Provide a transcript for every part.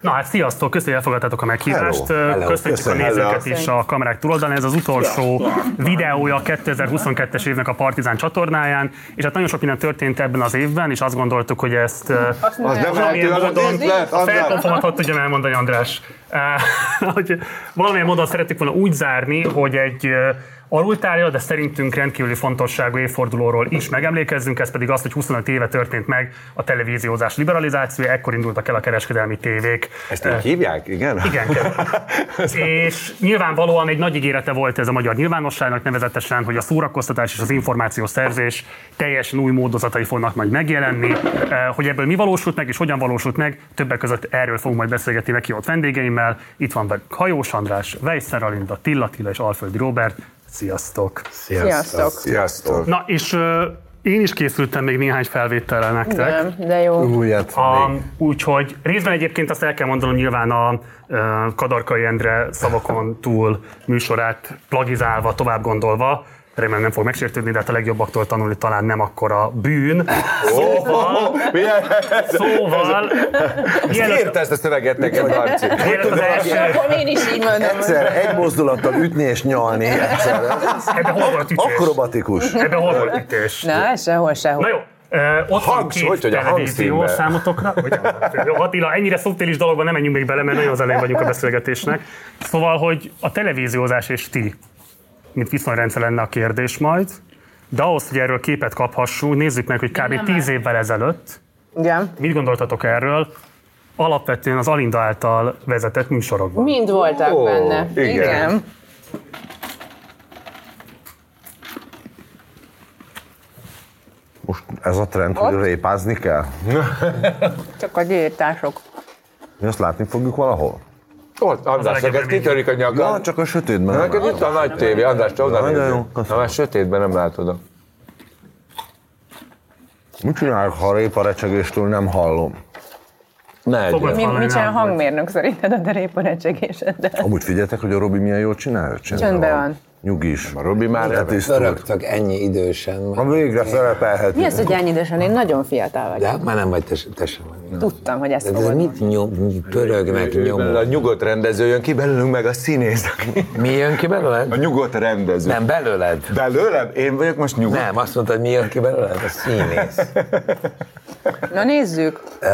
Na hát sziasztok, köszönjük, hogy elfogadtátok a meghívást. Hello, hello, Köszönjük köszönjük. a nézőket is a kamerák túloldalán. Ez az utolsó videója a 2022-es évnek a Partizán csatornáján, és hát nagyon sok minden történt ebben az évben, és azt gondoltuk, hogy ezt eh, Az valamilyen módon díszlet, a András. felkonfomat hadd tudjam elmondani, András. Eh, hogy valamilyen módon szerettük volna úgy zárni, hogy egy eh, alultárja, de szerintünk rendkívüli fontosságú évfordulóról is megemlékezzünk, ez pedig az, hogy 25 éve történt meg a televíziózás liberalizációja, ekkor indultak el a kereskedelmi tévék. Ezt így hívják, igen? Igen, és nyilvánvalóan egy nagy ígérete volt ez a magyar nyilvánosságnak, nevezetesen, hogy a szórakoztatás és az információs szerzés teljesen új módozatai fognak majd megjelenni. Hogy ebből mi valósult meg és hogyan valósult meg, többek között erről fogunk majd beszélgetni meghívott vendégeimmel. Itt van velük Hajós András, Weisszer Alinda, Tilla Tilla és Alföldi Robert. Sziasztok! Sziasztok. Sziasztok. Na, és én is készültem még néhány felvétellel nektek. Nem, de jó. A, úgyhogy részben egyébként azt el kell mondanom nyilván a ö, Kadarkai Endre szavakon túl műsorát plagizálva, tovább gondolva, remélem nem fog megsértődni, de hát a legjobbaktól tanulni talán nem akkora bűn. Szóval, Milyen? szóval, mielőtt, Írta ezt a szöveget első, Akkor én is így mondom. Egyszer egy mozdulattal ütni és nyalni. Egyszer. ebben hol volt ütés? Akrobatikus. Ebben hol volt ütés? Na, sehol, sehol. Na jó, Ö, ott van két hogy, hogy a televízió hangszínbe? számotokra. Hogy, jó, Attila, ennyire szubtilis dologban nem menjünk még bele, mert nagyon az elején vagyunk a beszélgetésnek. Szóval, hogy a televíziózás és ti, mint viszonyrendszer lenne a kérdés majd, de ahhoz, hogy erről képet kaphassunk, nézzük meg, hogy kb. 10 évvel ezelőtt Igen. mit gondoltatok erről, alapvetően az Alinda által vezetett műsorokban. Mind voltak Ó, benne. igen. Most ez a trend, hogy répázni kell? Csak a gyértások. Mi azt látni fogjuk valahol? Ott, András, neked kitörik a Ja, nyakad. csak a sötétben. nem Neked itt a nagy tévé, András, te onnan nézzük. Na, már sötétben nem látod. Mit csinálok, ha a réparecsegéstől nem hallom? Ne. Mi, Hallani mit csinál a hangmérnök szerinted a deréparecsegéseddel? Amúgy figyeltek, hogy a Robi milyen jól csinálja? Csöndben van. Nyugis. A Robi már Letisztult. Pörögtök ennyi idősen. Ha végre szerepelhet. Mi az, hogy ennyi idősen? Én nagyon fiatal De vagyok. hát már nem vagy te, te sem vagy. Tudtam, hogy ezt De ez fogod mit nyom, pörögnek, A nyomok? nyugodt rendező jön ki belőlünk meg a színész. Mi jön ki A belőled? nyugodt rendező. Nem, belőled. Belőlem? Én vagyok most nyugodt. Nem, azt mondtad, mi jön ki belőled? A színész. Na nézzük. Ö,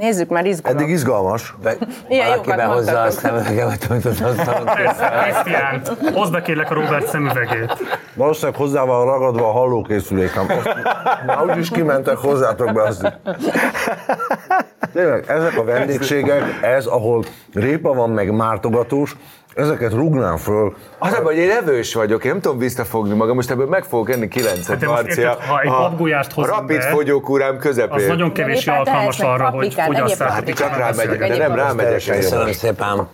Nézzük, már izgulok. Eddig izgalmas. be, Ilyen valaki behozza a szemüvegemet, amit az asztalon. Krisztián, hozd be kérlek a Robert szemüvegét. Valószínűleg hozzá van ragadva a hallókészülékem. Már úgyis kimentek hozzátok be azt. Tényleg, ezek a vendégségek, ez, ahol répa van, meg mártogatós, ezeket rúgnám föl. Az a baj, hogy én evős vagyok, én nem tudom visszafogni magam, most ebből meg fogok enni kilencet, most Marcia. érted, ha egy A hozunk rapid be, fogyókúrám közepén. Az nagyon kevés alkalmas arra, hogy fogyasszátok. egyéb Csak rámegyek, de nem rámegyek. Köszönöm szépen.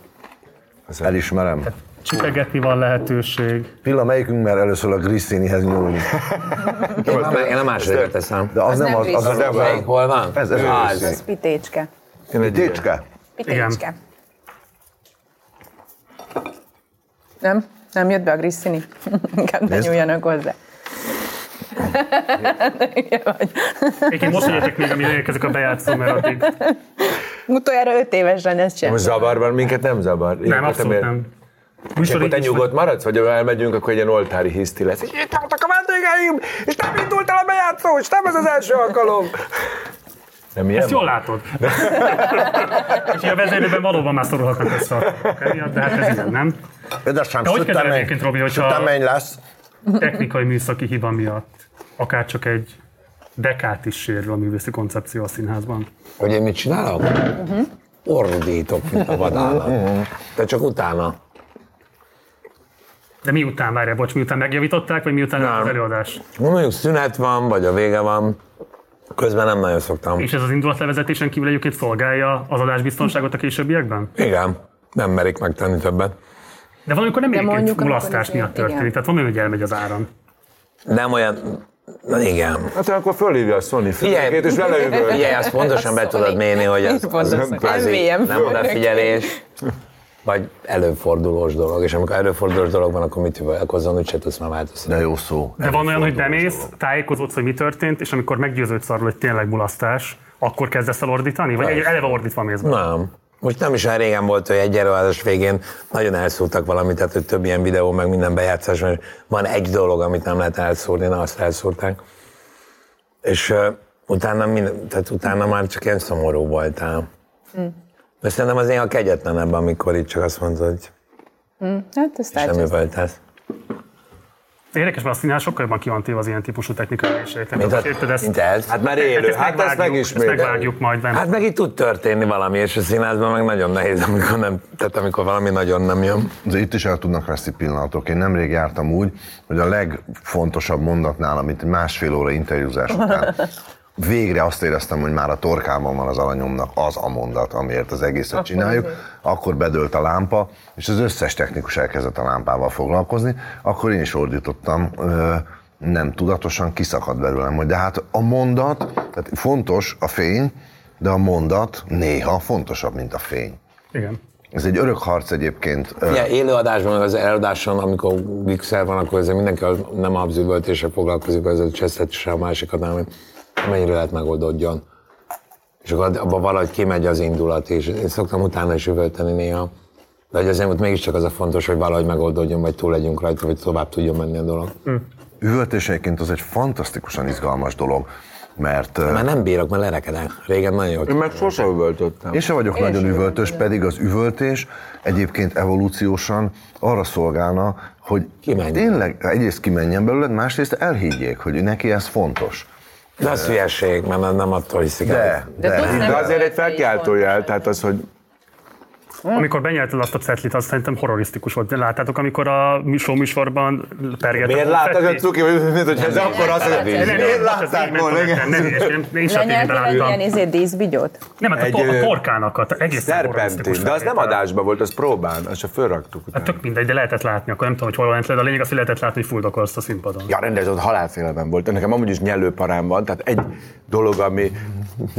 Elismerem. Csipegetni van lehetőség. Pilla, melyikünk mer először a Grisztinihez nyúlni? Én, a- én a másodikat teszem. De az, Az nem nem az, az, az, Grisztini. az, Melyik hol van? Ez- ez az. Ez pitécske. Én egy ilyen. Técske? Pitécske. Nem? Nem jött be a Grisszini? Inkább ne nyúljanak hozzá. Egyébként most jöttek még, amire érkezik a bejátszó, mert addig Utoljára öt évesen ezt sem. Most zavarban minket nem zavar. nem, Ilyenkor abszolút miért- nem. És akkor te nyugodt maradsz, vagy ha elmegyünk, akkor egy ilyen oltári hiszti lesz. És itt voltak a vendégeim, és nem indult el a bejátszó, és nem ez az első alkalom. Nem ilyen? Ezt jól látod. És a vezérőben valóban már szorulhatnak össze a de hát ez ilyen, nem? Édesem, Te hogy kezeled egyébként, Robi, hogyha- lesz. Technikai műszaki hiba miatt akár csak egy dekát is sérül a művészi koncepció a színházban. Hogy én mit csinálok? Ordítok, mint a vadállat. Te csak utána. De miután, várjál, bocs, miután megjavították, vagy miután Nem. az előadás? Mondjuk szünet van, vagy a vége van. Közben nem nagyon szoktam. És ez az indulatlevezetésen kívül egyébként szolgálja az adásbiztonságot a későbbiekben? Igen, nem merik megtenni többet. De valamikor nem egyébként mulasztás miatt történik, igen. tehát van hogy elmegy az áram. Nem olyan... Na igen. Hát akkor fölhívja a Sony fülkét, és vele üvöl. Figyelj, azt pontosan be tudod mérni, hogy az, az kvázi MVM nem odafigyelés, vagy előfordulós dolog. És amikor előfordulós dolog van, akkor mit üvölkozzon, úgyse tudsz már változtatni. De jó szó. De van olyan, hogy bemész, tájékozódsz, hogy mi történt, és amikor meggyőződsz arról, hogy tényleg mulasztás, akkor kezdesz el ordítani? Vagy egy eleve ordítva mész be? Nem. Most nem is olyan régen volt, hogy egy előadás végén nagyon elszúrtak valamit, tehát hogy több ilyen videó, meg minden bejátszás, mert van egy dolog, amit nem lehet elszúrni, na azt elszúrták. És uh, utána, minden, tehát utána már csak ilyen szomorú voltál. Mm. De szerintem az néha kegyetlenebb, amikor itt csak azt mondod, hogy Hát ezt semmi elcsesztem. voltál. Érdekes, mert a színház sokkal jobban ki van téve az ilyen típusú technikai nehézségeknek. Mint, a, érted, ezt, mint ez. Hát már élő, ezt hát ezt megvágjuk, megismétel. Ezt megvágjuk majd. benne. Hát meg itt tud történni valami, és a színházban meg nagyon nehéz, amikor, nem, tehát amikor valami nagyon nem jön. De itt is el tudnak veszni pillanatok. Én nemrég jártam úgy, hogy a legfontosabb mondatnál, amit másfél óra interjúzás után végre azt éreztem, hogy már a torkában van az alanyomnak az a mondat, amiért az egészet csináljuk, akkor bedőlt a lámpa, és az összes technikus elkezdett a lámpával foglalkozni, akkor én is ordítottam, nem tudatosan kiszakadt belőlem, hogy de hát a mondat, tehát fontos a fény, de a mondat néha fontosabb, mint a fény. Igen. Ez egy örök harc egyébként. Ja, élőadásban, az előadáson, amikor mixel van, akkor ezzel mindenki az- nem a züvöltésre foglalkozik, az a csesztetésre a másikat, hanem hogy mennyire lehet megoldódjon. És akkor abban valahogy kimegy az indulat, és én szoktam utána is üvölteni néha. De hogy azért ott mégiscsak az a fontos, hogy valahogy megoldódjon, vagy túl legyünk rajta, vagy tovább tudjon menni a dolog. Egyébként az egy fantasztikusan izgalmas dolog, mert Már nem bírok, mert lerekedek. Régen nagyon jó. Én meg sose üvöltöttem. én sem vagyok nagyon üvöltős, pedig az üvöltés egyébként evolúciósan arra szolgálna, hogy Kimenjen. tényleg egyrészt kimenjen belőled, másrészt elhiggyék, hogy neki ez fontos. De az hülyeség, mert nem- attól hiszik el. De, De de, De azért egy felkiáltó jel, tehát az, hogy Amikor benyelted azt a cetlit, az szerintem horrorisztikus volt. De láttátok, amikor a show műsorban pergetett miért a láttad, cetli? hogy cuki, hogy mint hogy ez akkor az, hogy miért látták volna, a nem, én- a tévében láttam. ilyen izé díszbigyót? Nem, hát a, a torkának a egész Szerpentin, de az nem adásban volt, az próbán, azt se fölraktuk Hát tök mindegy, de lehetett látni, akkor nem tudom, hogy hol ment le, de a lényeg az, hogy lehetett látni, hogy fuldokolsz a színpadon. Ja, rendes, ott halálfélelem volt. Nekem amúgy is nyelőparám van, tehát egy dolog, ami...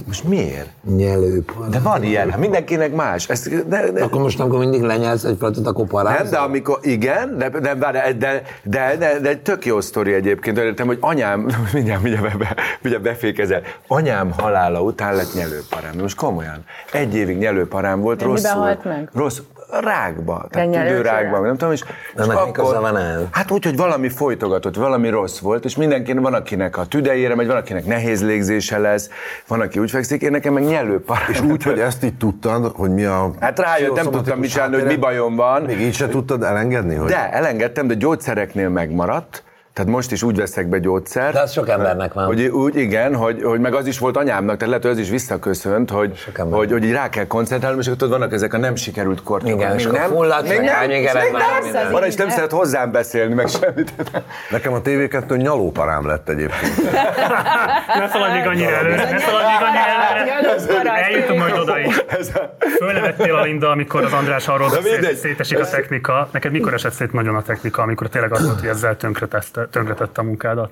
Most miért? Nyelőpar. De van ilyen, hát mindenkinek más. Ez, de, de, Akkor most, amikor mindig lenyelsz egy platot, akkor parázol? nem, de amikor, igen, de, de, de, de, de, de, de egy tök jó sztori egyébként. Értem, hogy anyám, mindjárt, mindjárt, be, mindjárt befékezel, anyám halála után lett nyelőparám. Most komolyan. Egy évig nyelőparám volt, De miben rosszul. halt meg? Rossz, rákba, tehát tüdőrákba, nem tudom, és, De és köze van ehhez? Hát úgy, hogy valami folytogatott, valami rossz volt, és mindenkinek van, akinek a tüdejére megy, van, akinek nehéz légzése lesz, van, aki úgy fekszik, én nekem meg nyelőparám. és úgy, hogy ezt így tudtad, hogy mi a... Hát rájött, nem tudtam mit csinálni, hogy mi bajom van. Még így se tudtad elengedni, hogy... De elengedtem, de gyógyszereknél megmaradt. Tehát most is úgy veszek be gyógyszert. De az sok embernek van. Hogy úgy, igen, hogy, hogy meg az is volt anyámnak, tehát lehet, hogy az is visszaköszönt, hogy, hogy, hogy így rá kell koncentrálnom, és akkor tudod, vannak ezek a nem sikerült kortikok. Igen, Még nem, fulladsz, még meg nem, még nem. minden. Van, és nem szeret hozzám beszélni, meg semmit. Nekem a TV2 nyalóparám lett egyébként. Ne szaladj még annyira előre, ne szaladj még annyira előre. Eljutunk majd oda is. Fölnevettél a Linda, amikor az András arról beszélt, hogy mindegy. szétesik a technika. Neked mikor esett szét nagyon a technika, amikor tényleg azt volt, hogy ezzel tönkretette, tönkretette a munkádat?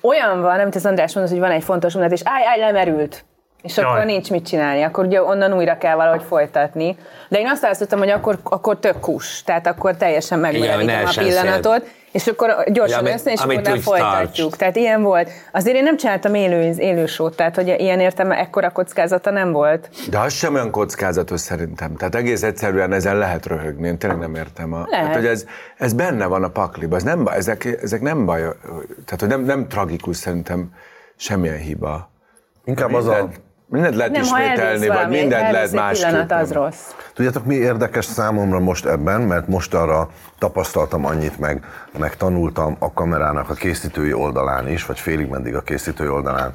Olyan van, amit az András mondott, hogy van egy fontos mondat, és állj, állj, lemerült. És akkor Jaj. nincs mit csinálni, akkor ugye onnan újra kell valahogy folytatni. De én azt választottam, hogy akkor, akkor tök kus, tehát akkor teljesen megjelenítem a pillanatot, és akkor gyorsan Ja, össze, és akkor úgy folytatjuk. tarts. Tehát ilyen volt. Azért én nem csináltam élő, élő sót, tehát hogy ilyen értem, ekkora kockázata nem volt. De az sem olyan kockázatos szerintem. Tehát egész egyszerűen ezen lehet röhögni. Én tényleg nem értem. A, Lehet. Hát, hogy ez, ez benne van a pakliba. Ez nem ezek, ezek nem baj. Tehát, hogy nem, nem tragikus szerintem semmilyen hiba. Inkább az a... Mindent, lehet Nem, ismételni, vagy valami, mindent lehet másképp. pillanat, az rossz. Tudjátok, mi érdekes számomra most ebben, mert most arra tapasztaltam annyit, meg, meg tanultam a kamerának a készítői oldalán is, vagy félig meddig a készítői oldalán.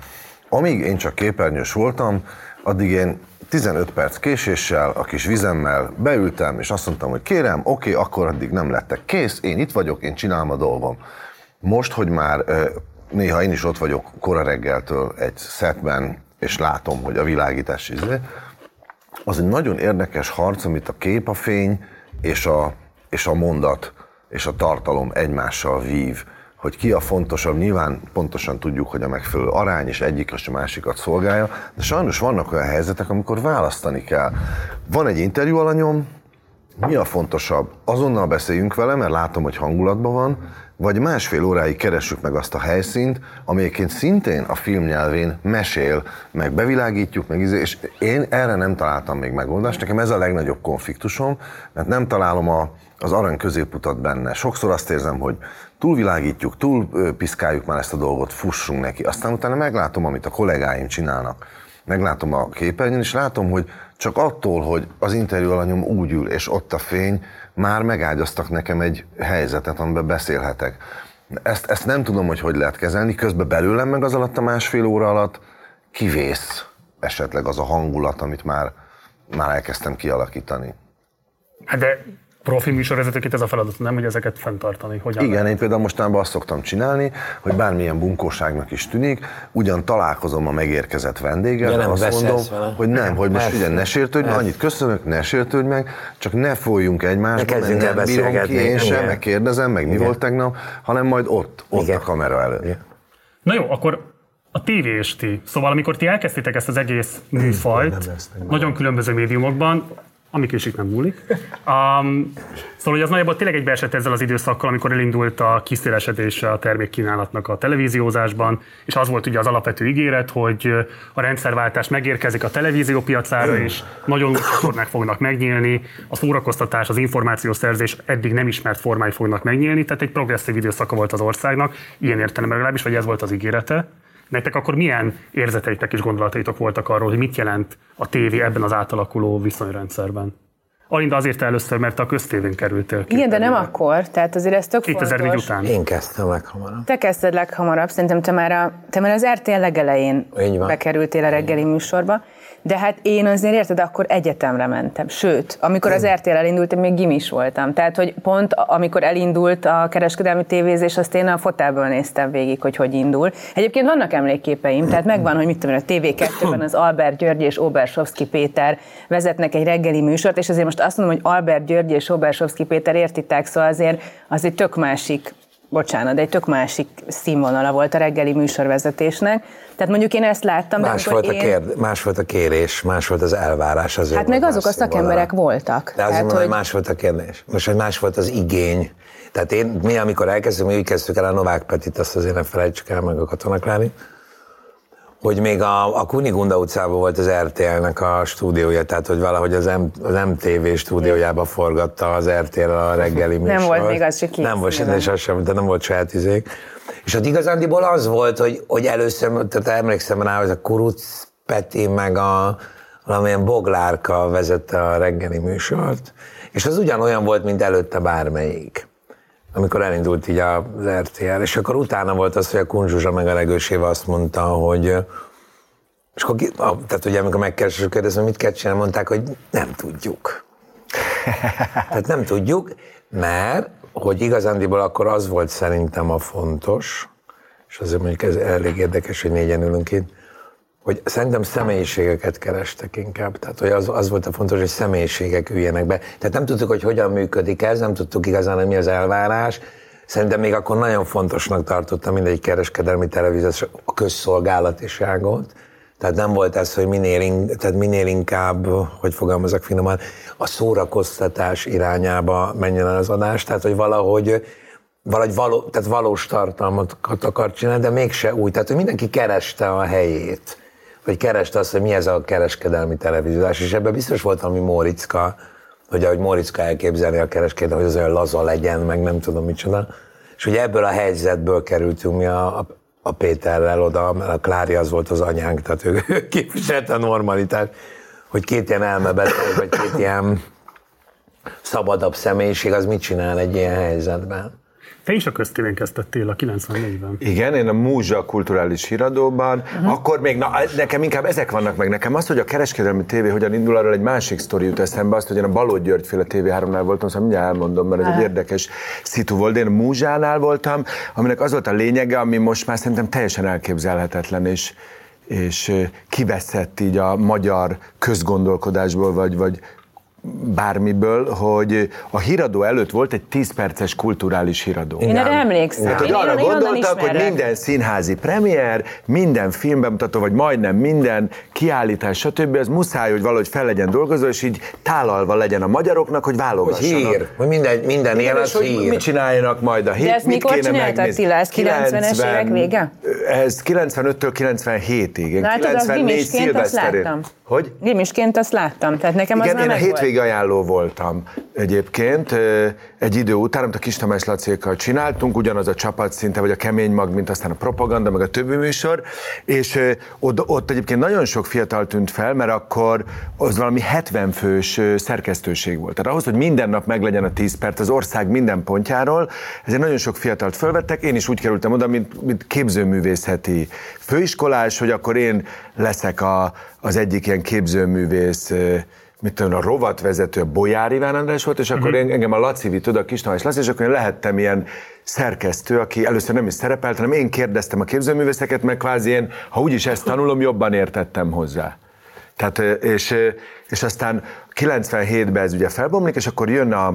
Amíg én csak képernyős voltam, addig én 15 perc késéssel, a kis vizemmel beültem, és azt mondtam, hogy kérem, oké, akkor addig nem lettek kész, én itt vagyok, én csinálom a dolgom. Most, hogy már néha én is ott vagyok kora reggeltől egy setben, és látom, hogy a világítás izé, az egy nagyon érdekes harc, amit a kép, a fény és a, és a mondat és a tartalom egymással vív, hogy ki a fontosabb, nyilván pontosan tudjuk, hogy a megfelelő arány, és egyik és a másikat szolgálja, de sajnos vannak olyan helyzetek, amikor választani kell. Van egy interjú alanyom, mi a fontosabb? Azonnal beszéljünk vele, mert látom, hogy hangulatban van, vagy másfél óráig keressük meg azt a helyszínt, amelyeként szintén a film nyelvén mesél, meg bevilágítjuk, meg izé, és én erre nem találtam még megoldást. Nekem ez a legnagyobb konfliktusom, mert nem találom a, az arany középutat benne. Sokszor azt érzem, hogy túlvilágítjuk, túl piszkáljuk már ezt a dolgot, fussunk neki. Aztán utána meglátom, amit a kollégáim csinálnak. Meglátom a képernyőn, és látom, hogy csak attól, hogy az interjú alanyom úgy ül, és ott a fény, már megágyaztak nekem egy helyzetet, amiben beszélhetek. Ezt, ezt nem tudom, hogy hogy lehet kezelni, közben belőlem meg az alatt a másfél óra alatt kivész esetleg az a hangulat, amit már, már elkezdtem kialakítani. Hát de profi műsorvezetőként ez a feladat, nem, hogy ezeket fenntartani. Hogyan Igen, lehet? én például mostanában azt szoktam csinálni, hogy bármilyen bunkóságnak is tűnik, ugyan találkozom a megérkezett vendéggel, De nem azt mondom, vele. hogy nem, hogy most ugye ne sértődj, meg, annyit köszönök, ne sértődj meg, csak ne folyjunk egymásba, Ne mert nem bírom ki én sem, meg kérdezem, meg mi Igen. volt tegnap, hanem majd ott, ott Igen. a kamera előtt. Na jó, akkor a tévé és ti. Szóval amikor ti elkezdtétek ezt az egész műfajt, nagyon különböző médiumokban, amik is itt nem múlik. Um, szóval, hogy az nagyjából tényleg egybeesett ezzel az időszakkal, amikor elindult a kiszélesedése a termékkínálatnak a televíziózásban, és az volt ugye az alapvető ígéret, hogy a rendszerváltás megérkezik a televízió piacára, és nagyon új fognak megnyílni, a szórakoztatás, az információszerzés eddig nem ismert formái fognak megnyílni, tehát egy progresszív időszaka volt az országnak, ilyen értelemben legalábbis, vagy ez volt az ígérete. Nektek akkor milyen érzeteitek és gondolataitok voltak arról, hogy mit jelent a tévé ebben az átalakuló viszonyrendszerben? Alinda azért először, mert a köztévén kerültél ki. Igen, de nem akkor, tehát azért ez tök 2004 fontos. után. Én kezdtem leghamarabb. Te kezdted leghamarabb, szerintem te már, a, te már az RTL legelején Így van. bekerültél a reggeli műsorba, de hát én azért érted, akkor egyetemre mentem. Sőt, amikor az RTL elindult, én még gimis voltam. Tehát, hogy pont amikor elindult a kereskedelmi tévézés, azt én a fotelből néztem végig, hogy hogy indul. Egyébként vannak emléképeim, tehát megvan, hogy mit tudom, én, a TV2-ben az Albert György és Obersovszki Péter vezetnek egy reggeli műsort, és azért most azt mondom, hogy Albert György és Obersovszki Péter értitek, szóval azért az egy tök másik bocsánat, de egy tök másik színvonala volt a reggeli műsorvezetésnek. Tehát mondjuk én ezt láttam, de Más amikor volt, a én... kérd, más volt a kérés, más volt az elvárás. Azért Hát meg azok a szakemberek voltak. De azért mondom, hogy más volt a kérdés. Most, hogy más volt az igény. Tehát én, mi amikor elkezdtünk, mi úgy kezdtük el a Novák Petit, azt azért ne felejtsük el meg a katonaklári, hogy még a, a Kunigunda utcában volt az RTL-nek a stúdiója, tehát hogy valahogy az, M, az MTV stúdiójába forgatta az RTL a reggeli műsort. volt még az se Nem volt, és az sem, de nem volt saját izék. És ott igazándiból az volt, hogy, hogy először, tehát emlékszem rá, hogy a Kuruc Peti meg a valamilyen Boglárka vezette a reggeli műsort, és az ugyanolyan volt, mint előtte bármelyik amikor elindult így az RTL, és akkor utána volt az, hogy a Kunzsuzsa meg a Legőséve azt mondta, hogy és akkor, tehát ugye amikor megkeresünk, kérdezem, mit kell csinálni, mondták, hogy nem tudjuk. tehát nem tudjuk, mert hogy igazándiból akkor az volt szerintem a fontos, és azért mondjuk ez elég érdekes, hogy négyen ülünk itt, hogy szerintem személyiségeket kerestek inkább. Tehát hogy az, az volt a fontos, hogy személyiségek üljenek be. Tehát nem tudtuk, hogy hogyan működik ez, nem tudtuk igazán, hogy mi az elvárás. Szerintem még akkor nagyon fontosnak tartottam mindegy kereskedelmi televíziós a közszolgálatiságot. Tehát nem volt ez, hogy minél, in, tehát minél inkább, hogy fogalmazok finoman, a szórakoztatás irányába menjen el az adás. Tehát, hogy valahogy valahogy való, tehát valós tartalmat akar csinálni, de mégse úgy. Tehát, hogy mindenki kereste a helyét, vagy kereste azt, hogy mi ez a kereskedelmi televíziós, és ebben biztos volt valami Móriczka, hogy ahogy Móriczka elképzelni a kereskedelmi, hogy az olyan laza legyen, meg nem tudom micsoda. És ugye ebből a helyzetből kerültünk mi a, a, a Péterrel oda, mert a Klári az volt az anyánk, tehát ő, ő képviselte a normalitást, hogy két ilyen elmebeteg, vagy két ilyen szabadabb személyiség, az mit csinál egy ilyen helyzetben? Te is a köztévén kezdtettél a 94-ben. Igen, én a Múzsa kulturális híradóban, uh-huh. akkor még, na, nekem inkább ezek vannak meg. Nekem az, hogy a kereskedelmi tévé hogyan indul, arról egy másik sztori jut eszembe, azt, hogy én a Baló György féle TV3-nál voltam, szóval mindjárt elmondom, mert ez egy érdekes szitu volt. Én a Múzsánál voltam, aminek az volt a lényege, ami most már szerintem teljesen elképzelhetetlen, és, és kiveszett így a magyar közgondolkodásból, vagy, vagy bármiből, hogy a híradó előtt volt egy 10 perces kulturális híradó. Én erre emlékszem. Tehát, hogy Én arra én gondoltak, hogy ismerek. minden színházi premier, minden filmbemutató, vagy majdnem minden kiállítás, stb. ez muszáj, hogy valahogy fel legyen dolgozva, és így tálalva legyen a magyaroknak, hogy Hogy válogassanak. hír, hogy minden, minden Igen, él és az hogy hír. mit csináljanak majd a hét, De ezt mit mikor kéne megnézni. Attila? Ez 90-es évek vége? Ez 95-től 97-ig. Én Látod, az 94 gimisként azt szilveszterén. láttam. Hogy? Gimisként azt láttam, tehát nekem az Igen, már én a megvolt. Ajánló voltam egyébként. Egy idő után, amit a Kis Tamás Lacékkal csináltunk, ugyanaz a csapat szinte, vagy a kemény mag, mint aztán a propaganda, meg a többi műsor, és ott, ott egyébként nagyon sok fiatal tűnt fel, mert akkor az valami 70 fős szerkesztőség volt. Tehát ahhoz, hogy minden nap meglegyen a 10 perc az ország minden pontjáról, ezért nagyon sok fiatalt fölvettek, én is úgy kerültem oda, mint, mint képzőművészeti főiskolás, hogy akkor én leszek a, az egyik ilyen képzőművész mit tudom, a rovatvezető, a Bolyár Iván András volt, és akkor én, engem a Laci vitt oda, a Kis Tamás Laci, és akkor én lehettem ilyen szerkesztő, aki először nem is szerepelt, hanem én kérdeztem a képzőművészeket, meg kvázi én, ha úgyis ezt tanulom, jobban értettem hozzá. Tehát, és, és aztán 97-ben ez ugye felbomlik, és akkor jön a,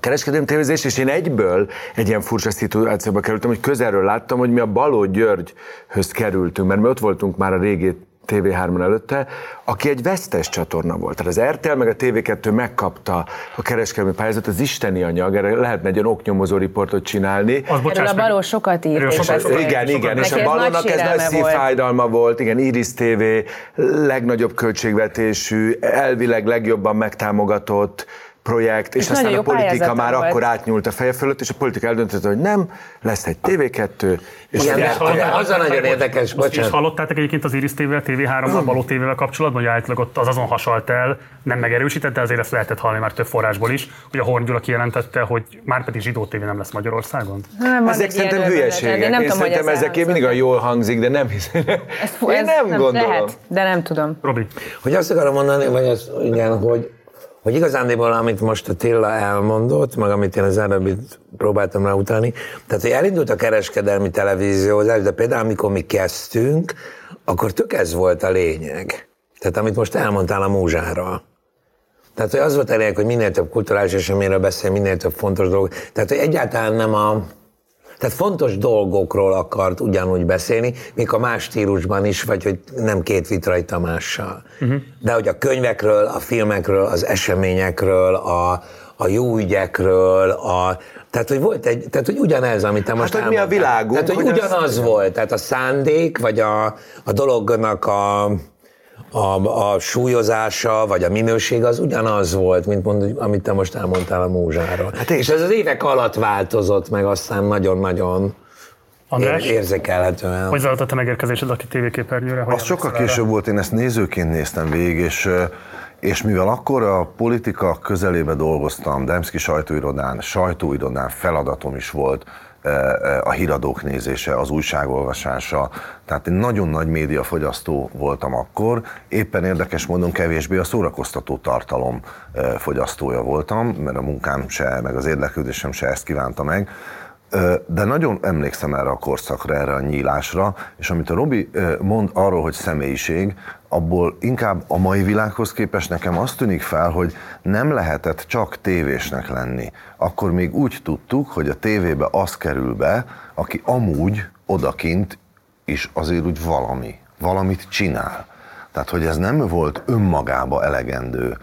kereskedelmi tévézés, és én egyből egy ilyen furcsa szituációba kerültem, hogy közelről láttam, hogy mi a Baló Györgyhöz kerültünk, mert mi ott voltunk már a régi TV3-on előtte, aki egy vesztes csatorna volt. Tehát az RTL meg a TV2 megkapta a kereskedelmi pályázatot, az isteni anyag, erre lehetne egy olyan oknyomozó riportot csinálni. Az, bocsáss Erről a Baló sokat írt. Sokat- beszélt. Igen, igen, és a nagy ez nagy szívfájdalma volt, igen, Iris TV legnagyobb költségvetésű, elvileg legjobban megtámogatott projekt, és, És aztán a politika már volt. akkor átnyúlt a feje fölött, és a politika eldöntötte, hogy nem, lesz egy TV2, és Igen, Hallottátok- az a nagyon érdekes, bocsánat. hallottátok egyébként az Iris TV-vel, TV3-mal, Baló TV-vel kapcsolatban, hogy általában ott az azon hasalt el, nem megerősített, de azért ezt lehetett hallani már több forrásból is, hogy a Horn Gyula kijelentette, hogy már pedig zsidó TV nem lesz Magyarországon. Nem, van Ezek szerintem hülyeségek. Én, nem tudom, hogy szerintem ez ezek mindig olyan jól hangzik, de nem hiszem. Én nem gondolom. Lehet, de nem tudom. Robi, Hogy azt akarom mondani, vagy azt, igen, hogy, hogy igazándiból, amit most a Tilla elmondott, meg amit én az előbbit próbáltam rá utalni, tehát, hogy elindult a kereskedelmi televíziózás, de például amikor mi kezdtünk, akkor tök ez volt a lényeg. Tehát amit most elmondtál a múzsáról. Tehát, hogy az volt a lényeg, hogy minél több kulturális eseményről beszél, minél több fontos dolog. Tehát, hogy egyáltalán nem a, tehát fontos dolgokról akart ugyanúgy beszélni, még a más stílusban is, vagy hogy nem két Vitrai Tamással. Uh-huh. De hogy a könyvekről, a filmekről, az eseményekről, a, a jó ügyekről, a, tehát, hogy volt egy, tehát, hogy ugyanez, amit te most hogy mi a elmondtál. világunk, Tehát, hogy, hogy az- ugyanaz volt, tehát a szándék, vagy a, a dolognak a, a, a súlyozása, vagy a minőség az ugyanaz volt, mint mond, amit te most elmondtál a múzsáról. Hát és ez az évek alatt változott meg aztán nagyon-nagyon András, ér- érzékelhetően. hogy zajlott a te megérkezésed a tévéképernyőre? Az sokkal később volt, én ezt nézőként néztem végig, és, ö, és mivel akkor a politika közelébe dolgoztam, Demszki sajtóirodán, sajtóirodán feladatom is volt, a híradók nézése, az újságolvasása, tehát én nagyon nagy médiafogyasztó voltam akkor, éppen érdekes módon kevésbé a szórakoztató tartalom fogyasztója voltam, mert a munkám se, meg az érdeklődésem se ezt kívánta meg, De nagyon emlékszem erre a korszakra, erre a nyílásra, és amit a Robi mond arról, hogy személyiség, abból inkább a mai világhoz képest nekem azt tűnik fel, hogy nem lehetett csak tévésnek lenni. Akkor még úgy tudtuk, hogy a tévébe az kerül be, aki amúgy odakint is azért úgy valami, valamit csinál. Tehát, hogy ez nem volt önmagába elegendő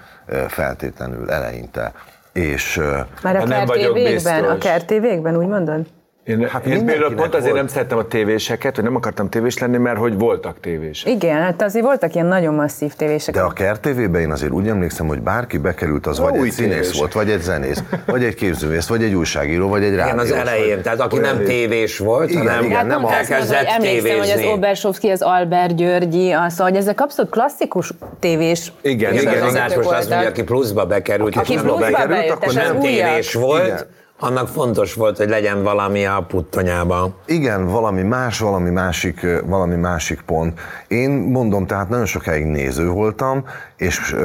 feltétlenül eleinte. És Már a kertévékben, a kertévékben, úgy mondod? Én, Hát hát én például pont azért volt. nem szerettem a tévéseket, hogy nem akartam tévés lenni, mert hogy voltak tévések. Igen, hát azért voltak ilyen nagyon masszív tévések. De a kertévében én azért úgy emlékszem, hogy bárki bekerült, az vagy új egy színész tévés. volt, vagy egy zenész, vagy egy képzővész, vagy egy újságíró, vagy egy Igen, rádiós. az elején, vagy- tehát aki nem tévés volt, Igen, hanem igen, nem pont azt mondom, elkezdett hogy emlékszem, hogy az tévézni. Obersovszki, az Albert Györgyi, az, szóval, hogy ezek abszolút klasszikus tévés. Igen, Igen, igen, az igen. András most azt mondja, voltak. aki pluszba bekerült, Aki és pluszba bekerült, bejött, akkor és az nem újak. tévés volt, Igen. Annak fontos volt, hogy legyen valami a puttonyában. Igen, valami más, valami másik, valami másik pont. Én mondom, tehát nagyon sokáig néző voltam, és,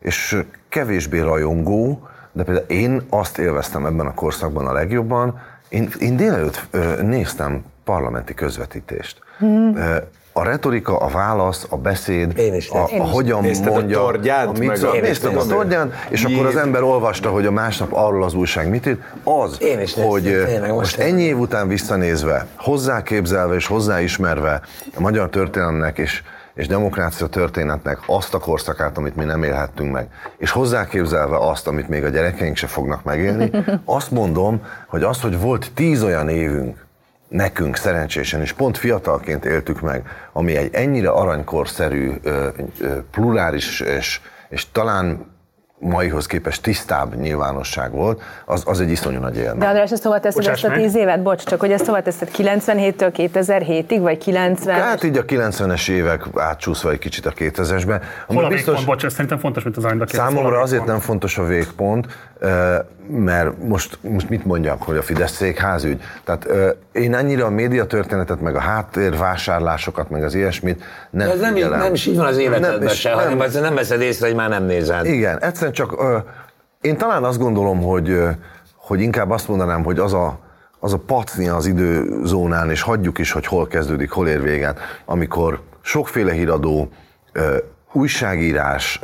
és kevésbé rajongó, de például én azt élveztem ebben a korszakban a legjobban, én, én délelőtt néztem parlamenti közvetítést. Ö, A a retorika, a válasz, a beszéd, Én is a, a hogyan Nézted a mondja, Tordjánt, mit meg szól. a- Én is Néztem a. Tordján, és akkor az Jé. ember olvasta, hogy a másnap arról az újság mit írt, az, Én is hogy tényleg, most most ennyi év után visszanézve, hozzáképzelve és hozzáismerve a magyar történelemnek és és demokrácia történetnek azt a korszakát, amit mi nem élhettünk meg, és hozzáképzelve azt, amit még a gyerekeink se fognak megélni, azt mondom, hogy az, hogy volt tíz olyan évünk, nekünk szerencsésen, és pont fiatalként éltük meg, ami egy ennyire aranykorszerű, pluráris és, és talán maihoz képest tisztább nyilvánosság volt, az, az egy iszonyú nagy élmény. De András, ezt hova teszed Bocsáss ezt a tíz évet? Bocs, csak hogy ezt hova teszed 97-től 2007-ig, vagy 90 Hát így a 90-es évek átcsúszva egy kicsit a 2000-esbe. ami Hol a végpont? Bocs, ez szerintem fontos, mint az aranyba kérdez. Hol a Számomra azért nem fontos a végpont, mert most, most mit mondjak, hogy a Fidesz székházügy. Tehát én annyira a médiatörténetet, meg a háttérvásárlásokat, meg az ilyesmit nem De ez nem, így, nem is így van az életedben és se, hanem nem. nem veszed észre, hogy már nem nézed. Igen, egyszerűen csak én talán azt gondolom, hogy, hogy inkább azt mondanám, hogy az a, az a patni az időzónán, és hagyjuk is, hogy hol kezdődik, hol ér véget, amikor sokféle híradó, újságírás,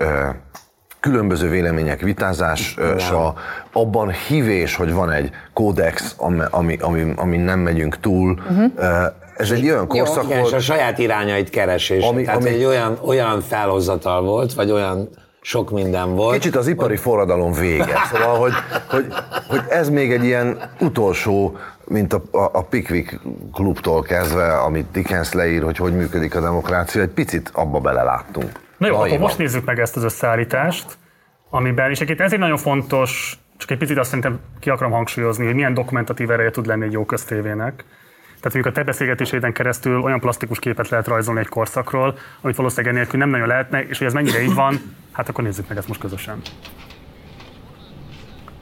különböző vélemények vitázása, abban hívés, hogy van egy kódex, ami, ami, ami, ami nem megyünk túl. Ö, Ez egy olyan korszak Igen, és a volt, saját irányait keresés. Ami- Ami, Tehát ami- egy olyan, olyan felhozatal volt, vagy olyan sok minden volt. Kicsit az ipari forradalom vége. Szóval, hogy, hogy, hogy ez még egy ilyen utolsó, mint a, a, a Pickwick klubtól kezdve, amit Dickens leír, hogy hogy működik a demokrácia, egy picit abba beleláttunk. Na jó, akkor Naivan. most nézzük meg ezt az összeállítást, amiben, és egyébként ezért nagyon fontos, csak egy picit azt szerintem ki akarom hangsúlyozni, hogy milyen dokumentatív ereje tud lenni egy jó köztévének. Tehát mondjuk a te beszélgetéséden keresztül olyan plastikus képet lehet rajzolni egy korszakról, amit valószínűleg enélkül nem nagyon lehetne, és hogy ez mennyire így van, hát akkor nézzük meg ezt most közösen.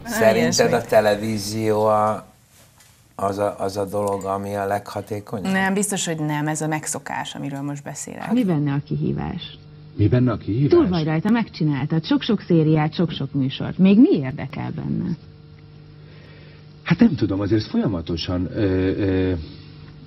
Szerinted a televízió a, az, a, az a dolog, ami a leghatékonyabb? Nem, biztos, hogy nem, ez a megszokás, amiről most beszélek. Mi benne a kihívás? Mi benne a kihívás? Túl vagy rajta, megcsináltad. Sok-sok szériát, sok-sok műsort. Még mi érdekel benne? Hát nem tudom, azért folyamatosan ö, ö,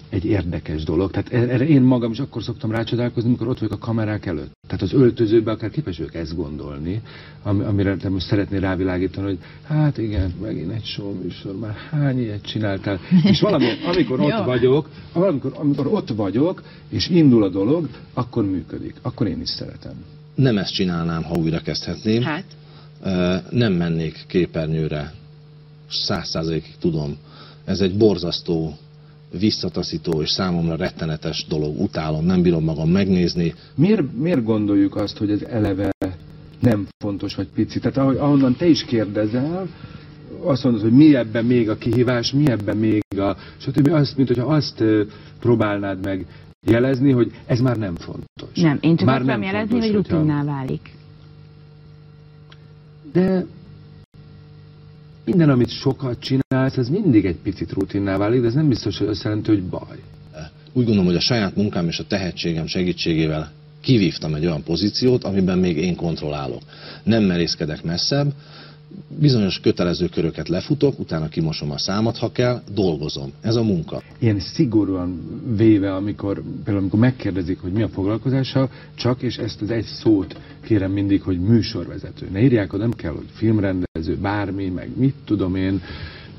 egy érdekes dolog. Tehát er- erre én magam is akkor szoktam rácsodálkozni, amikor ott vagyok a kamerák előtt. Tehát az öltözőben akár képes vagyok ezt gondolni, ami, amire te most szeretnél rávilágítani, hogy hát igen, megint egy show műsor, már hány ilyet csináltál. És valami, amikor ott vagyok, amikor, amikor ott vagyok, és indul a dolog, akkor működik. Akkor én is szeretem. Nem ezt csinálnám, ha újra kezdhetném. Hát? Nem mennék képernyőre, száz százalékig tudom. Ez egy borzasztó, visszataszító és számomra rettenetes dolog. Utálom, nem bírom magam megnézni. Miért, miért gondoljuk azt, hogy ez eleve nem fontos vagy pici? Tehát ahogy, ahonnan te is kérdezel, azt mondod, hogy mi ebben még a kihívás, mi ebben még a... Stb. Azt, mint hogyha azt próbálnád meg jelezni, hogy ez már nem fontos. Nem, én csak már azt tudom jelezni, fontos, hogy hogyha- rutinná válik. De minden, amit sokat csinálsz, ez mindig egy picit rutinná válik, de ez nem biztos, hogy azt jelenti, hogy baj. Úgy gondolom, hogy a saját munkám és a tehetségem segítségével kivívtam egy olyan pozíciót, amiben még én kontrollálok. Nem merészkedek messzebb, bizonyos kötelező köröket lefutok, utána kimosom a számat, ha kell, dolgozom. Ez a munka. Ilyen szigorúan véve, amikor, például amikor megkérdezik, hogy mi a foglalkozása, csak és ezt az egy szót kérem mindig, hogy műsorvezető. Ne írják, oda, nem kell, hogy filmrendező, bármi, meg mit tudom én,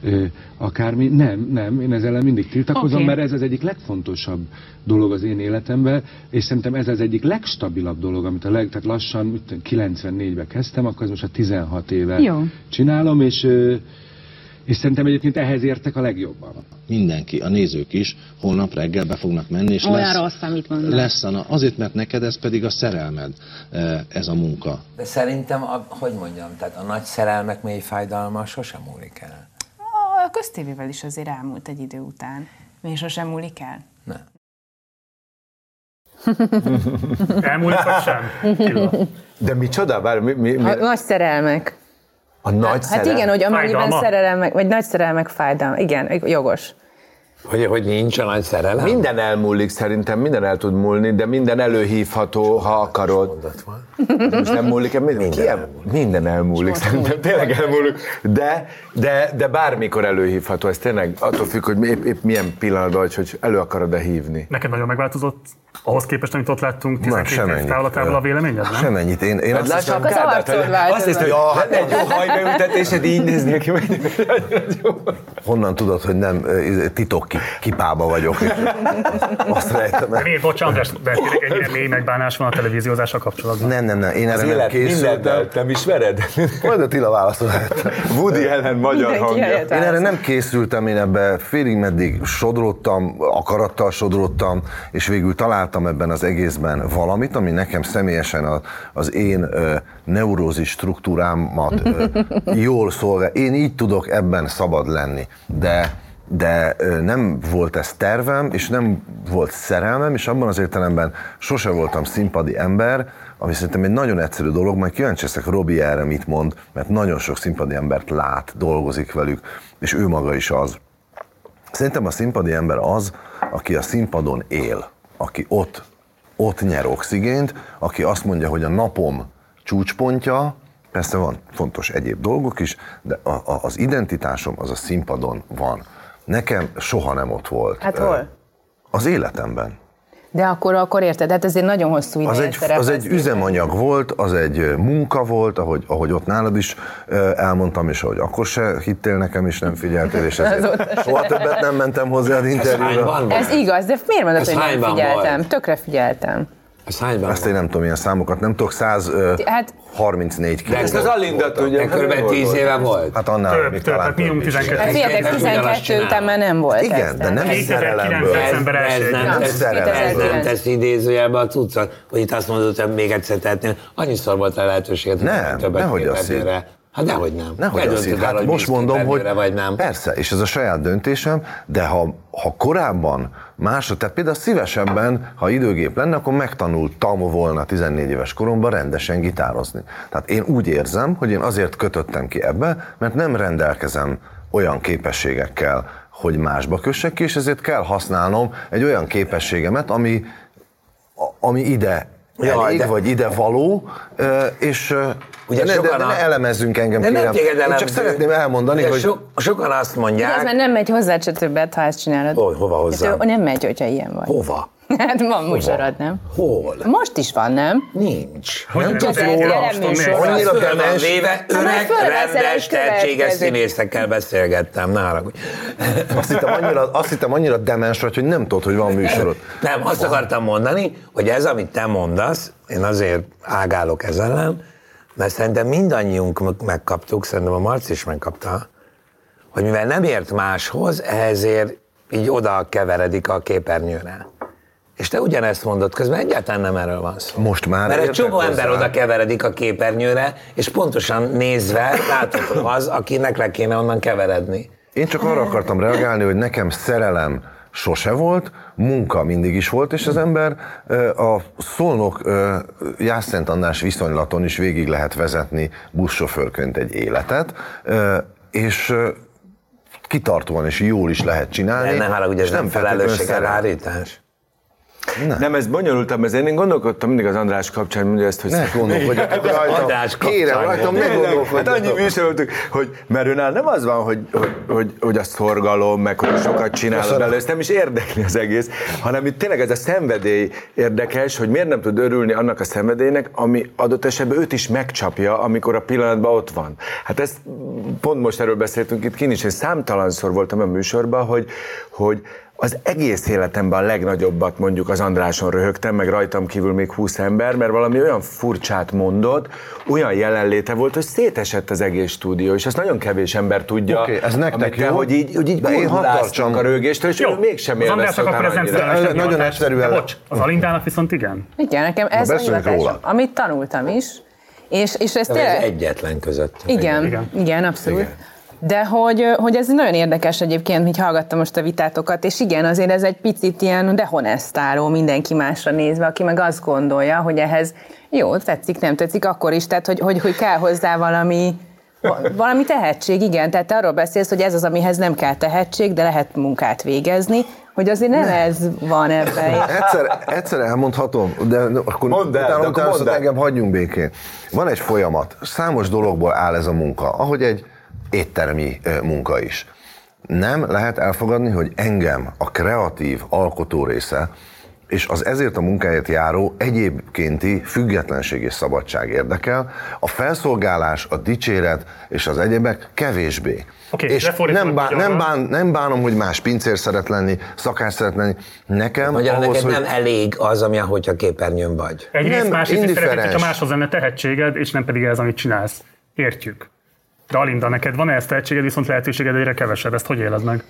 ö, akármi. Nem, nem, én ezzel ellen mindig tiltakozom, Oké. mert ez az egyik legfontosabb dolog az én életemben, és szerintem ez az egyik legstabilabb dolog, amit a leg, tehát lassan, mit tudom, 94-ben kezdtem, akkor ez most a 16 éve Jó. csinálom, és, ö, és szerintem egyébként ehhez értek a legjobban. Mindenki, a nézők is holnap reggel be fognak menni, és Olyan lesz, rossz, amit mondasz. lesz a, azért, mert neked ez pedig a szerelmed, ez a munka. De szerintem, a, hogy mondjam, tehát a nagy szerelmek mély fájdalma sosem múlik el. A köztévével is azért elmúlt egy idő után. Mi sosem múlik el? Nem. Elmúlik vagy sem? De micsoda? Bár, mi, mi, mi, A nagy szerelmek. a nagy Hát szerelem? igen, hogy amennyiben szerelmek, vagy nagy szerelmek fájdalma. Igen, jogos. Hogy, hogy nincs a nagy szerelem? Minden elmúlik szerintem, minden el tud múlni, de minden előhívható, ha akarod. Most nem múlik el, minden, minden, elmúlik. minden elmúlik, szerintem tényleg elmúlik. De, de, de bármikor előhívható, ez tényleg attól függ, hogy épp, épp milyen pillanatban vagy, hogy elő akarod-e hívni. Neked nagyon megváltozott ahhoz képest, amit ott láttunk Na, 12 év távlatából a véleményed, nem? Semennyit. Én, én Hát azt lássam az változott. azt hiszem, hogy Ja, lenne egy jó hajbeültetésed, így néznél ki, honnan tudod, hogy nem titok ki, kipába vagyok. Azt rejtem el. Miért, bocs, András, de tényleg ennyire mély megbánás van a televíziózással kapcsolatban. Nem, nem, nem, én erre nem készültem. nem ismered? Majd a Tila válaszol. Woody ellen magyar hangja. Én erre nem készültem, én ebbe félig meddig sodródtam, akarattal sodródtam, és végül találtam ebben az egészben valamit, ami nekem személyesen az én neurózis struktúrámat jól szolgál. Én így tudok ebben szabad lenni, de de nem volt ez tervem, és nem volt szerelmem, és abban az értelemben sose voltam színpadi ember, ami szerintem egy nagyon egyszerű dolog, majd kíváncsi leszek Robi erre mit mond, mert nagyon sok színpadi embert lát, dolgozik velük, és ő maga is az. Szerintem a színpadi ember az, aki a színpadon él, aki ott, ott nyer oxigént, aki azt mondja, hogy a napom csúcspontja, persze van fontos egyéb dolgok is, de a, a, az identitásom az a színpadon van. Nekem soha nem ott volt. Hát hol? Az életemben. De akkor, akkor érted, hát ezért nagyon hosszú ideje Az egy, az egy üzemanyag volt, az egy munka volt, ahogy, ahogy ott nálad is elmondtam, és ahogy akkor se hittél nekem, és nem figyeltél, és ezért soha többet nem mentem hozzá az interjúra. hányban Ez igaz, de miért mondod, Ez hogy nem figyeltem? volt? Tökre figyeltem. Ez hányban Ezt én nem tudom, ilyen számokat nem tudok, Hát 134 kiló. Ezt az Alinda tudja. De körülbelül 10 éve volt. Hát annál Több, még több, talán hát minimum több is. 12. Hát ugyanazt 12 után már nem volt. Igen, de nem tehát- 2009. szerelemből. ez, nem, Nem, tesz, szerelem. ez nem 2009. tesz idézőjelbe a cuccot, hogy itt azt mondod, hogy még egyszer tehetnél. Annyiszor volt a lehetőséget, hogy Nem, többet nehogy azt képernyőre. Hát dehogy nem. Nehogy Te azt Hát hogy most mondom, hogy vagy nem. persze, és ez a saját döntésem, de ha, ha korábban másra, tehát például szívesebben, ha időgép lenne, akkor megtanultam volna 14 éves koromban rendesen gitározni. Tehát én úgy érzem, hogy én azért kötöttem ki ebbe, mert nem rendelkezem olyan képességekkel, hogy másba kössek ki, és ezért kell használnom egy olyan képességemet, ami, ami ide Elég, de- vagy ide való, és Ugye ne, sokan de ne elemezzünk engem, De nem kérem. téged Én csak szeretném elmondani, De hogy so, sokan azt Ez mondják, már nem megy hozzá se többet, ha ezt csinálod. Hol- hova hozzám? Hát, nem megy, hogyha ilyen vagy. hova? Hát van műsorod, nem? Hol? Most is van, nem? Nincs. Hogy nem nem tudsz róla. Annyira van demes. véve, öreg, rendes, tehetséges színészekkel beszélgettem, haragudj. azt hittem, annyira, azt hittem annyira demens vagy, hogy nem tudod, hogy van műsorod. Nem, azt akartam mondani, hogy ez, amit te mondasz, én azért ágálok ez ellen, mert szerintem mindannyiunk megkaptuk, szerintem a Marci is megkapta, hogy mivel nem ért máshoz, ezért így oda keveredik a képernyőre. És te ugyanezt mondod, közben egyáltalán nem erről van szó. Most már Mert egy csomó ember hozzá. oda keveredik a képernyőre, és pontosan nézve látható az, akinek le kéne onnan keveredni. Én csak arra akartam reagálni, hogy nekem szerelem sose volt, munka mindig is volt, és az ember a Szolnok Jászent András viszonylaton is végig lehet vezetni buszsofőrként egy életet, és kitartóan és jól is lehet csinálni. Nem, nem ugye ez nem feltétlenül szerelem. Felelősségelhárítás. Nem, ez bonyolultabb, ez én gondolkodtam mindig az András kapcsán, mondja ezt, hogy Ne gondolkodjatok rajtam. András kapcsán. Kérem, rajtam ne Hát annyi gondolkodjatok. műsor voltunk, hogy mert őnál nem az van, hogy, hogy, hogy, hogy a szorgalom, meg hogy sokat csinálod belőle, ezt nem is érdekli az egész, hanem itt tényleg ez a szenvedély érdekes, hogy miért nem tud örülni annak a szenvedélynek, ami adott esetben őt is megcsapja, amikor a pillanatban ott van. Hát ezt pont most erről beszéltünk itt kint is, én számtalanszor voltam a műsorban, hogy, hogy az egész életemben a legnagyobbat mondjuk az Andráson röhögtem, meg rajtam kívül még 20 ember, mert valami olyan furcsát mondott, olyan jelenléte volt, hogy szétesett az egész stúdió, és ezt nagyon kevés ember tudja. Oké, ez nektek amit te, jó, hogy így, hogy így én tartsam. a rögéstől, és Jó, ő mégsem az élvezte Andrásnak akkor ez utána Nagyon egyszerűen- Bocs, az Alindának viszont igen. Igen, nekem ez a róla. amit tanultam is, és, és ez Ez egyetlen között. Igen, igen, igen abszolút. Igen. De hogy, hogy ez nagyon érdekes egyébként, hogy hallgattam most a vitátokat, és igen, azért ez egy picit ilyen dehonestáló mindenki másra nézve, aki meg azt gondolja, hogy ehhez jó, tetszik, nem tetszik, akkor is, tehát hogy, hogy, hogy kell hozzá valami, Va- Valami tehetség, igen. Tehát te arról beszélsz, hogy ez az, amihez nem kell tehetség, de lehet munkát végezni, hogy azért nem, ez van ebben. Egyszer, egyszer elmondhatom, de akkor Mondd el, utána, de akkor mondd el. engem hagyjunk békén. Van egy folyamat, számos dologból áll ez a munka, ahogy egy éttermi munka is. Nem lehet elfogadni, hogy engem a kreatív alkotó része és az ezért a munkáért járó egyébkénti függetlenség és szabadság érdekel, a felszolgálás, a dicséret és az egyebek kevésbé. Oké, és nem, bán, magyarra. nem, bán, nem bánom, hogy más pincér szeret lenni, szakács szeret lenni. Nekem Magyarán ahhoz, neked hogy... nem elég az, ami ahogy a képernyőn vagy. Egyrészt, Nem, másrészt szeretnék, indiferens. hogyha máshoz lenne tehetséged, és nem pedig ez, amit csinálsz. Értjük. De Alinda, neked van-e ez tehetséged, viszont lehetőséged egyre kevesebb. Ezt hogy éled meg?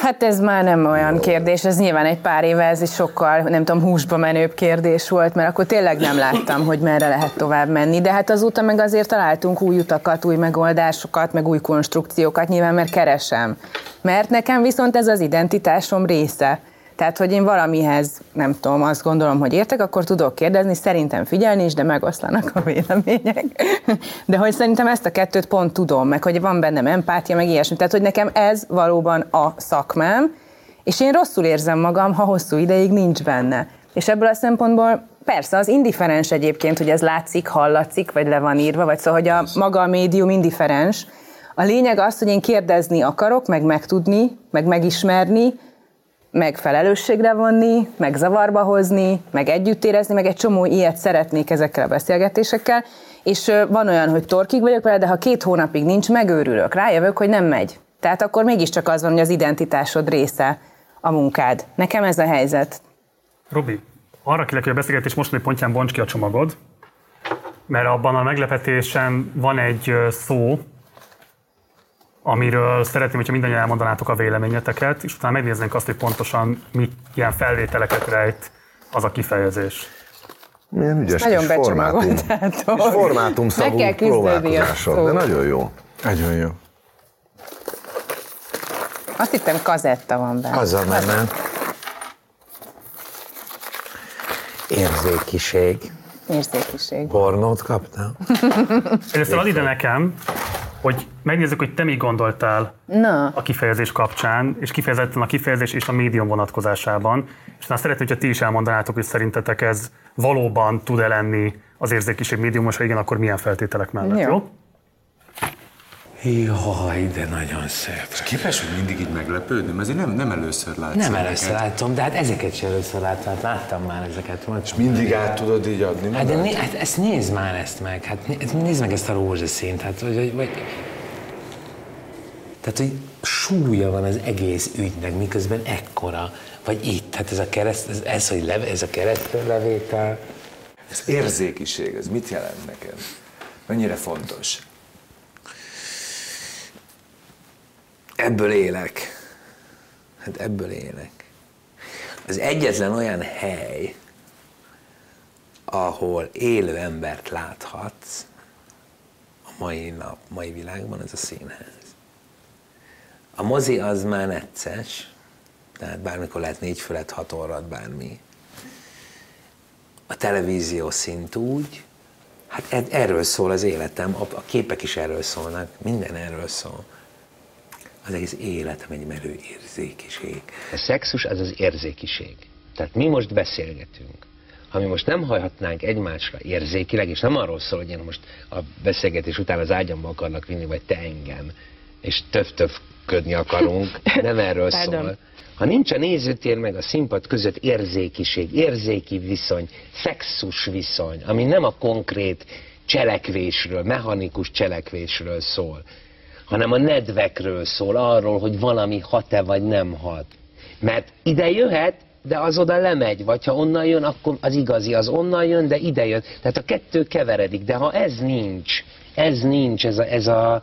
Hát ez már nem olyan kérdés, ez nyilván egy pár éve ez is sokkal, nem tudom, húsba menőbb kérdés volt, mert akkor tényleg nem láttam, hogy merre lehet tovább menni, de hát azóta meg azért találtunk új utakat, új megoldásokat, meg új konstrukciókat, nyilván mert keresem. Mert nekem viszont ez az identitásom része. Tehát, hogy én valamihez, nem tudom, azt gondolom, hogy értek, akkor tudok kérdezni, szerintem figyelni is, de megoszlanak a vélemények. De hogy szerintem ezt a kettőt pont tudom, meg hogy van bennem empátia, meg ilyesmi. Tehát, hogy nekem ez valóban a szakmám, és én rosszul érzem magam, ha hosszú ideig nincs benne. És ebből a szempontból persze az indiferens egyébként, hogy ez látszik, hallatszik, vagy le van írva, vagy szóval, hogy a maga a médium indiferens. A lényeg az, hogy én kérdezni akarok, meg megtudni, meg megismerni, meg felelősségre vonni, meg zavarba hozni, meg együtt érezni, meg egy csomó ilyet szeretnék ezekkel a beszélgetésekkel, és van olyan, hogy torkig vagyok vele, de ha két hónapig nincs, megőrülök, rájövök, hogy nem megy. Tehát akkor mégiscsak az van, hogy az identitásod része a munkád. Nekem ez a helyzet. Robi, arra kérlek, hogy a beszélgetés mostani pontján bonts ki a csomagod, mert abban a meglepetésen van egy szó, amiről szeretném, hogyha mindannyian elmondanátok a véleményeteket, és utána megnéznénk azt, hogy pontosan mit ilyen felvételeket rejt az a kifejezés. Milyen ügyes Nagyon kis formátum. Kis formátum Meg szavú próbálkozásod, de nagyon jó. Nagyon jó. Azt hittem kazetta van benne. Azzal menne. Érzékiség. Érzékiség. Pornót kaptam? Először add ide nekem, hogy megnézzük, hogy te mit gondoltál Na, a kifejezés kapcsán, és kifejezetten a kifejezés és a médium vonatkozásában. És aztán szeretném, hogyha ti is elmondanátok, hogy szerintetek ez valóban tud-e lenni az érzékiség médiumos, ha igen, akkor milyen feltételek mellett, Jó. jó? Jaj, de nagyon szép. Képes, hogy mindig így meglepődnöm? Ezért nem, nem először látsz Nem először látom, de hát ezeket sem először láttam, hát láttam már ezeket. És Mindig át tudod így adni Hát, de né, hát ezt nézd már ezt meg, hát né- nézd meg ezt a rózsaszínt, hát vagy, vagy, tehát, hogy súlya van az egész ügynek, miközben ekkora, vagy itt, hát ez a kereszt, ez, ez hogy leve, ez a keresztlevétel. Ez érzékiség, ez mit jelent neked? Mennyire fontos? Ebből élek. Hát ebből élek. Az egyetlen olyan hely, ahol élő embert láthatsz a mai nap, mai világban, ez a színház. A mozi az már necces, tehát bármikor lehet négy fölött, hat orrat, bármi. A televízió szint úgy, hát erről szól az életem, a képek is erről szólnak, minden erről szól. Az egész életem egy merő érzékiség. A szexus az az érzékiség. Tehát mi most beszélgetünk. Ha mi most nem hallhatnánk egymásra érzékileg, és nem arról szól, hogy én most a beszélgetés után az ágyamba akarlak vinni, vagy te engem, és töv-tövködni akarunk, nem erről szól. Ha nincs a nézőtér meg a színpad között érzékiség, érzéki viszony, szexus viszony, ami nem a konkrét cselekvésről, mechanikus cselekvésről szól, hanem a nedvekről szól, arról, hogy valami hat-e vagy nem hat. Mert ide jöhet, de az oda lemegy, vagy ha onnan jön, akkor az igazi, az onnan jön, de ide jön. Tehát a kettő keveredik, de ha ez nincs, ez nincs, ez a, ez a,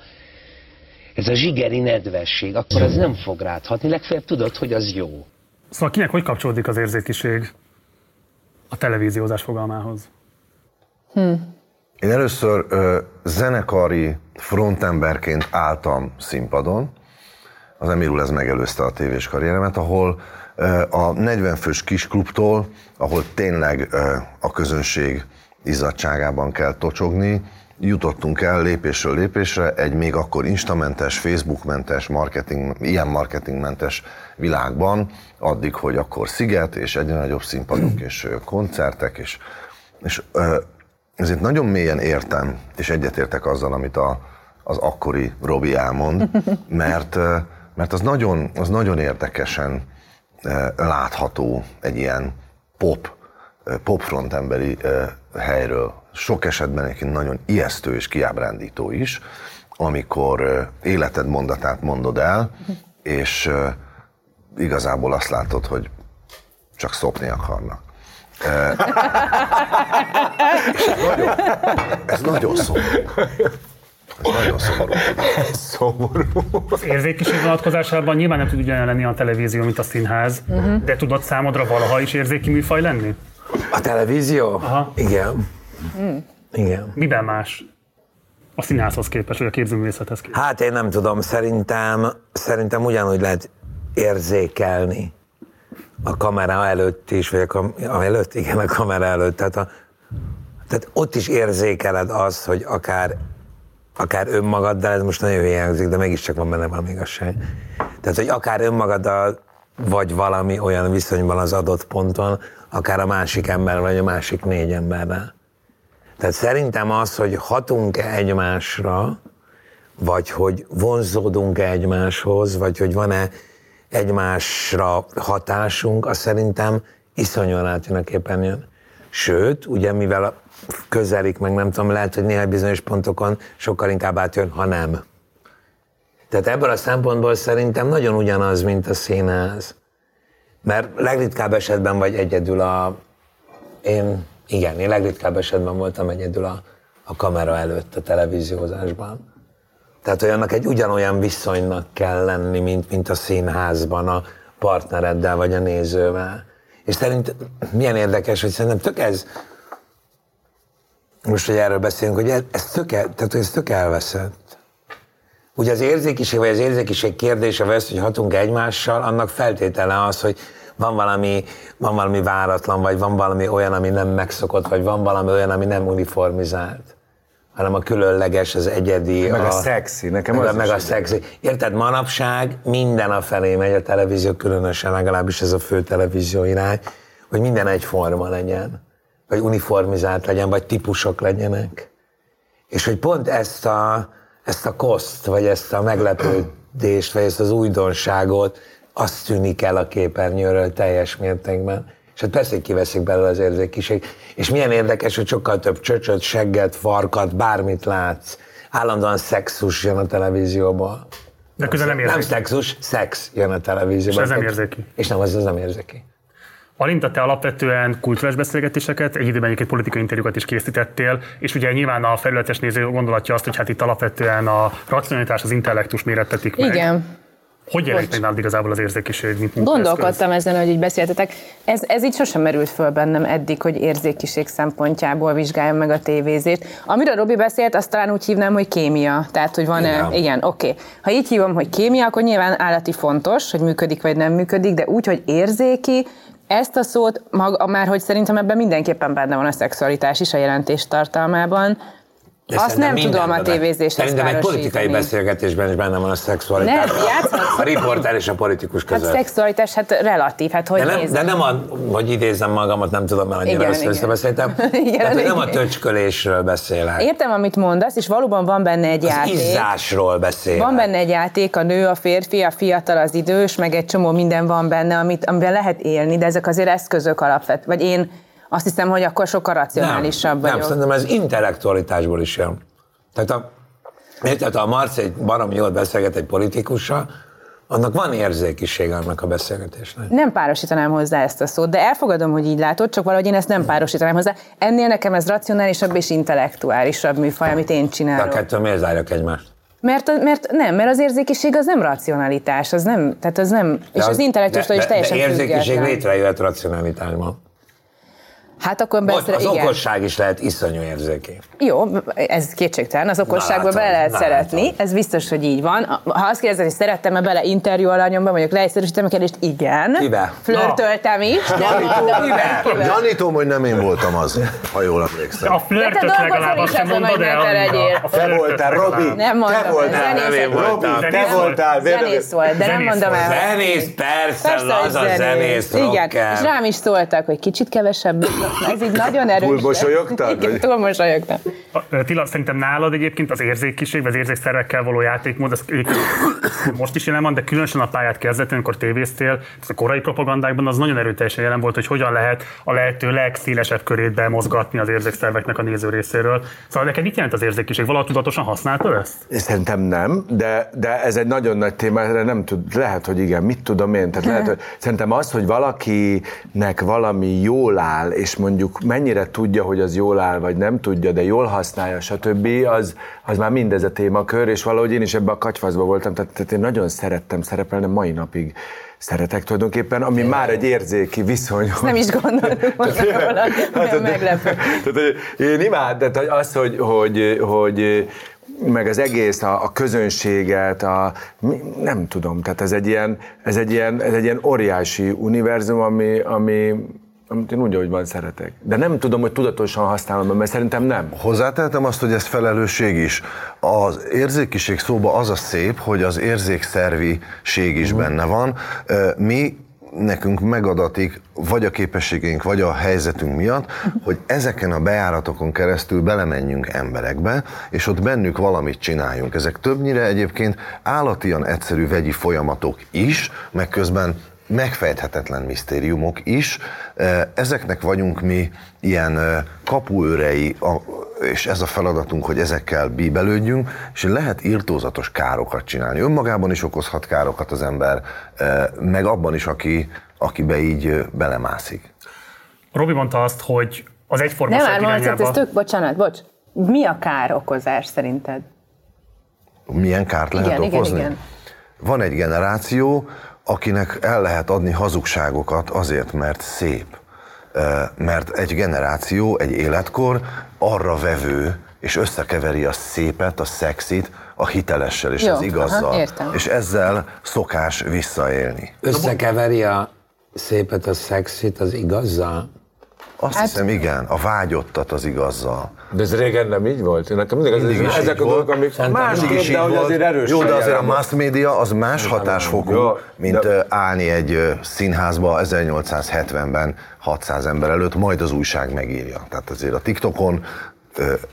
ez a zsigeri nedvesség, akkor az nem fog rád hatni, legfeljebb tudod, hogy az jó. Szóval kinek hogy kapcsolódik az érzékiség a televíziózás fogalmához? Én először ö, zenekari frontemberként álltam színpadon, az Emirul ez megelőzte a tévés karrieremet, ahol ö, a 40 fős kisklubtól, ahol tényleg ö, a közönség izzadságában kell tocsogni, jutottunk el lépésről lépésre egy még akkor instamentes, Facebookmentes, marketing, ilyen marketingmentes világban, addig, hogy akkor sziget, és egyre nagyobb színpadok, és koncertek, és, és ö, ezért nagyon mélyen értem, és egyetértek azzal, amit a, az akkori Robi elmond, mert, mert az nagyon, az nagyon érdekesen látható egy ilyen pop, ö, pop frontemberi ö, helyről. Sok esetben egyébként nagyon ijesztő és kiábrándító is, amikor életed mondatát mondod el, és igazából azt látod, hogy csak szopni akarnak. Ez nagyon, ez nagyon szomorú. Ez nagyon szomorú. Szomorú. Az érzékiség vonatkozásában nyilván nem tud ugyanolyan lenni a televízió, mint a színház, Mhm. de tudod számodra valaha is érzéki műfaj lenni? A televízió? Aha. Igen. Igen. Miben más? A színházhoz képest, vagy a képzőművészethez képest? Hát én nem tudom, szerintem, szerintem ugyanúgy lehet érzékelni a kamera előtt is, vagy a kam- a előtt, igen, a kamera előtt. Tehát, a, tehát ott is érzékeled azt, hogy akár, akár önmagaddal, ez most nagyon hangzik, de mégiscsak van benne valami igazság. Tehát, hogy akár önmagaddal vagy valami olyan viszonyban az adott ponton, akár a másik ember, vagy a másik négy emberrel. Tehát szerintem az, hogy hatunk-e egymásra, vagy hogy vonzódunk-e egymáshoz, vagy hogy van-e egymásra hatásunk, az szerintem iszonyúan átjön a képernyőn. Sőt, ugye mivel közelik, meg nem tudom, lehet, hogy néhány bizonyos pontokon sokkal inkább átjön, ha nem. Tehát ebből a szempontból szerintem nagyon ugyanaz, mint a színház. Mert legritkább esetben vagy egyedül a... Én, igen, én legritkább esetben voltam egyedül a, a kamera előtt a televíziózásban. Tehát, hogy annak egy ugyanolyan viszonynak kell lenni, mint, mint a színházban a partnereddel vagy a nézővel. És szerint milyen érdekes, hogy szerintem tök ez, most, hogy erről beszélünk, hogy ez, ez, tök, el, tehát, ez tök elveszett. Ugye az érzékiség, vagy az érzékiség kérdése, vagy az, hogy hatunk egymással, annak feltétele az, hogy van valami, van valami váratlan, vagy van valami olyan, ami nem megszokott, vagy van valami olyan, ami nem uniformizált hanem a különleges, az egyedi. Meg a szexi, nekem meg, az a, meg a szexi. Érted, manapság minden a felé megy a televízió, különösen legalábbis ez a fő televízió irány, hogy minden egyforma legyen, vagy uniformizált legyen, vagy típusok legyenek. És hogy pont ezt a, ezt a koszt, vagy ezt a meglepődést, vagy ezt az újdonságot, azt tűnik el a képernyőről teljes mértékben. És hát persze, hogy kiveszik belőle az érzékiség. És milyen érdekes, hogy sokkal több csöcsöt, segget, farkat, bármit látsz. Állandóan szexus jön a televízióból. De közben nem Nem érzéki. szexus, szex jön a televízióból. És ez nem érzéki. És nem, az, az nem érzéki. Alinta, te alapvetően kulturális beszélgetéseket, egy időben egyébként politikai interjúkat is készítettél, és ugye nyilván a felületes néző gondolatja azt, hogy hát itt alapvetően a racionalitás, az intellektus mérettetik meg. Igen. Hogy jelenik meg nálad igazából az érzékiség, mint? Gondolkodtam ezen, hogy így beszéltetek. Ez, ez így sosem merült föl bennem eddig, hogy érzékiség szempontjából vizsgáljam meg a tévézést. Amiről Robi beszélt, azt talán úgy hívnám, hogy kémia. Tehát, hogy van-e... Igen. Igen, oké. Okay. Ha így hívom, hogy kémia, akkor nyilván állati fontos, hogy működik vagy nem működik, de úgy, hogy érzéki, ezt a szót, maga, már hogy szerintem ebben mindenképpen benne van a szexualitás is a jelentés tartalmában, De azt nem tudom a tévézéshez Szerintem egy politikai beszélgetésben is benne van a szexualitás. Nem, játszhatsz. A riporter és a politikus Hát között. szexualitás, hát relatív, hát hogy de, nem, nézem. de nem a, hogy idézem magamat, nem tudom, mert annyira Igen, össze igen. összebeszéltem. Igen, Tehát, hogy nem a igen. töcskölésről beszélek. Értem, amit mondasz, és valóban van benne egy Az játék. izzásról beszélek. Van benne egy játék, a nő, a férfi, a fiatal, az idős, meg egy csomó minden van benne, amit, amiben lehet élni, de ezek azért eszközök alapvet. Vagy én azt hiszem, hogy akkor sokkal racionálisabb nem, vagyok. Nem, szerintem ez intellektualitásból is jön. Tehát a, érted, ha a Marci egy barom jól beszélget egy politikussal, annak van érzékisége annak a beszélgetésnek. nem párosítanám hozzá ezt a szót, de elfogadom, hogy így látod, csak valahogy én ezt nem párosítanám hozzá. Ennél nekem ez racionálisabb és intellektuálisabb műfaj, amit én De a csinálok. kettő miért zárják egymást? Mert, mert nem, mert az érzékiség az nem racionalitás, az nem, tehát az nem, és De az intellektustól is de, teljesen de érzékiség független. létrejöhet racionalitásban. Hát akkor beszél, az igen. okosság is lehet iszonyú érzékeny. Jó, ez kétségtelen, az okosságba bele lehet na, szeretni, ez biztos, hogy így van. Ha azt kérdezed, hogy szerettem-e bele interjú alanyomba, mondjuk leegyszerűsítem a kérdést, igen. Kivel? Flörtöltem is, de mondom, kivel. Gyanítom, hogy nem én voltam az, ha jól emlékszem. A De te flörtöt legalább is azt mondod el. te voltál. Robi! Nem mondom, te voltál, nem én volt. voltam. Robi, te voltál. Zenész volt, de nem mondom el. Zenész, persze, az a zenész, Igen, és rám is szóltak, hogy kicsit kevesebb. Ez így nagyon erős. Túl mosolyogtad, Igen, Tila, szerintem nálad egyébként az érzékiség, vagy az érzékszervekkel való játékmód, ez most is jelen van, de különösen a pályát kezdetén, amikor tévéztél, ez a korai propagandákban az nagyon erőteljesen jelen volt, hogy hogyan lehet a lehető legszélesebb körét bemozgatni az érzékszerveknek a néző részéről. Szóval neked mit jelent az érzékiség? Valaha tudatosan használtad ezt? Szerintem nem, de, de ez egy nagyon nagy téma, erre nem tud, lehet, hogy igen, mit tudom én, tehát lehet, hogy szerintem az, hogy valakinek valami jól áll, és mondjuk mennyire tudja, hogy az jól áll, vagy nem tudja, de jól használja, stb., az, az már mindez a témakör, és valahogy én is ebbe a katyfaszba voltam, tehát, tehát én nagyon szerettem szerepelni, mai napig szeretek tulajdonképpen, ami már egy érzéki viszony. Ezt nem is gondoltuk volna olyan meglepő. Tehát, én imád, tehát az, hogy, hogy, hogy meg az egész, a, a közönséget, a, nem tudom, tehát ez egy ilyen, ez egy ilyen, ez egy ilyen óriási univerzum, ami, ami, amit én úgy, ahogy van szeretek. De nem tudom, hogy tudatosan használom, mert szerintem nem. Hozzátehetem azt, hogy ez felelősség is. Az érzékiség szóba az a szép, hogy az érzékszerviség is benne van. Mi nekünk megadatik, vagy a képességeink, vagy a helyzetünk miatt, hogy ezeken a bejáratokon keresztül belemenjünk emberekbe, és ott bennük valamit csináljunk. Ezek többnyire egyébként állatian egyszerű vegyi folyamatok is, meg közben megfejthetetlen misztériumok is. Ezeknek vagyunk mi ilyen kapuőrei, és ez a feladatunk, hogy ezekkel bíbelődjünk, és lehet írtózatos károkat csinálni. Önmagában is okozhat károkat az ember, meg abban is, aki, akibe így belemászik. Robi mondta azt, hogy az Nem már mondsz, irányába... ez tök, bocsánat, bocs. Mi a károkozás szerinted? Milyen kárt lehet Igen, igen, okozni? igen. Van egy generáció, akinek el lehet adni hazugságokat azért, mert szép. Mert egy generáció, egy életkor arra vevő, és összekeveri a szépet, a szexit, a hitelessel és Jó, az igazzal. aha, értem. és ezzel szokás visszaélni. Összekeveri a szépet, a szexit az igazzal? Azt hát, hiszem, igen, a vágyottat az igazzal. De ez régen nem így volt? Én nekem mindig, Mindig ez, is ezek a dolgok, amik másképp, is de hogy azért erős. Jó, de azért a mass media az más hatásfokú, Jó, mint de- állni egy színházba 1870-ben 600 ember előtt, majd az újság megírja. Tehát azért a TikTokon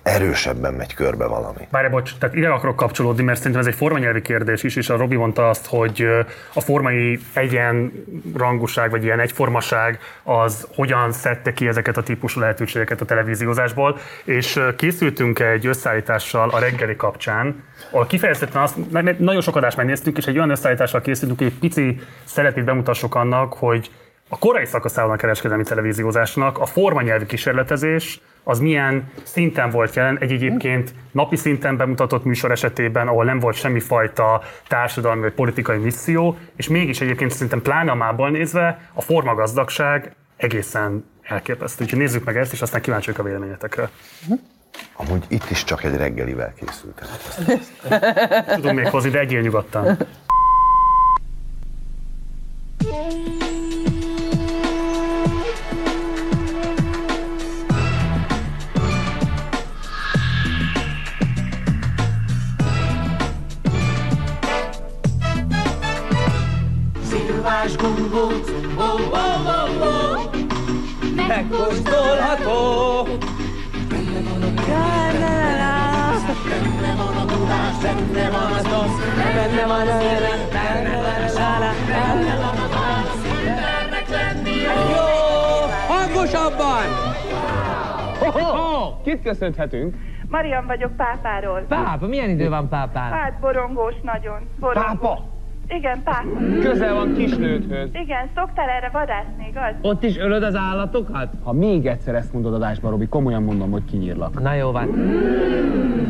erősebben megy körbe valami. Várj, bocs, tehát ide akarok kapcsolódni, mert szerintem ez egy formanyelvi kérdés is, és a Robi mondta azt, hogy a formai egyenrangúság, vagy ilyen egyformaság az hogyan szedte ki ezeket a típusú lehetőségeket a televíziózásból, és készültünk egy összeállítással a reggeli kapcsán, ahol kifejezetten azt, na- na- nagyon sok adást megnéztünk, és egy olyan összeállítással készültünk, hogy egy pici szeletét bemutassuk annak, hogy a korai szakaszában a kereskedelmi televíziózásnak a formanyelvi kísérletezés az milyen szinten volt jelen egy egyébként napi szinten bemutatott műsor esetében, ahol nem volt semmifajta társadalmi vagy politikai misszió, és mégis egyébként szerintem pláne a mából nézve a formagazdagság egészen elképesztő. Úgyhogy nézzük meg ezt, és aztán kíváncsiak a véleményetekre. Amúgy itt is csak egy reggelivel készültem. Tudunk még hozni, de egyél nyugodtan. Szilvás gumbóc, ó, ó, ó, ó, megkóstolható. Benne van a benne van a tudás, benne van a szosz, benne van a jelen, benne van a sála, benne van a válasz, mindennek lenni jó. Jó! Hangosabban! Kit köszönhetünk? Marian vagyok pápáról. Pápa, milyen idő van pápán? Hát borongós nagyon. Borongós. Pápa? Igen, pápa. Közel van Kislőthöz. Igen, szoktál erre vadászni, igaz? Ott is ölöd az állatokat? Ha még egyszer ezt mondod adásba, Robi, komolyan mondom, hogy kinyírlak. Na jó van.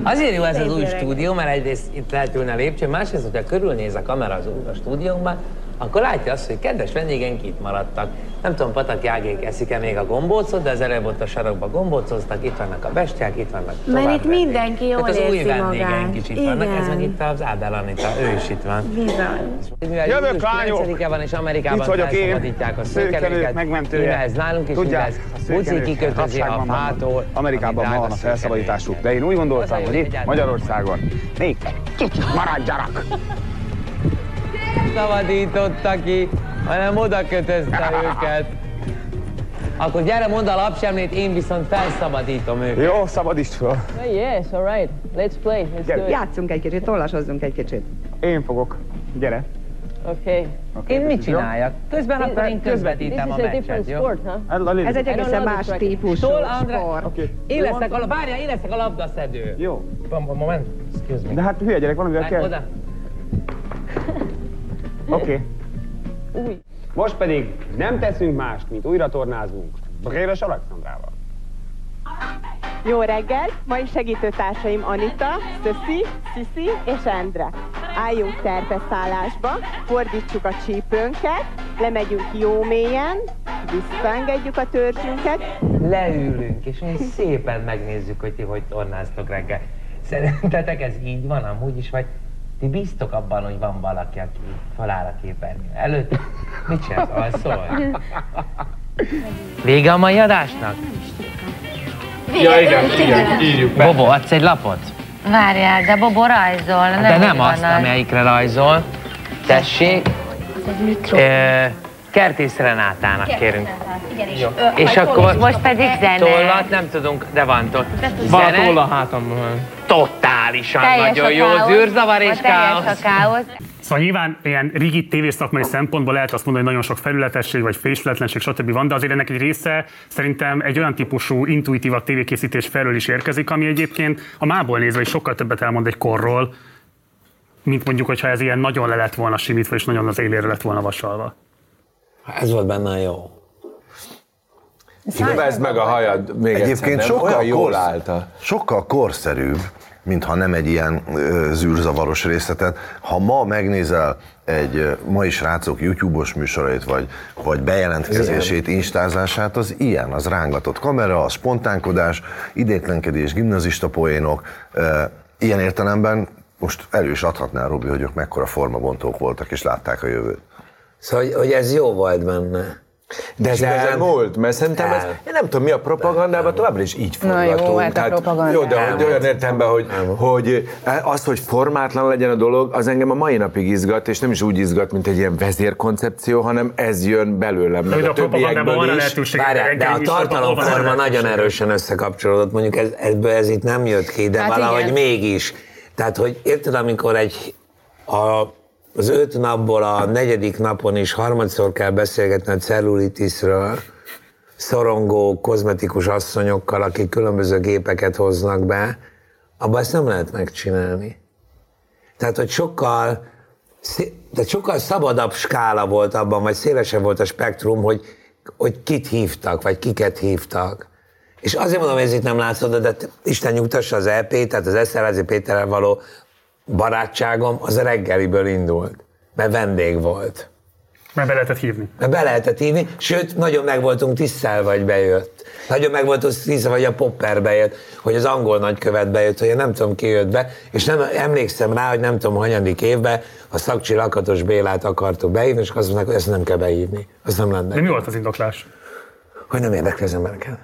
Azért jó ez az új stúdió, mert egyrészt itt lehet ülni a lépcsőn, másrészt, hogyha körülnéz a kamera az új a stúdiónkban, akkor látja azt, hogy kedves vendégeink itt maradtak. Nem tudom, Patak Jágék eszik-e még a gombócot, de az előbb ott a sarokba gombócoztak, itt vannak a bestiák, itt vannak Mert tovább itt mindenki jól Tehát az új vendégeink is itt vannak, ez meg itt az Ábel Anita, ő is itt van. Bizony. Mivel Jövök, lányok! 9-e van, és Amerikában Itt vagyok én, felszabadítják a szőkenőket. megmentője. Íme ez nálunk is Tudják, igaz. Buci kikötözi a fától. Amerikában ma van a felszabadításuk, de én úgy gondoltam, hogy itt. Magyarországon még kicsit maradjanak. Szabadította ki, hanem oda kötözte őket. Akkor gyere, mondd a lapsemlét, én viszont felszabadítom őket. Jó, szabadítsd föl. Yes, all right. Let's play. Let's do it. Játszunk egy kicsit, tollasozzunk egy kicsit. Én fogok. Gyere. Okay. Én mit csináljak? Közben akkor én közvetítem a meccset, jó? sport, huh? Ez egy egészen más típusú André. sport. Én leszek a, várjál, én leszek a labdaszedő. Jó. Van, van, moment. Excuse me. De hát hülye gyerek, valamivel kell. Oda. Oké. Most pedig nem teszünk mást, mint újra tornázunk. Bréres Alexandrával. Jó reggel! Mai segítőtársaim Anita, Szöszi, Sziszi és Endre. Álljunk terpeszállásba, fordítsuk a csípőnket, lemegyünk jó mélyen, visszaengedjük a törzsünket, Leülünk, és mi szépen megnézzük, hogy ti hogy tornáztok reggel. Szerintetek ez így van amúgy is, vagy ti bíztok abban, hogy van valaki, aki feláll a képernyő előtt? Mit csinálsz? Alszol? Vége a mai adásnak? Ja, igen, igen, írjuk be. Bobo, adsz egy lapot? Várjál, de Bobo rajzol. Nem De nem azt, az. amelyikre rajzol. Tessék, Ez Kertész Renátának kérünk. Igenis. Jó. Ö, És akkor... Most pedig zene. Tollat nem tudunk, de van toll. Van Zene? toll a hátamban. Totálisan Teljes nagyon a jó, káosz. zűrzavar és káosz. a káosz. Szóval nyilván ilyen rigid tévészakmai szempontból lehet azt mondani, hogy nagyon sok felületesség vagy fésületlenség, stb. van, de azért ennek egy része szerintem egy olyan típusú intuitívabb tévékészítés felől is érkezik, ami egyébként a mából nézve is sokkal többet elmond egy korról, mint mondjuk, hogyha ez ilyen nagyon le lett volna simítva, és nagyon az élére lett volna vasalva. Ez volt benne a jó. Növesd meg a hajad még egyszer, Egyébként nem? sokkal, Olyan jól korsz, állta. sokkal korszerűbb, mintha nem egy ilyen zűrzavaros részletet. Ha ma megnézel egy mai srácok YouTube-os műsorait, vagy, vagy bejelentkezését, instázását, az ilyen, az rángatott kamera, a spontánkodás, idétlenkedés, gimnazista poénok, ilyen értelemben most elő is adhatnál, Robi, hogy ők mekkora formabontók voltak, és látták a jövőt. Szóval, hogy ez jó volt benne. De ez elmúlt, mert szerintem ez, én nem tudom, mi a propagandában továbbra is így Na jó, forgatunk. hát a propaganda Jó, de, elmúlt. olyan értelemben, hogy, hogy az, hogy formátlan legyen a dolog, az engem a mai napig izgat, és nem is úgy izgat, mint egy ilyen vezérkoncepció, hanem ez jön belőlem, meg de a a propagandában többiekből is. lehetőség. Várjál, de a tartalomforma nagyon erősen összekapcsolódott, mondjuk ez, ebből ez itt nem jött ki, de Hát valahogy igen. mégis. Tehát, hogy érted, amikor egy a, az öt napból a negyedik napon is harmadszor kell beszélgetni a cellulitisről, szorongó, kozmetikus asszonyokkal, akik különböző gépeket hoznak be, abban ezt nem lehet megcsinálni. Tehát, hogy sokkal, tehát sokkal szabadabb skála volt abban, vagy szélesebb volt a spektrum, hogy, hogy kit hívtak, vagy kiket hívtak. És azért mondom, hogy ez itt nem látszott, de Isten nyugtassa az EP, tehát az Eszterházi Péterrel való barátságom, az reggeliből indult, mert vendég volt. Mert be lehetett hívni. Mert be lehetett hívni, sőt, nagyon meg voltunk tisztelve, hogy bejött. Nagyon meg voltunk tisztelve, hogy a Popper bejött, hogy az angol nagykövet bejött, hogy én nem tudom ki jött be, és nem emlékszem rá, hogy nem tudom, hanyadik évben a Szakcsi Lakatos Bélát akartuk behívni, és azt mondták, hogy ezt nem kell behívni. Az nem lenne. De mi volt az indoklás? Hogy nem érdekli az embereket.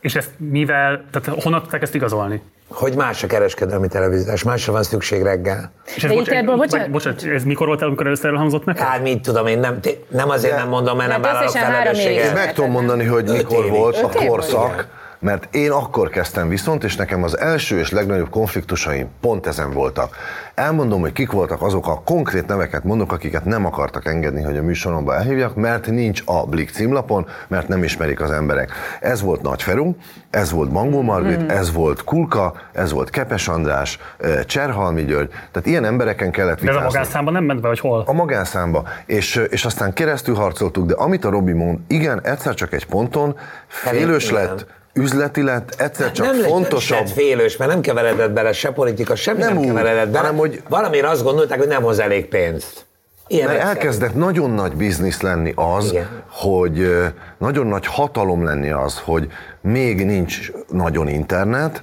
És ezt mivel, tehát honnan tudták ezt igazolni? Hogy más a kereskedelmi televíziós, másra van szükség reggel. És ez, bocs, bocsánat, bocsánat, ez mikor volt amikor először elhangzott neked? Hát mit tudom én, nem, nem azért nem mondom, mert nem vállalok felelősséget. Én meg tudom mondani, hogy mikor volt a korszak, mert én akkor kezdtem viszont, és nekem az első és legnagyobb konfliktusaim pont ezen voltak. Elmondom, hogy kik voltak azok a konkrét neveket mondok, akiket nem akartak engedni, hogy a műsoromba elhívjak, mert nincs a Blik címlapon, mert nem ismerik az emberek. Ez volt Nagy Feru, ez volt Mangó Margit, Mhm. ez volt Kulka, ez volt Kepes András, Cserhalmi György, tehát ilyen embereken kellett De ez a vitázni. magánszámban nem ment be, hogy hol? A magánszámba. És, és aztán keresztül harcoltuk, de amit a Robi mond, igen, egyszer csak egy ponton félős lett, üzleti lett, egyszer csak nem fontosabb. lett félős, mert nem keveredett bele se politika, semmi nem, Nem nem úgy, keveredett bele. hanem hogy- Valamire azt gondolták, hogy nem hoz elég pénzt. Mert elkezdett nagyon nagy biznisz lenni az, Igen. hogy nagyon nagy hatalom lenni az, hogy még nincs nagyon internet,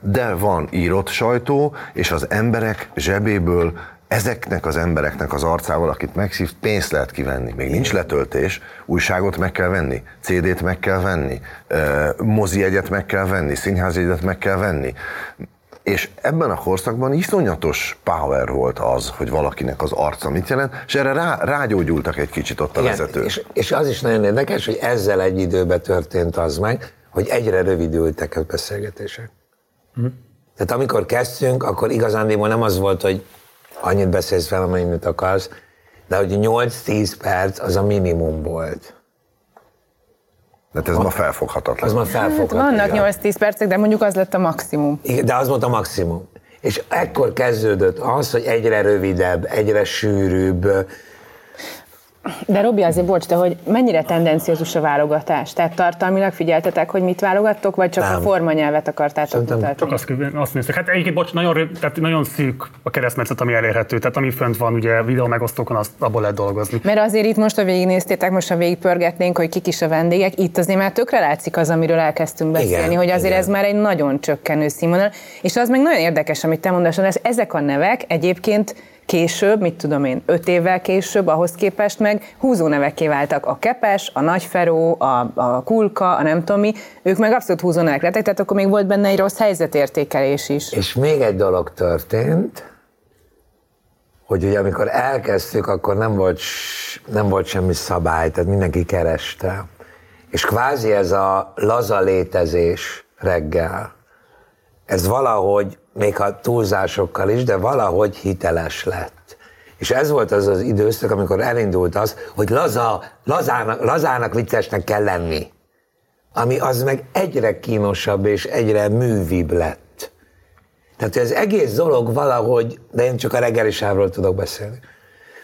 de van írott sajtó, és az emberek zsebéből ezeknek az embereknek az arcával, akit megszív, pénzt lehet kivenni. Még nincs letöltés, újságot meg kell venni, CD-t meg kell venni, mozi egyet meg kell venni, színházjegyet meg kell venni. És ebben a korszakban iszonyatos power volt az, hogy valakinek az arca mit jelent, és erre rá, rágyógyultak egy kicsit ott a Igen, vezetők. És, és az is nagyon érdekes, hogy ezzel egy időben történt az meg, hogy egyre rövidültek a beszélgetések. Mhm. Tehát amikor kezdtünk, akkor igazándiból nem az volt, hogy annyit beszélsz fel, amennyit akarsz, de hogy 8-10 perc az a minimum volt. De ez ma felfoghatatlan. Az ma Hát felfoghatatlan. vannak 8-10 percek, de mondjuk az lett a maximum. Igen, de az volt a maximum. És ekkor kezdődött az, hogy egyre rövidebb, egyre sűrűbb. De Robi, azért bocs, de hogy mennyire tendenciózus a válogatás? Tehát tartalmilag figyeltetek, hogy mit válogattok, vagy csak Nem. a formanyelvet akartátok mutatni? Csak azt, azt néztük. Hát egyébként, bocs, nagyon, tehát nagyon szűk a keresztmetszet, ami elérhető. Tehát ami fönt van, ugye videó megosztókon, azt abból lehet dolgozni. Mert azért itt most, ha végignéztétek, most ha végigpörgetnénk, hogy kik is a vendégek, itt azért már tökre látszik az, amiről elkezdtünk beszélni, Igen, hogy azért igen. ez már egy nagyon csökkenő színvonal. És az meg nagyon érdekes, amit te mondasz, hogy ezek a nevek egyébként később, mit tudom én, öt évvel később, ahhoz képest meg húzó nevekké váltak. A Kepes, a Nagyferó, a, a Kulka, a nem tudom mi, ők meg abszolút húzó nevek lettek, tehát akkor még volt benne egy rossz helyzetértékelés is. És még egy dolog történt, hogy ugye amikor elkezdtük, akkor nem volt, nem volt semmi szabály, tehát mindenki kereste. És kvázi ez a laza létezés reggel, ez valahogy, még ha túlzásokkal is, de valahogy hiteles lett. És ez volt az az időszak, amikor elindult az, hogy laza, lazának, lazának viccesnek kell lenni. Ami az meg egyre kínosabb és egyre művibb lett. Tehát az egész dolog valahogy, de én csak a reggeli sávról tudok beszélni.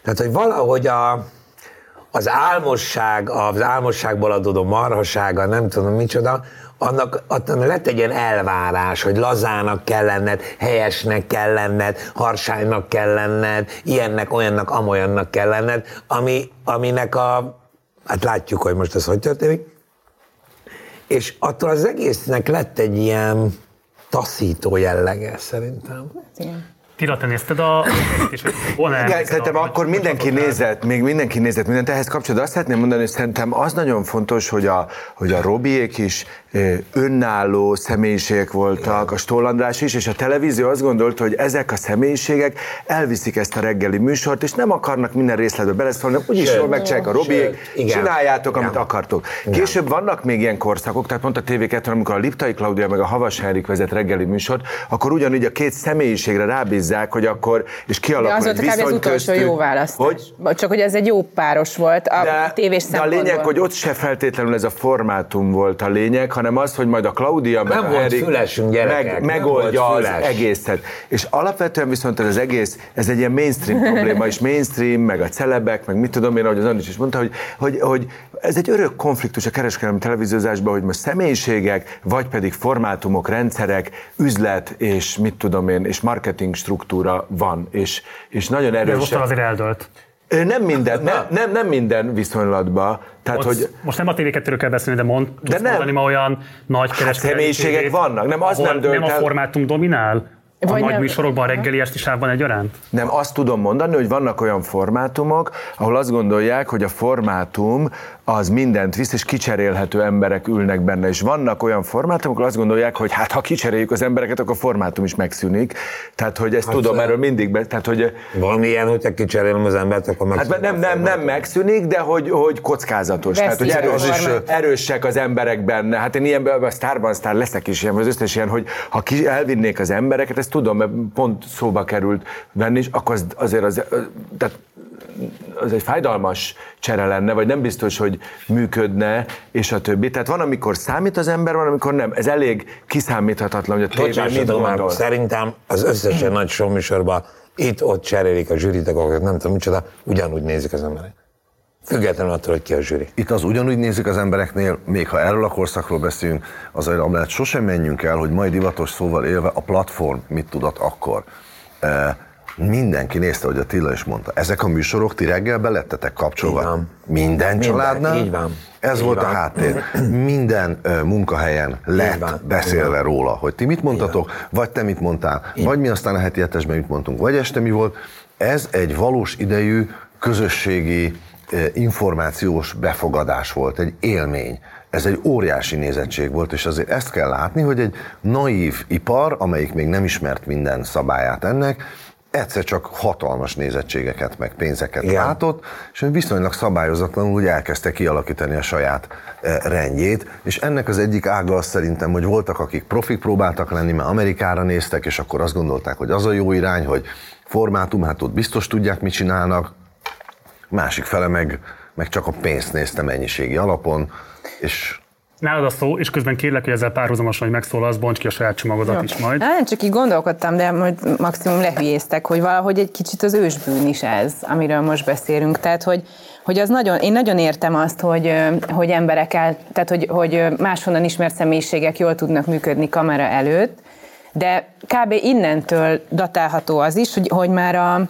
Tehát, hogy valahogy a, az álmosság, az álmosságból adódó marhasága, nem tudom micsoda, annak, annak lett egy ilyen elvárás, hogy lazának kell lenned, helyesnek kell lenned, harsánynak kell lenned, ilyennek, olyannak, amolyannak kell lenned, ami, aminek a, hát látjuk, hogy most ez hogy történik, és attól az egésznek lett egy ilyen taszító jellege szerintem. Tira, te nézted a... Igen, szerintem akkor mindenki nézett, még mindenki nézett mindent. Ehhez kapcsolatban azt szeretném mondani, hogy szerintem az nagyon fontos, hogy a, hogy a Robiék is önálló személyiségek voltak, a Stoll András is, és a televízió azt gondolta, hogy ezek a személyiségek elviszik ezt a reggeli műsort, és nem akarnak minden részletbe beleszólni, úgyis jól megcsinálják a Robiék, igen. csináljátok, amit Igen. akartok. Később vannak még ilyen korszakok, tehát pont a tv 2 amikor a Liptai Klaudia meg a Havas Henrik vezet reggeli műsort, akkor ugyanígy a két személyiségre rábízzák, hogy akkor, és kialakul az egy kb. az viszony utolsó köztük. jó választás. Hogy? Csak hogy ez egy jó páros volt a De, tévés de a lényeg, hogy ott se feltétlenül ez a formátum volt a lényeg, hanem az, hogy majd a Claudia meg Nem volt fülesünk, gyerekek, meg, nem megoldja volt az füles. egészet. És alapvetően viszont ez az egész, ez egy ilyen mainstream probléma, és mainstream, meg a celebek, meg mit tudom én, ahogy az Andis is mondta, hogy, hogy, hogy ez egy örök konfliktus a kereskedelmi televíziózásban, hogy most személyiségek, vagy pedig formátumok, rendszerek, üzlet, és mit tudom én, és marketing struktúra van, és, és nagyon De erős. most azért eldölt. Nem minden, nem, nem, nem minden viszonylatban. Tehát, Ott, hogy Most nem a TV2-ről kell beszélni, de mond, tudsz nem. mondani ma olyan nagy kereskedelmi személyiségek tévét, vannak, nem, az nem dölt nem a formátum dominál? A Vagy nagy nem- műsorokban, a reggeli esti sávban egyaránt? Nem, azt tudom mondani, hogy vannak olyan formátumok, ahol azt gondolják, hogy a formátum az mindent visz, és kicserélhető emberek ülnek benne. És vannak olyan formátumok, ahol azt gondolják, hogy hát ha kicseréljük az embereket, akkor a formátum is megszűnik. Tehát, hogy ezt Hát, tudom erről mindig, be, tehát, hogy Van ilyen, hogyha kicserélem az embert, akkor meg... Hát nem, nem, nem megszűnik, de hogy, hogy kockázatos. Tehát, hogy erős, formát. erősek az emberek benne. Hát én ilyenben a sztárban sztár leszek is ilyen, az összes ilyen, hogy ha ki elvinnék az embereket, ezt tudom, mert pont szóba került venni, és akkor az, azért az, tehát az egy fájdalmas csere lenne, vagy nem biztos, hogy működne, és a többi. Tehát van, amikor számít az ember, van, amikor nem. Ez elég kiszámíthatatlan, hogy a tévé mit gondol. szerintem az összes ilyen nagy showműsorban itt-ott cserélik a zsűritagokat, nem tudom micsoda, ugyanúgy nézik az emberek. Függetlenül attól, hogy ki a zsűri. Itt az ugyanúgy nézik az embereknél, még ha erről a korszakról beszélünk, azért amellett sosem menjünk el, hogy majd divatos szóval élve a platform mit tudott akkor. E, mindenki nézte, hogy a Tilla is mondta, ezek a műsorok ti reggel belettetek kapcsolva. Minden Minden, családnál? így van. Ez Így volt a van. háttér. Minden ö, munkahelyen lett van, beszélve így van. róla, hogy ti mit mondtatok, vagy te mit mondtál, vagy mi aztán a heti hetesben mit mondtunk, vagy este mi volt. Ez egy valós idejű közösségi információs befogadás volt, egy élmény. Ez egy óriási nézettség volt, és azért ezt kell látni, hogy egy naív ipar, amelyik még nem ismert minden szabályát ennek, egyszer csak hatalmas nézettségeket, meg pénzeket Igen. látott, és viszonylag szabályozatlanul úgy elkezdte kialakítani a saját rendjét, és ennek az egyik ága az szerintem, hogy voltak, akik profik próbáltak lenni, mert Amerikára néztek, és akkor azt gondolták, hogy az a jó irány, hogy formátum, hát ott biztos tudják, mit csinálnak, másik fele meg, meg csak a pénzt nézte mennyiségi alapon, és Nálad a szó, és közben kérlek, hogy ezzel párhuzamosan, hogy megszólalsz, bonts ki a saját csomagodat Jó. is majd. Nem, csak így gondolkodtam, de majd maximum lehülyéztek, hogy valahogy egy kicsit az ősbűn is ez, amiről most beszélünk. Tehát, hogy, hogy az nagyon, én nagyon értem azt, hogy, hogy emberek el, tehát, hogy, hogy máshonnan ismert személyiségek jól tudnak működni kamera előtt, de kb. innentől datálható az is, hogy, hogy már a,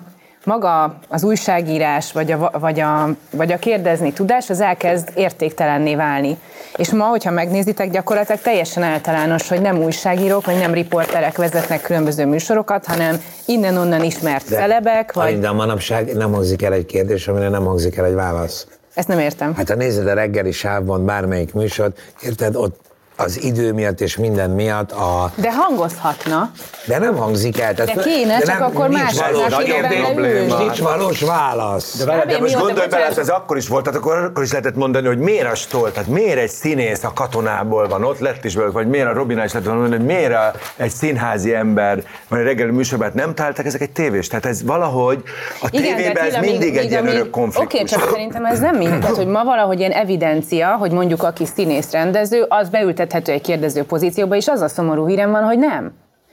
maga az újságírás, vagy a, vagy, a, vagy a kérdezni tudás, az elkezd értéktelenné válni. És ma, hogyha megnézitek, gyakorlatilag teljesen általános, hogy nem újságírók, vagy nem riporterek vezetnek különböző műsorokat, hanem innen-onnan ismert celebek, vagy... De a manapság nem hangzik el egy kérdés, amire nem hangzik el egy válasz. Ezt nem értem. Hát ha nézed a reggeli sávban bármelyik műsort, érted, ott az idő miatt és minden miatt a... De hangozhatna. De nem hangzik el. De kéne, csak akkor nincs másoknak valós kérdés. Nincs valós válasz. De, várjál, de most gondolj bele, ez akkor is volt, tehát akkor, akkor is lehetett mondani, hogy miért a Stoll, tehát miért egy színész a katonából van, ott lett is belőle, vagy miért a Robinál is lehetett mondani, hogy miért a, egy színházi ember van egy reggeli műsorban, nem találtak ezek egy tévés. Tehát ez valahogy a tévében ez mindig míg- egy ilyen örök konfliktus. Oké, csak szerintem ez nem mind. Tehát, hogy ma valahogy ilyen evidencia, hogy mondjuk aki színész rendező, az beültethető egy kérdező pozícióba, és az a szomorú hírem van, hogy nem.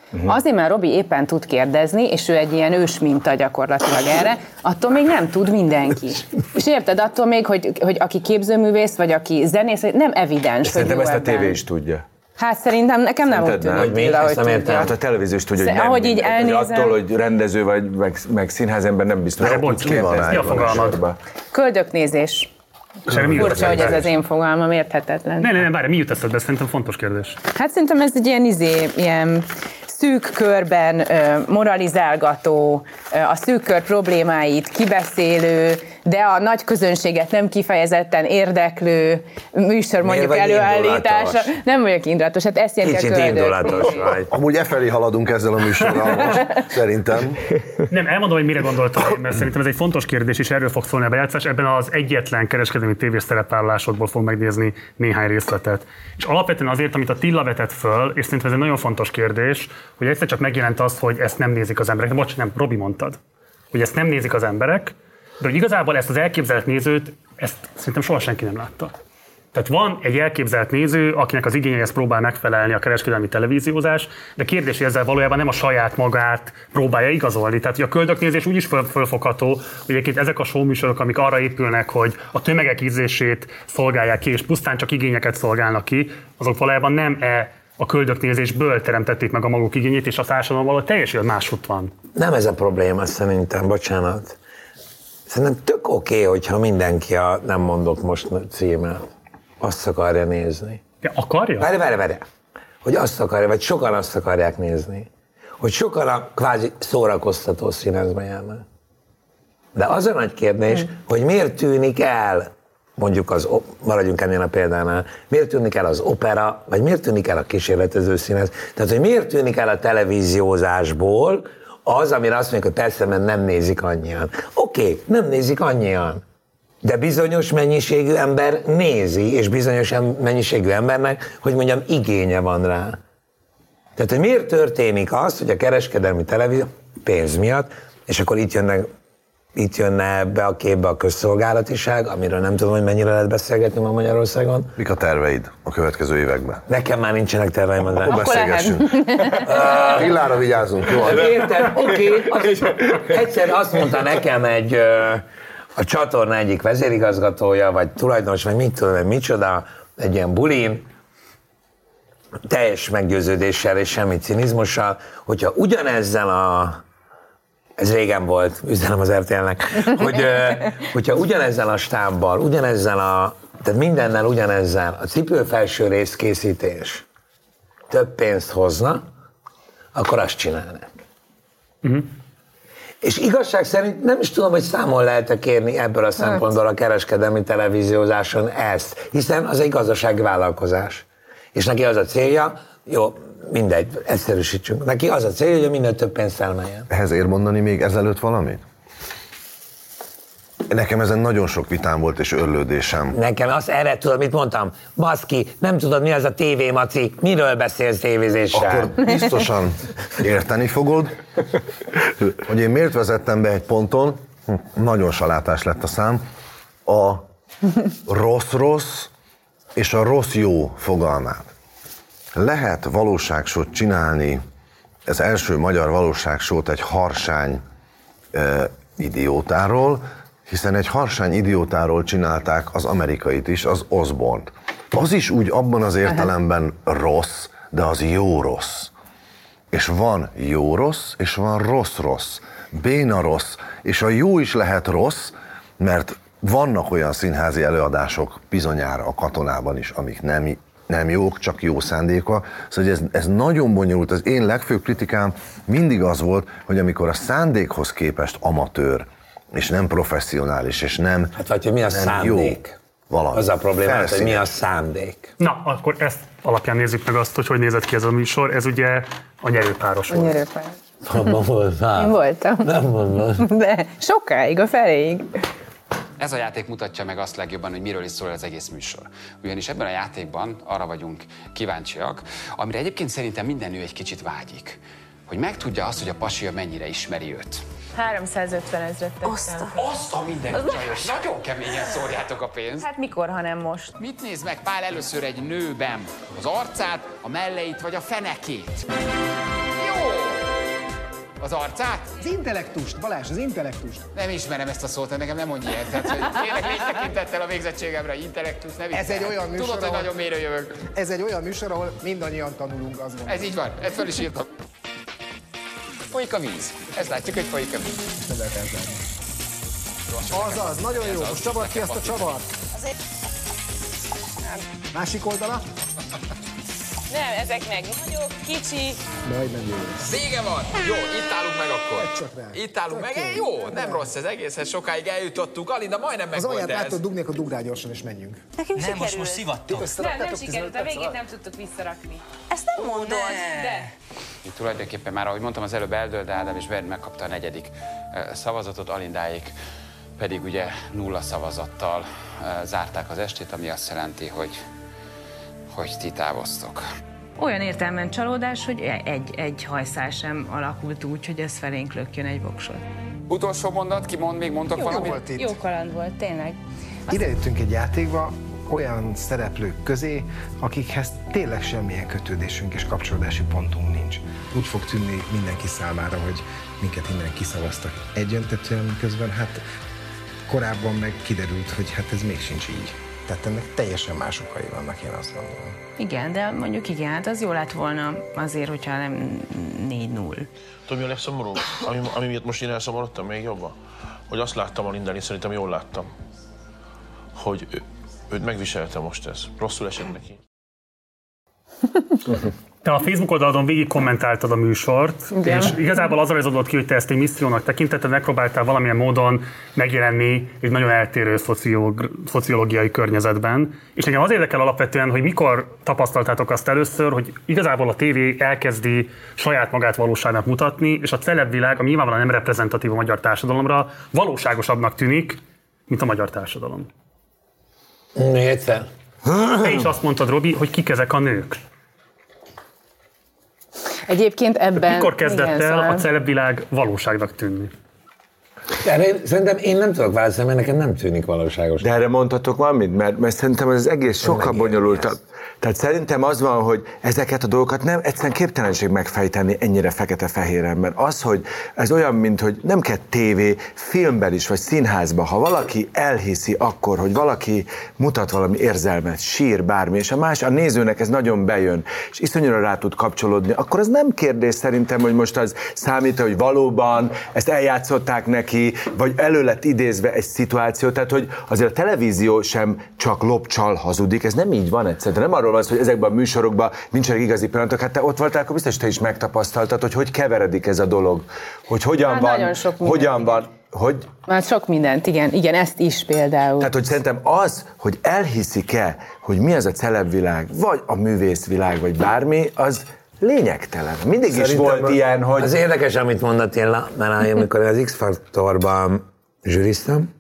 Mhm. Azért, mert Robi éppen tud kérdezni, és ő egy ilyen ős minta gyakorlatilag erre, attól még nem tud mindenki. És érted, attól még, hogy, hogy aki képzőművész, vagy aki zenész, nem evidens, hogy Szerintem ezt a tévé is tudja. Hát szerintem nekem nem úgy Szerinted tűnik, nem? Attila, hogy tudja. Hát a televízió is tudja, hogy nem ahogy így mindegy. Hogy elnézem- Attól, hogy rendező vagy, meg, meg színházember nem biztos, hogy bocs, tudsz mi van a fogalmad? Köldöknézés. Erre mi Furcsa, hogy ez az én fogalmam, érthetetlen. Ne, ne, ne, várj, mi jut eszedbe? Szerintem fontos kérdés. Hát szerintem ez egy ilyen, izé, ilyen szűk körben moralizálgató, a szűk kör problémáit kibeszélő, de a nagy közönséget nem kifejezetten érdeklő műsor mondjuk vagy előállítása. indulatos? Nem vagyok indulatos, hát ezt jelenti Kicsit a indulatos vagy. amúgy e felé haladunk ezzel a műsorral most, szerintem. Nem, elmondom, hogy mire gondoltam, mert szerintem ez egy fontos kérdés, és erről fog szólni a bejátszás. Ebben az egyetlen kereskedelmi tévés szerepvállalásodból fog megnézni néhány részletet. És alapvetően azért, amit a Tilla vetett föl, és szerintem ez egy nagyon fontos kérdés, hogy egyszer csak megjelent az, hogy ezt nem nézik az emberek. Bocs, nem, Robi mondtad, hogy ezt nem nézik az emberek, de hogy igazából ezt az elképzelt nézőt, ezt szerintem soha senki nem látta. Tehát van egy elképzelt néző, akinek az igényeihez próbál megfelelni a kereskedelmi televíziózás, de kérdés, hogy ezzel valójában nem a saját magát próbálja igazolni. Tehát hogy a köldöknézés úgy is föl, fölfogható, hogy egyébként ezek a showműsorok, amik arra épülnek, hogy a tömegek ízlését szolgálják ki, és pusztán csak igényeket szolgálnak ki, azok valójában nem e a köldöknézésből teremtették meg a maguk igényét, és a társadalom valahol teljesen máshogy van. Nem ez a probléma szerintem, bocsánat. Szerintem tök oké, okay, hogyha mindenki a, nem mondok most címet, azt akarja nézni. Ja, akarja? Várj, várj, várj. Hogy azt akarja, vagy sokan azt akarják nézni. Hogy sokan a kvázi szórakoztató színezbe járnak. De az a nagy kérdés, Hmm. hogy miért tűnik el, mondjuk az, maradjunk ennél a példánál, miért tűnik el az opera, vagy miért tűnik el a kísérletező színez? Tehát, hogy miért tűnik el a televíziózásból az, amire azt mondjuk, hogy persze, mert nem nézik annyian. Oké, okay, nem nézik annyian. De bizonyos mennyiségű ember nézi, és bizonyos mennyiségű embernek, hogy mondjam, igénye van rá. Tehát, hogy miért történik az, hogy a kereskedelmi televízió pénz miatt, és akkor itt jönnek itt jönne be a képbe a közszolgálatiság, amiről nem tudom, hogy mennyire lehet beszélgetni ma Magyarországon. Mik a terveid a következő években? Nekem már nincsenek terveim, András. Akkor beszélgessünk. Tillára vigyázunk, jó? Érted? Oké, okay. egyszer azt mondta nekem egy a csatorna egyik vezérigazgatója, vagy tulajdonos, vagy mit tudom, én, micsoda, egy ilyen bulin, teljes meggyőződéssel és semmi cinizmussal, hogyha ugyanezzel a ez régen volt, üzenem az RTL-nek, hogy hogyha ugyanezzel a stábbal, ugyanezzel a, tehát mindennel ugyanezzel a cipőfelső rész készítés több pénzt hozna, akkor azt csinálnak. És igazság szerint nem is tudom, hogy számon lehet-e kérni ebből a szempontból a kereskedelmi televíziózáson ezt, hiszen az egy gazdasági vállalkozás. És neki az a célja, jó, mindegy, egyszerűsítsünk. Neki az a célja, hogy minél több pénzt felmeljen. Ehhez ér mondani még ezelőtt valamit? Nekem ezen nagyon sok vitám volt és örlődésem. Nekem az erre tudod, mit mondtam? Baszki, nem tudod, mi az a TV, Maci? Miről beszélsz tévézéssel? Akkor biztosan érteni fogod, hogy én miért vezettem be egy ponton, nagyon salátás lett a szám, a rossz-rossz és a rossz-jó fogalmát. Lehet valóságsót csinálni, ez első magyar valóságsót egy harsány e, idiótáról, hiszen egy harsány idiótáról csinálták az amerikait is, az Osborne-t. Az is úgy abban az értelemben rossz, de az jó rossz. És van jó rossz, és van rossz rossz. Béna rossz, és a jó is lehet rossz, mert vannak olyan színházi előadások bizonyára a katonában is, amik nem, nem jók, csak jó szándéka. Szóval hogy ez, ez nagyon bonyolult. Az én legfőbb kritikám mindig az volt, hogy amikor a szándékhoz képest amatőr, és nem professzionális, és nem Hát vagy, hogy mi a nem szándék? Jó, valami. Az a probléma, hogy mi a szándék. Na, akkor ezt alapján nézzük meg azt, hogy hogy nézett ki ez a műsor. Ez ugye a nyerőpáros A volt. nyerőpár. Abban voltál. Én voltam. Nem mondod. De sokáig, a feléig. Ez a játék mutatja meg azt legjobban, hogy miről is szól az egész műsor. Ugyanis ebben a játékban arra vagyunk kíváncsiak, amire egyébként szerintem minden nő egy kicsit vágyik. Hogy megtudja azt, hogy a pasia mennyire ismeri őt. 350 ezret tettem. Azt a minden csajos, nagyon keményen szórjátok a pénzt. Hát mikor, ha nem most? Mit néz meg Pál először egy nőben? Az arcát, a melleit vagy a fenekét? Az arcát? Az intellektust, Balázs, az intellektust. Nem ismerem ezt a szót, de nekem nem mondj ilyet. Tehát, hogy tényleg légy tekintettel a végzettségemre, intellektus, nem Ez egy olyan műsor, Tudod, hogy ahol- nagyon mélyre jövök. Ez egy olyan műsor, ahol mindannyian tanulunk, azt gondolom. Ez így van, ezt fel is írtam. Folyik a víz. Ezt látjuk, hogy folyik a víz. Nem lehet elzárni. Azaz, nagyon jó. Most csavart ki azt a csavart. Másik oldala? Nem, ezek meg nagyok, kicsi. Majd nem jó lesz. Vége van! Jó, itt állunk meg akkor. Csak rá. Itt állunk meg. Eh, jó. Jó, nem rossz ez egészhez sokáig eljutottunk. Alinda majdnem meg Az ez. át tudod dugni, akkor dugrál gyorsan és menjünk. Nekünk Nem, most- most szivattok. Nem, nem sikerült, 15 a végét nem tudtuk visszarakni. Ezt nem mondod. De. Itt tulajdonképpen már, ahogy mondtam, az előbb eldőlt, Ádám és Bernd megkapta a negyedik szavazatot, Alindáik pedig ugye nulla szavazattal zárták az estét, ami azt jelenti, hogy, hogy ti távoztok. Olyan értelmen csalódás, hogy egy, egy hajszál sem alakult úgy, hogy ez felénk lökjön egy voksot. Utolsó mondat, ki mond még, mondtok Jó valamit? volt itt. Jó kaland volt, tényleg. Ide jöttünk egy játékba olyan szereplők közé, akikhez tényleg semmilyen kötődésünk és kapcsolódási pontunk nincs. Úgy fog tűnni mindenki számára, hogy minket innen kiszavaztak egyöntetően, miközben hát korábban meg kiderült, hogy hát ez még sincs így. Tehát ennek teljesen más okai vannak, én azt gondolom. Igen, de mondjuk igen, hát az jó lett volna azért, hogyha nem 4-0. Tudom, mi a legszomorúbb? Ami, ami miatt most én elszomorodtam még jobban? Hogy azt láttam a Lindán, és szerintem jól láttam, hogy ő, őt megviselte most ez. Rosszul esett neki. Te a Facebook oldalon végig kommentáltad a műsort, Igen. és igazából az rajzolódott ki, hogy te ezt egy missziónak tekintetted, megpróbáltál valamilyen módon megjelenni egy nagyon eltérő szociológ, szociológiai környezetben. És engem az érdekel alapvetően, hogy mikor tapasztaltátok azt először, hogy igazából a tévé elkezdi saját magát valóságnak mutatni, és a celebvilág, ami nyilvánvalóan nem reprezentatív a magyar társadalomra, valóságosabbnak tűnik, mint a magyar társadalom. Még egyszer. Te is azt mondtad, Robi, hogy kik ezek a nők. Egyébként ebben... Mikor kezdett igen, el szóval- a celebvilág valóságnak tűnni? Erre én, szerintem én nem tudok válaszolni, mert nekem nem tűnik valóságos. De erre mondhatok valamit? Mert, mert szerintem ez az egész sokkal bonyolultabb. Tehát szerintem az van, hogy ezeket a dolgokat nem egyszerűen képtelenség megfejteni ennyire fekete-fehéren, mert az, hogy ez olyan, mint hogy nem kell tévé, filmben is, vagy színházban, ha valaki elhiszi akkor, hogy valaki mutat valami érzelmet, sír, bármi, és a más, a nézőnek ez nagyon bejön, és iszonyúra rá tud kapcsolódni, akkor az nem kérdés szerintem, hogy most az számít, hogy valóban ezt eljátszották neki, vagy elő lett idézve egy szituáció, tehát hogy azért a televízió sem csak lopcsal hazudik, ez nem így van egyszerűen. Nem arról van szó, hogy ezekben a műsorokban nincsenek igazi pillanatok, hát te ott voltál, akkor biztos te is megtapasztaltad, hogy hogy keveredik ez a dolog, hogy hogyan Hát van, nagyon sok minden, hogyan van, hogy Már sok mindent, igen, igen, ezt is például. tehát, hogy szerintem az, hogy elhiszik-e, hogy mi az a celebvilág, vagy a művészvilág, vagy bármi, az lényegtelen. Mindig is Szerintem volt ilyen, hogy... Az érdekes, amit mondott Téla, mert amikor az X-Faktorban zsűriztem,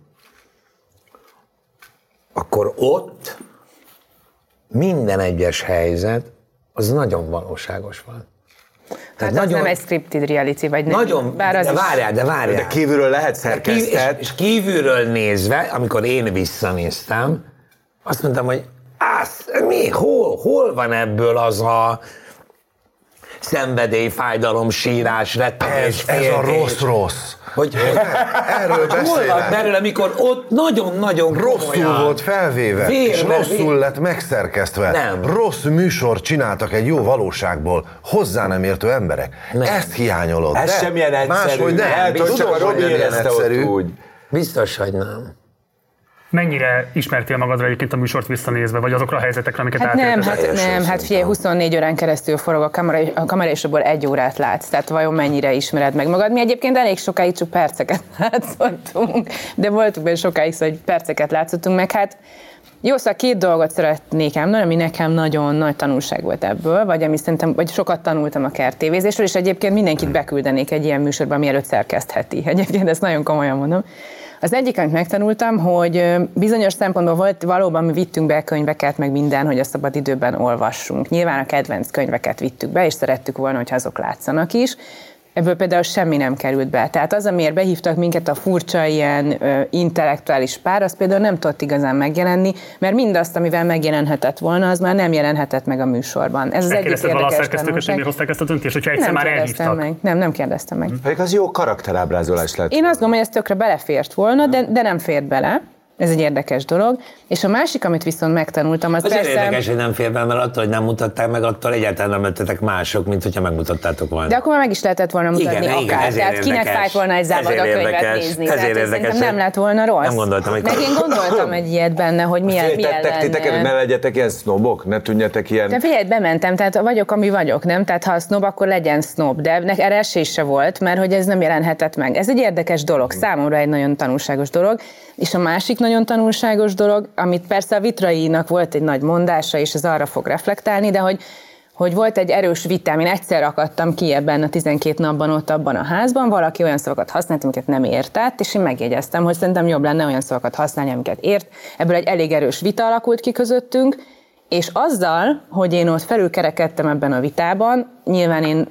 akkor ott minden egyes helyzet az nagyon valóságos volt. Tehát nagyon... az nem egy scripted reality, vagy nem. Nagyon, Bár az de várjál, de várjál. De kívülről lehet szerkesztett. és, és kívülről nézve, amikor én visszanéztem, azt mondtam, hogy ász, mi, hol, hol van ebből az a szenvedély, fájdalom, sírás, rettegés, Ez, ez a rossz-rossz. Hogy, Erről hogy van beszélek. belőle, amikor ott nagyon-nagyon Rosszul komolyan- volt felvéve, Vér, és rosszul vér- lett megszerkesztve. Nem. Rossz műsor csináltak egy jó valóságból, hozzá nem értő emberek. Ezt hiányolod. Ez De sem ilyen egyszerű. Máshogy nem. Lehet, hogy csak Tudom, a Robi nem érezte ott úgy. Biztos, hogy nem. Mennyire ismertél magadra egyébként a műsort visszanézve, vagy azokra a helyzetekre, amiket Hát nem, hát nem, hát figyelj, 24 órán keresztül forog a kamera, a kamera és abból egy órát látsz, tehát vajon mennyire ismered meg magad. Mi egyébként elég sokáig csak perceket látszottunk, de voltunk benne sokáig, szó, hogy perceket látszottunk meg, hát jó, szóval két dolgot szeretnék elmondani, ami nekem nagyon nagy tanulság volt ebből, vagy ami szerintem, vagy sokat tanultam a kertévézésről, és egyébként mindenkit beküldenék egy ilyen műsorba, mielőtt szerkesztheti. Egyébként ezt nagyon komolyan mondom. Az egyik, amit megtanultam, hogy bizonyos szempontból volt, valóban mi vittünk be könyveket, meg minden, hogy a szabad időben olvassunk. Nyilván a kedvenc könyveket vittük be, és szerettük volna, hogy azok látszanak is. Ebből például semmi nem került be. Tehát az, amiért behívtak minket a furcsa ilyen ö, intellektuális pár, az például nem tudott igazán megjelenni, mert mindazt, amivel megjelenhetett volna, az már nem jelenhetett meg a műsorban. Ez az egyik érdekes tanulság. miért hozták ezt a döntést, hogyha egyszer Nem már elhívtak? meg. Nem, nem kérdeztem meg. Pedig az jó karakterábrázolás lett. Én azt gondolom, hogy ez tökre belefért volna, de, de nem fért bele. Ez egy érdekes dolog. És a másik, amit viszont megtanultam, az Azért persze... érdekes, hogy nem fér be, mert attól, hogy nem mutatták meg, attól egyáltalán nem lettetek mások, mint hogyha megmutattátok volna. De akkor már meg is lehetett volna mutatni Igen, akár. igen, ezért Tehát kinek fájt volna egy könyvet érdekes. nézni. Ezért Tehát érdekes, szerintem nem lett volna rossz. Nem gondoltam, hogy- Meg én gondoltam egy ilyet benne, hogy milyen, milyen Féltettek titeket, hogy ne lenne. legyetek ilyen sznobok, ne tűnjetek ilyen... De figyelj, bementem, tehát vagyok, ami vagyok, nem? Tehát ha a snob, akkor legyen snob, de nek erre esély se volt, mert hogy ez nem jelenhetett meg. Ez egy érdekes dolog, számomra egy nagyon tanulságos dolog. És a másik nagyon tanulságos dolog, amit persze a Vitrainak volt egy nagy mondása, és ez arra fog reflektálni, de hogy hogy volt egy erős vitám, én egyszer akadtam ki ebben a 12 napban ott abban a házban, valaki olyan szavakat használt, amiket nem értett, és én megjegyeztem, hogy szerintem jobb lenne olyan szavakat használni, amiket ért. Ebből egy elég erős vita alakult ki közöttünk, és azzal, hogy én ott felülkerekedtem ebben a vitában, nyilván én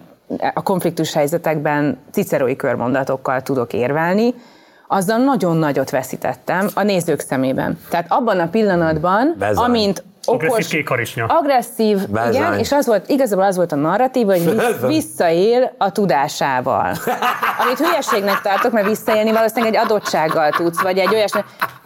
a konfliktus helyzetekben cicerói körmondatokkal tudok érvelni, azzal nagyon nagyot veszítettem a nézők szemében. Tehát abban a pillanatban, Bezony. amint Agresszív okos, agresszív, Bezony. igen, és az volt, igazából az volt a narratív, hogy visszaél a tudásával. Amit hülyeségnek tartok, mert visszaélni valószínűleg egy adottsággal tudsz, vagy egy olyasmi.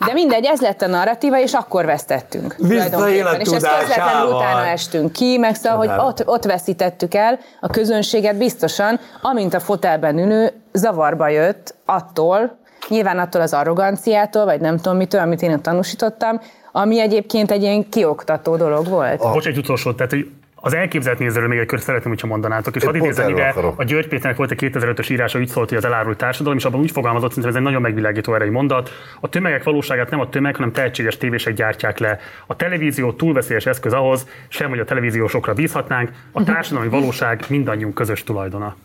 De mindegy, ez lett a narratíva, és akkor vesztettünk. Visszaél a. És ezt közvetlenül utána estünk ki, meg szóval, hogy ott, ott veszítettük el a közönséget biztosan, amint a fotelben ülő zavarba jött attól, nyilván attól az arroganciától, vagy nem tudom mitől, amit én ott tanúsítottam, ami egyébként egy ilyen kioktató dolog volt. Bocs, egy utolsó, tehát hogy az elképzelt nézőről még egy kört szeretném, hogyha mondanátok. És hadd idézem ide, akarok. a György Péternek volt egy 2005-ös írása, úgy szólt, hogy az elárult társadalom, és abban úgy fogalmazott, szerintem ez egy nagyon megvilágító erejű mondat. A tömegek valóságát nem a tömeg, hanem tehetséges tévések gyártják le. A televízió túlveszélyes eszköz ahhoz, sem, hogy a televíziósokra bízhatnánk. A társadalmi valóság mindannyiunk közös tulajdona.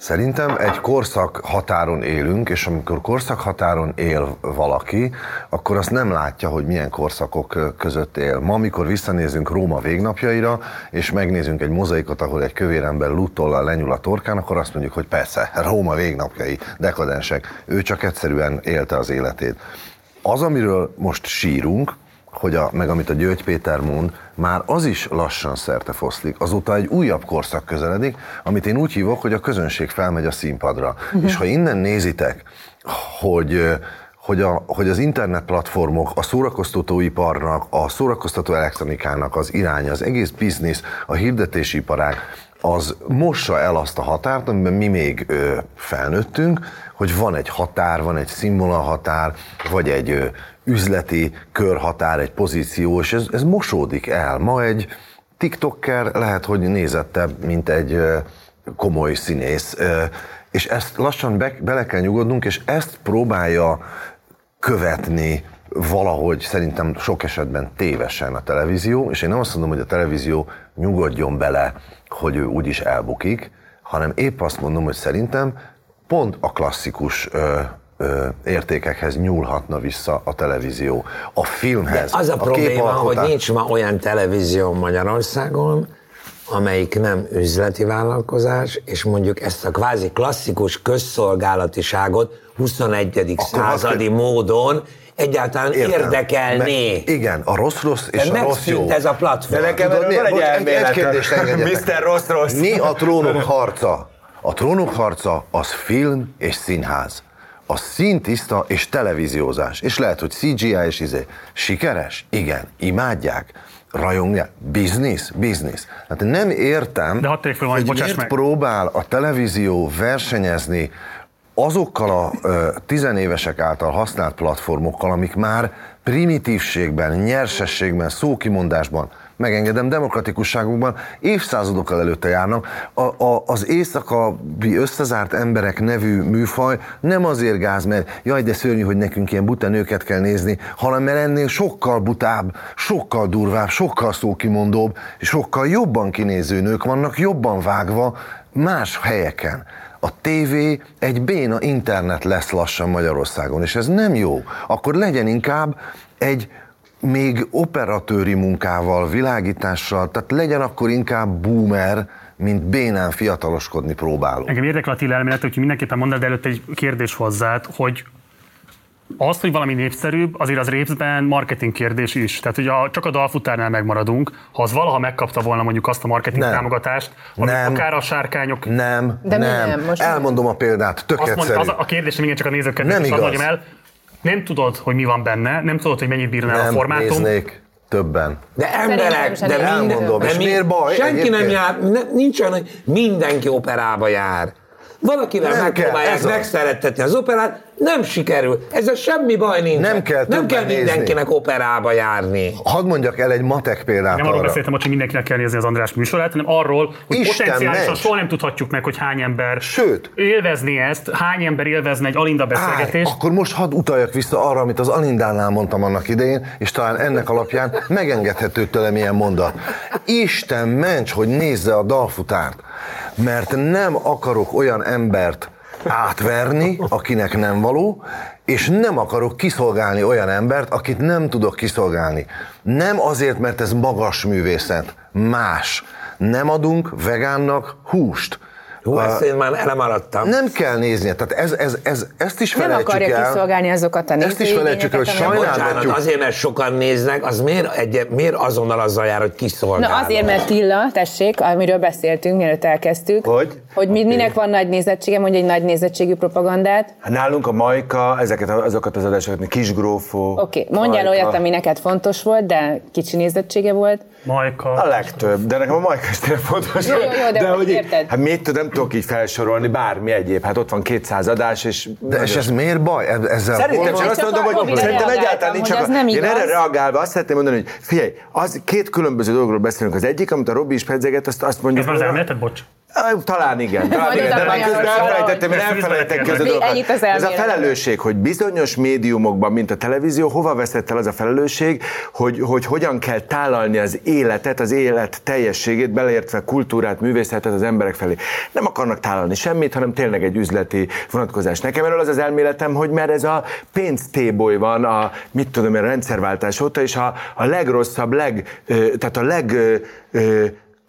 Szerintem egy korszak határon élünk, és amikor korszak határon él valaki, akkor azt nem látja, hogy milyen korszakok között él. Ma, amikor visszanézünk Róma végnapjaira, és megnézünk egy mozaikot, ahol egy kövér ember luttollal lenyúl a torkán, akkor azt mondjuk, hogy persze, Róma végnapjai, dekadensek. Ő csak egyszerűen élte az életét. Az, amiről most sírunk, hogy a, meg amit a György Péter mond, már az is lassan szerte foszlik. Azóta egy újabb korszak közeledik, amit én úgy hívok, hogy a közönség felmegy a színpadra. Mhm. És ha innen nézitek, hogy hogy, a, hogy az internetplatformok, a szórakoztatóiparnak, a szórakoztató elektronikának az iránya, az egész biznisz, a hirdetési iparág, az mossa el azt a határt, amiben mi még ö, felnőttünk, hogy van egy határ, van egy színvonalhatár, vagy egy üzleti körhatár, egy pozíció, és ez, ez mosódik el. Ma egy TikToker lehet, hogy nézettebb, mint egy komoly színész, és ezt lassan be, bele kell nyugodnunk, és ezt próbálja követni valahogy szerintem sok esetben tévesen a televízió, és én nem azt mondom, hogy a televízió nyugodjon bele, hogy ő úgyis elbukik, hanem épp azt mondom, hogy szerintem pont a klasszikus ö, ö, értékekhez nyúlhatna vissza a televízió, a filmhez, De az a, probléma, hogy nincs ma olyan televízió Magyarországon, amelyik nem üzleti vállalkozás, és mondjuk ezt a kvázi klasszikus közszolgálatiságot 21. századi módon egyáltalán Értem. érdekelné. Mert igen, a rossz-rossz és De a rossz jó. ez a platform. De nekem erről van egy egy, egy kérdést. Mr. Rossz Rossz. Mi a trónok harca? A trónok harca az film és színház. A színtiszta és televíziózás. És lehet, hogy CGI és izé. Sikeres? Igen. Imádják? Rajongják? Biznisz? Biznisz. Hát nem értem, De hadd hogy bocsáss miért meg. próbál a televízió versenyezni azokkal a ö, tizenévesek által használt platformokkal, amik már primitívségben, nyersességben, szókimondásban, megengedem, demokratikusságukban évszázadokkal előtte járnak. A, a, az éjszakabi összezárt emberek nevű műfaj nem azért gáz, mert jaj, de szörnyű, hogy nekünk ilyen buta nőket kell nézni, hanem mert ennél sokkal butább, sokkal durvább, sokkal szókimondóbb, sokkal jobban kinéző nők vannak, jobban vágva más helyeken. A tévé egy béna internet lesz lassan Magyarországon, és ez nem jó. Akkor legyen inkább egy még operatőri munkával, világítással, tehát legyen akkor inkább boomer, mint bénán fiataloskodni próbáló. Engem érdekel a Attila elmélet, hogy mindenképpen mondd de előtt egy kérdés hozzád, hogy az, hogy valami népszerűbb, azért az részben marketing kérdés is. Tehát, hogy a, csak a dalfutárnál megmaradunk, ha az valaha megkapta volna mondjuk azt a marketing Nem. támogatást, ami Nem. akár a sárkányok... Nem, De nem. nem? Most Elmondom a példát, tök Azt mond, egyszerű. az a- kérdésem, igen, csak a nézőket Nem igaz. mondjam el, nem tudod, hogy mi van benne, nem tudod, hogy mennyit bírna el a nem formátum. néznék többen. De emberek, de minden, Elmondom, de és mi- miért baj Senki nem jár, ne, nincs olyan, hogy mindenki operába jár. Valakivel Nem megpróbálják megszerettetni az operát, nem sikerül. Ezzel semmi baj nincs. Nem kell nem kell nézni. mindenkinek operába járni. Hadd mondjak el egy matek példát Nem arról arra. beszéltem, hogy mindenkinek kell nézni az András műsorát, hanem arról, hogy Isten potenciálisan ments! soha nem tudhatjuk meg, hogy hány ember Sőt. élvezni ezt, hány ember élvezne egy Alinda Állj, beszélgetést. akkor most hadd utaljak vissza arra, amit az Alindánál mondtam annak idején, és talán ennek alapján megengedhető tőlem ilyen mondat. Isten ments, hogy nézze a dalfutárt, mert nem akarok olyan embert átverni, akinek nem való, és nem akarok kiszolgálni olyan embert, akit nem tudok kiszolgálni. Nem azért, mert ez magas művészet, más. Nem adunk vegánnak húst. Hú, A- ezt én már elemaradtam. nem kell néznie, tehát ez, ez, ez, ezt is Nem felejtsük akarja el. kiszolgálni azokat a Ezt is felejtsük el, hogy Bocsánat, azért, mert sokan néznek, az miért, egy, miért azonnal azzal jár, hogy kiszolgálod? Na azért, mert Tilla, tessék, amiről beszéltünk, mielőtt elkezdtük, Hogy? hogy mi, minek van nagy nézettsége, mondja egy nagy nézettségű propagandát. Hát nálunk a Majka, ezeket, azokat az adásokat, Kisgrófó. Oké, okay, mondjál Majka. olyat, ami neked fontos volt, de kicsi nézettsége volt. Majka. A legtöbb, de nekem a Majka is tényleg fontos. Jó, jó, jó, de hogy így- érted? Hát mit tudom, nem tudok így felsorolni, bármi egyéb. Hát ott van 200 adás, és... De és ez miért baj? E- Ezzel Szerintem csak azt mondom, hogy szerintem egyáltalán nincs csak... nem Én erre reagálva azt szeretném mondani, hogy figyelj, az két különböző dologról beszélünk. Az egyik, amit a Robi is pedzeget, azt, azt mondjuk... Ez már az elméleted, bocs? Talán igen, talán igen, de már közben elfelejtettem, én vissza közben dolgokat. Az Ez a felelősség, hogy bizonyos médiumokban, mint a televízió, hova veszett el az a felelősség, hogy, hogy hogyan kell tálalni az életet, az élet teljességét, beleértve kultúrát, művészetet az emberek felé. Nem akarnak tálalni semmit, hanem tényleg egy üzleti vonatkozás. Nekem erről az az elméletem, hogy mert ez a pénztéboly van a, mit tudom én, a rendszerváltás óta, és a, a legrosszabb, leg, tehát a leg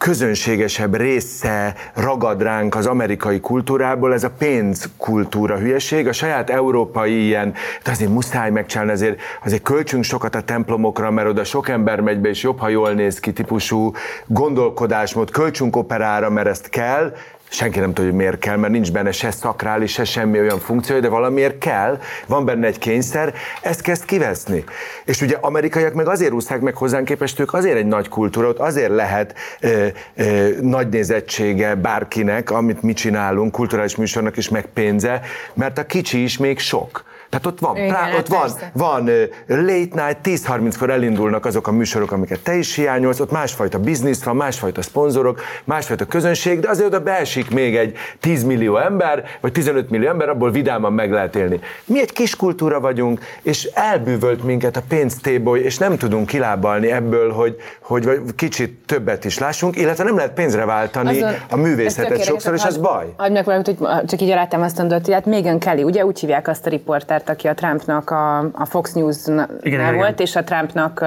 legközönségesebb része ragad ránk az amerikai kultúrából, ez a pénzkultúra hülyeség, a saját európai ilyen, de azért muszáj megcsinálni, azért, azért költsünk sokat a templomokra, mert oda sok ember megy be, és jobb, ha jól néz ki típusú gondolkodásmód, költsünk operára, mert ezt kell, senki nem tudja, hogy miért kell, mert nincs benne se szakrális, se semmi olyan funkció, de valamiért kell, van benne egy kényszer, ezt kezd kiveszni. És ugye amerikaiak meg azért úszták meg hozzánk képest, ők azért egy nagy kultúra, ott azért lehet ö, ö, nagy nézettsége bárkinek, amit mi csinálunk, kulturális műsornak is, meg pénze, mert a kicsi is még sok. Tehát ott van, Igen, prá, ott van, persze. van late night, 10-30-kor elindulnak azok a műsorok, amiket te is hiányolsz, ott másfajta biznisz van, másfajta szponzorok, másfajta közönség, de azért oda beesik még egy 10 millió ember, vagy 15 millió ember, abból vidáman meg lehet élni. Mi egy kis kultúra vagyunk, és elbűvölt minket a pénztéboly, és nem tudunk kilábalni ebből, hogy, hogy vagy kicsit többet is lássunk, illetve nem lehet pénzre váltani Azon- a művészetet sokszor, és ez baj. Adj meg valamit, hogy csak így alátámasztandó, hogy hát Megan Kelly, ugye úgy hívják azt a riportert, aki a Trumpnak a, a Fox News-nál volt, igen. és a Trumpnak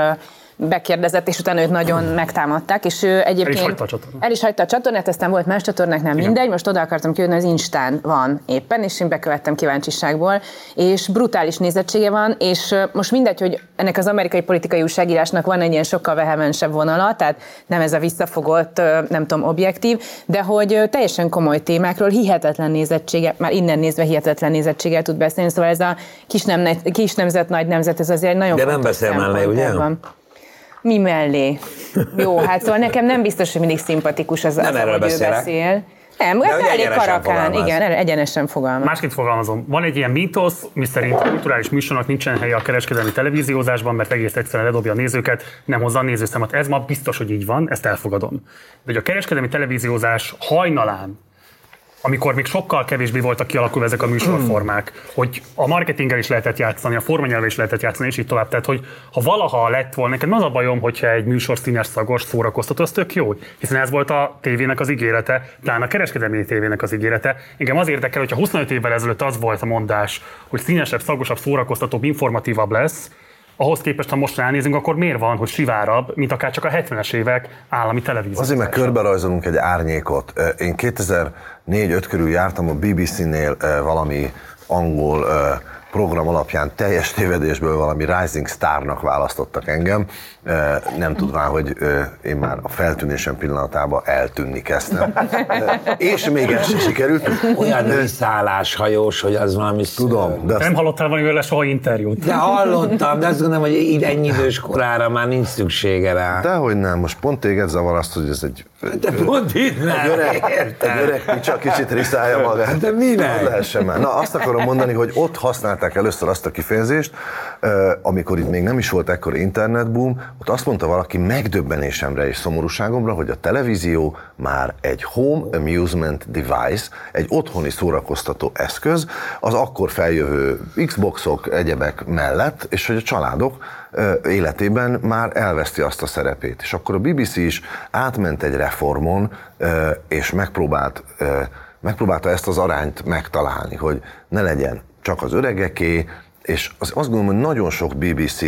bekérdezett, és utána őt nagyon megtámadták, és ő egyébként... hagyta a csatornát. El is hagyta a csatornát, aztán volt más csatornáknál, mindegy, most oda akartam kijönni, az Instán van éppen, és én bekövettem kíváncsiságból, és brutális nézettsége van, és most mindegy, hogy ennek az amerikai politikai újságírásnak van egy ilyen sokkal vehemensebb vonala, tehát nem ez a visszafogott, nem tudom, objektív, de hogy teljesen komoly témákról hihetetlen nézettsége, már innen nézve hihetetlen nézettséggel tud beszélni, szóval ez a kis, nem, kis nemzet, nagy nemzet, ez azért nagyon De nem beszél mellé, ugye? ebben. Mi mellé? Jó, hát szóval nekem nem biztos, hogy mindig szimpatikus az, Nem az erről ahogy ő beszél. Nem, De hát elég egyenesen karakán, fogalmaz. igen, egyenesen fogalmaz. Másként fogalmazom. Van egy ilyen mítosz, miszerint a kulturális műsornak nincsen helye a kereskedelmi televíziózásban, mert egész egyszerűen ledobja a nézőket, nem hozza a nézőszámot. Ez ma biztos, hogy így van, ezt elfogadom. De hogy a kereskedelmi televíziózás hajnalán, amikor még sokkal kevésbé voltak kialakulva ezek a műsorformák, hogy a marketinggel is lehetett játszani, a formanyelvvel is lehetett játszani, és így tovább. Tehát, hogy ha valaha lett volna, nekem az a bajom, hogyha egy műsor színes, szagos, szórakoztató, az tök jó, hiszen ez volt a tévének az ígérete, pláne a kereskedelmi tévének az ígérete. Engem az érdekel, hogyha 25 évvel ezelőtt az volt a mondás, hogy színesebb, szagosabb, szórakoztatóbb, informatívabb lesz, ahhoz képest, ha most ránézünk, akkor miért van, hogy sivárabb, mint akár csak a 70-es évek állami televízió? Azért, mert körbe rajzolunk egy árnyékot. Én 2004-5 körül jártam a BBC-nél valami angol program alapján teljes tévedésből valami Rising Starnak választottak engem, nem tudván, hogy én már a feltűnésem pillanatában eltűnni kezdtem. És még ez sem sikerült. Olyan visszaállás hajós, hogy az valami... Tudom, de azt Nem hallottál valamivel soha interjút? De hallottam, de azt gondolom, hogy így ennyi idős korára már nincs szüksége rá. Dehogy nem, most pont téged zavar azt, hogy ez egy... De pont itt nem, egy öreg, érted? egy öreg picsa kicsit riszálja magát. De minek? Ne lehessen már. Na, azt akarom mondani, hogy ott használták először azt a kifejezést, amikor itt még nem is volt ekkor internetboom, ott azt mondta valaki megdöbbenésemre és szomorúságomra, hogy a televízió már egy home amusement device, egy otthoni szórakoztató eszköz, az akkor feljövő Xboxok, egyebek mellett, és hogy a családok életében már elveszti azt a szerepét. És akkor a BBC is átment egy reformon, és megpróbált, megpróbálta ezt az arányt megtalálni, hogy ne legyen csak az öregeké, és az, azt gondolom, hogy nagyon sok BBC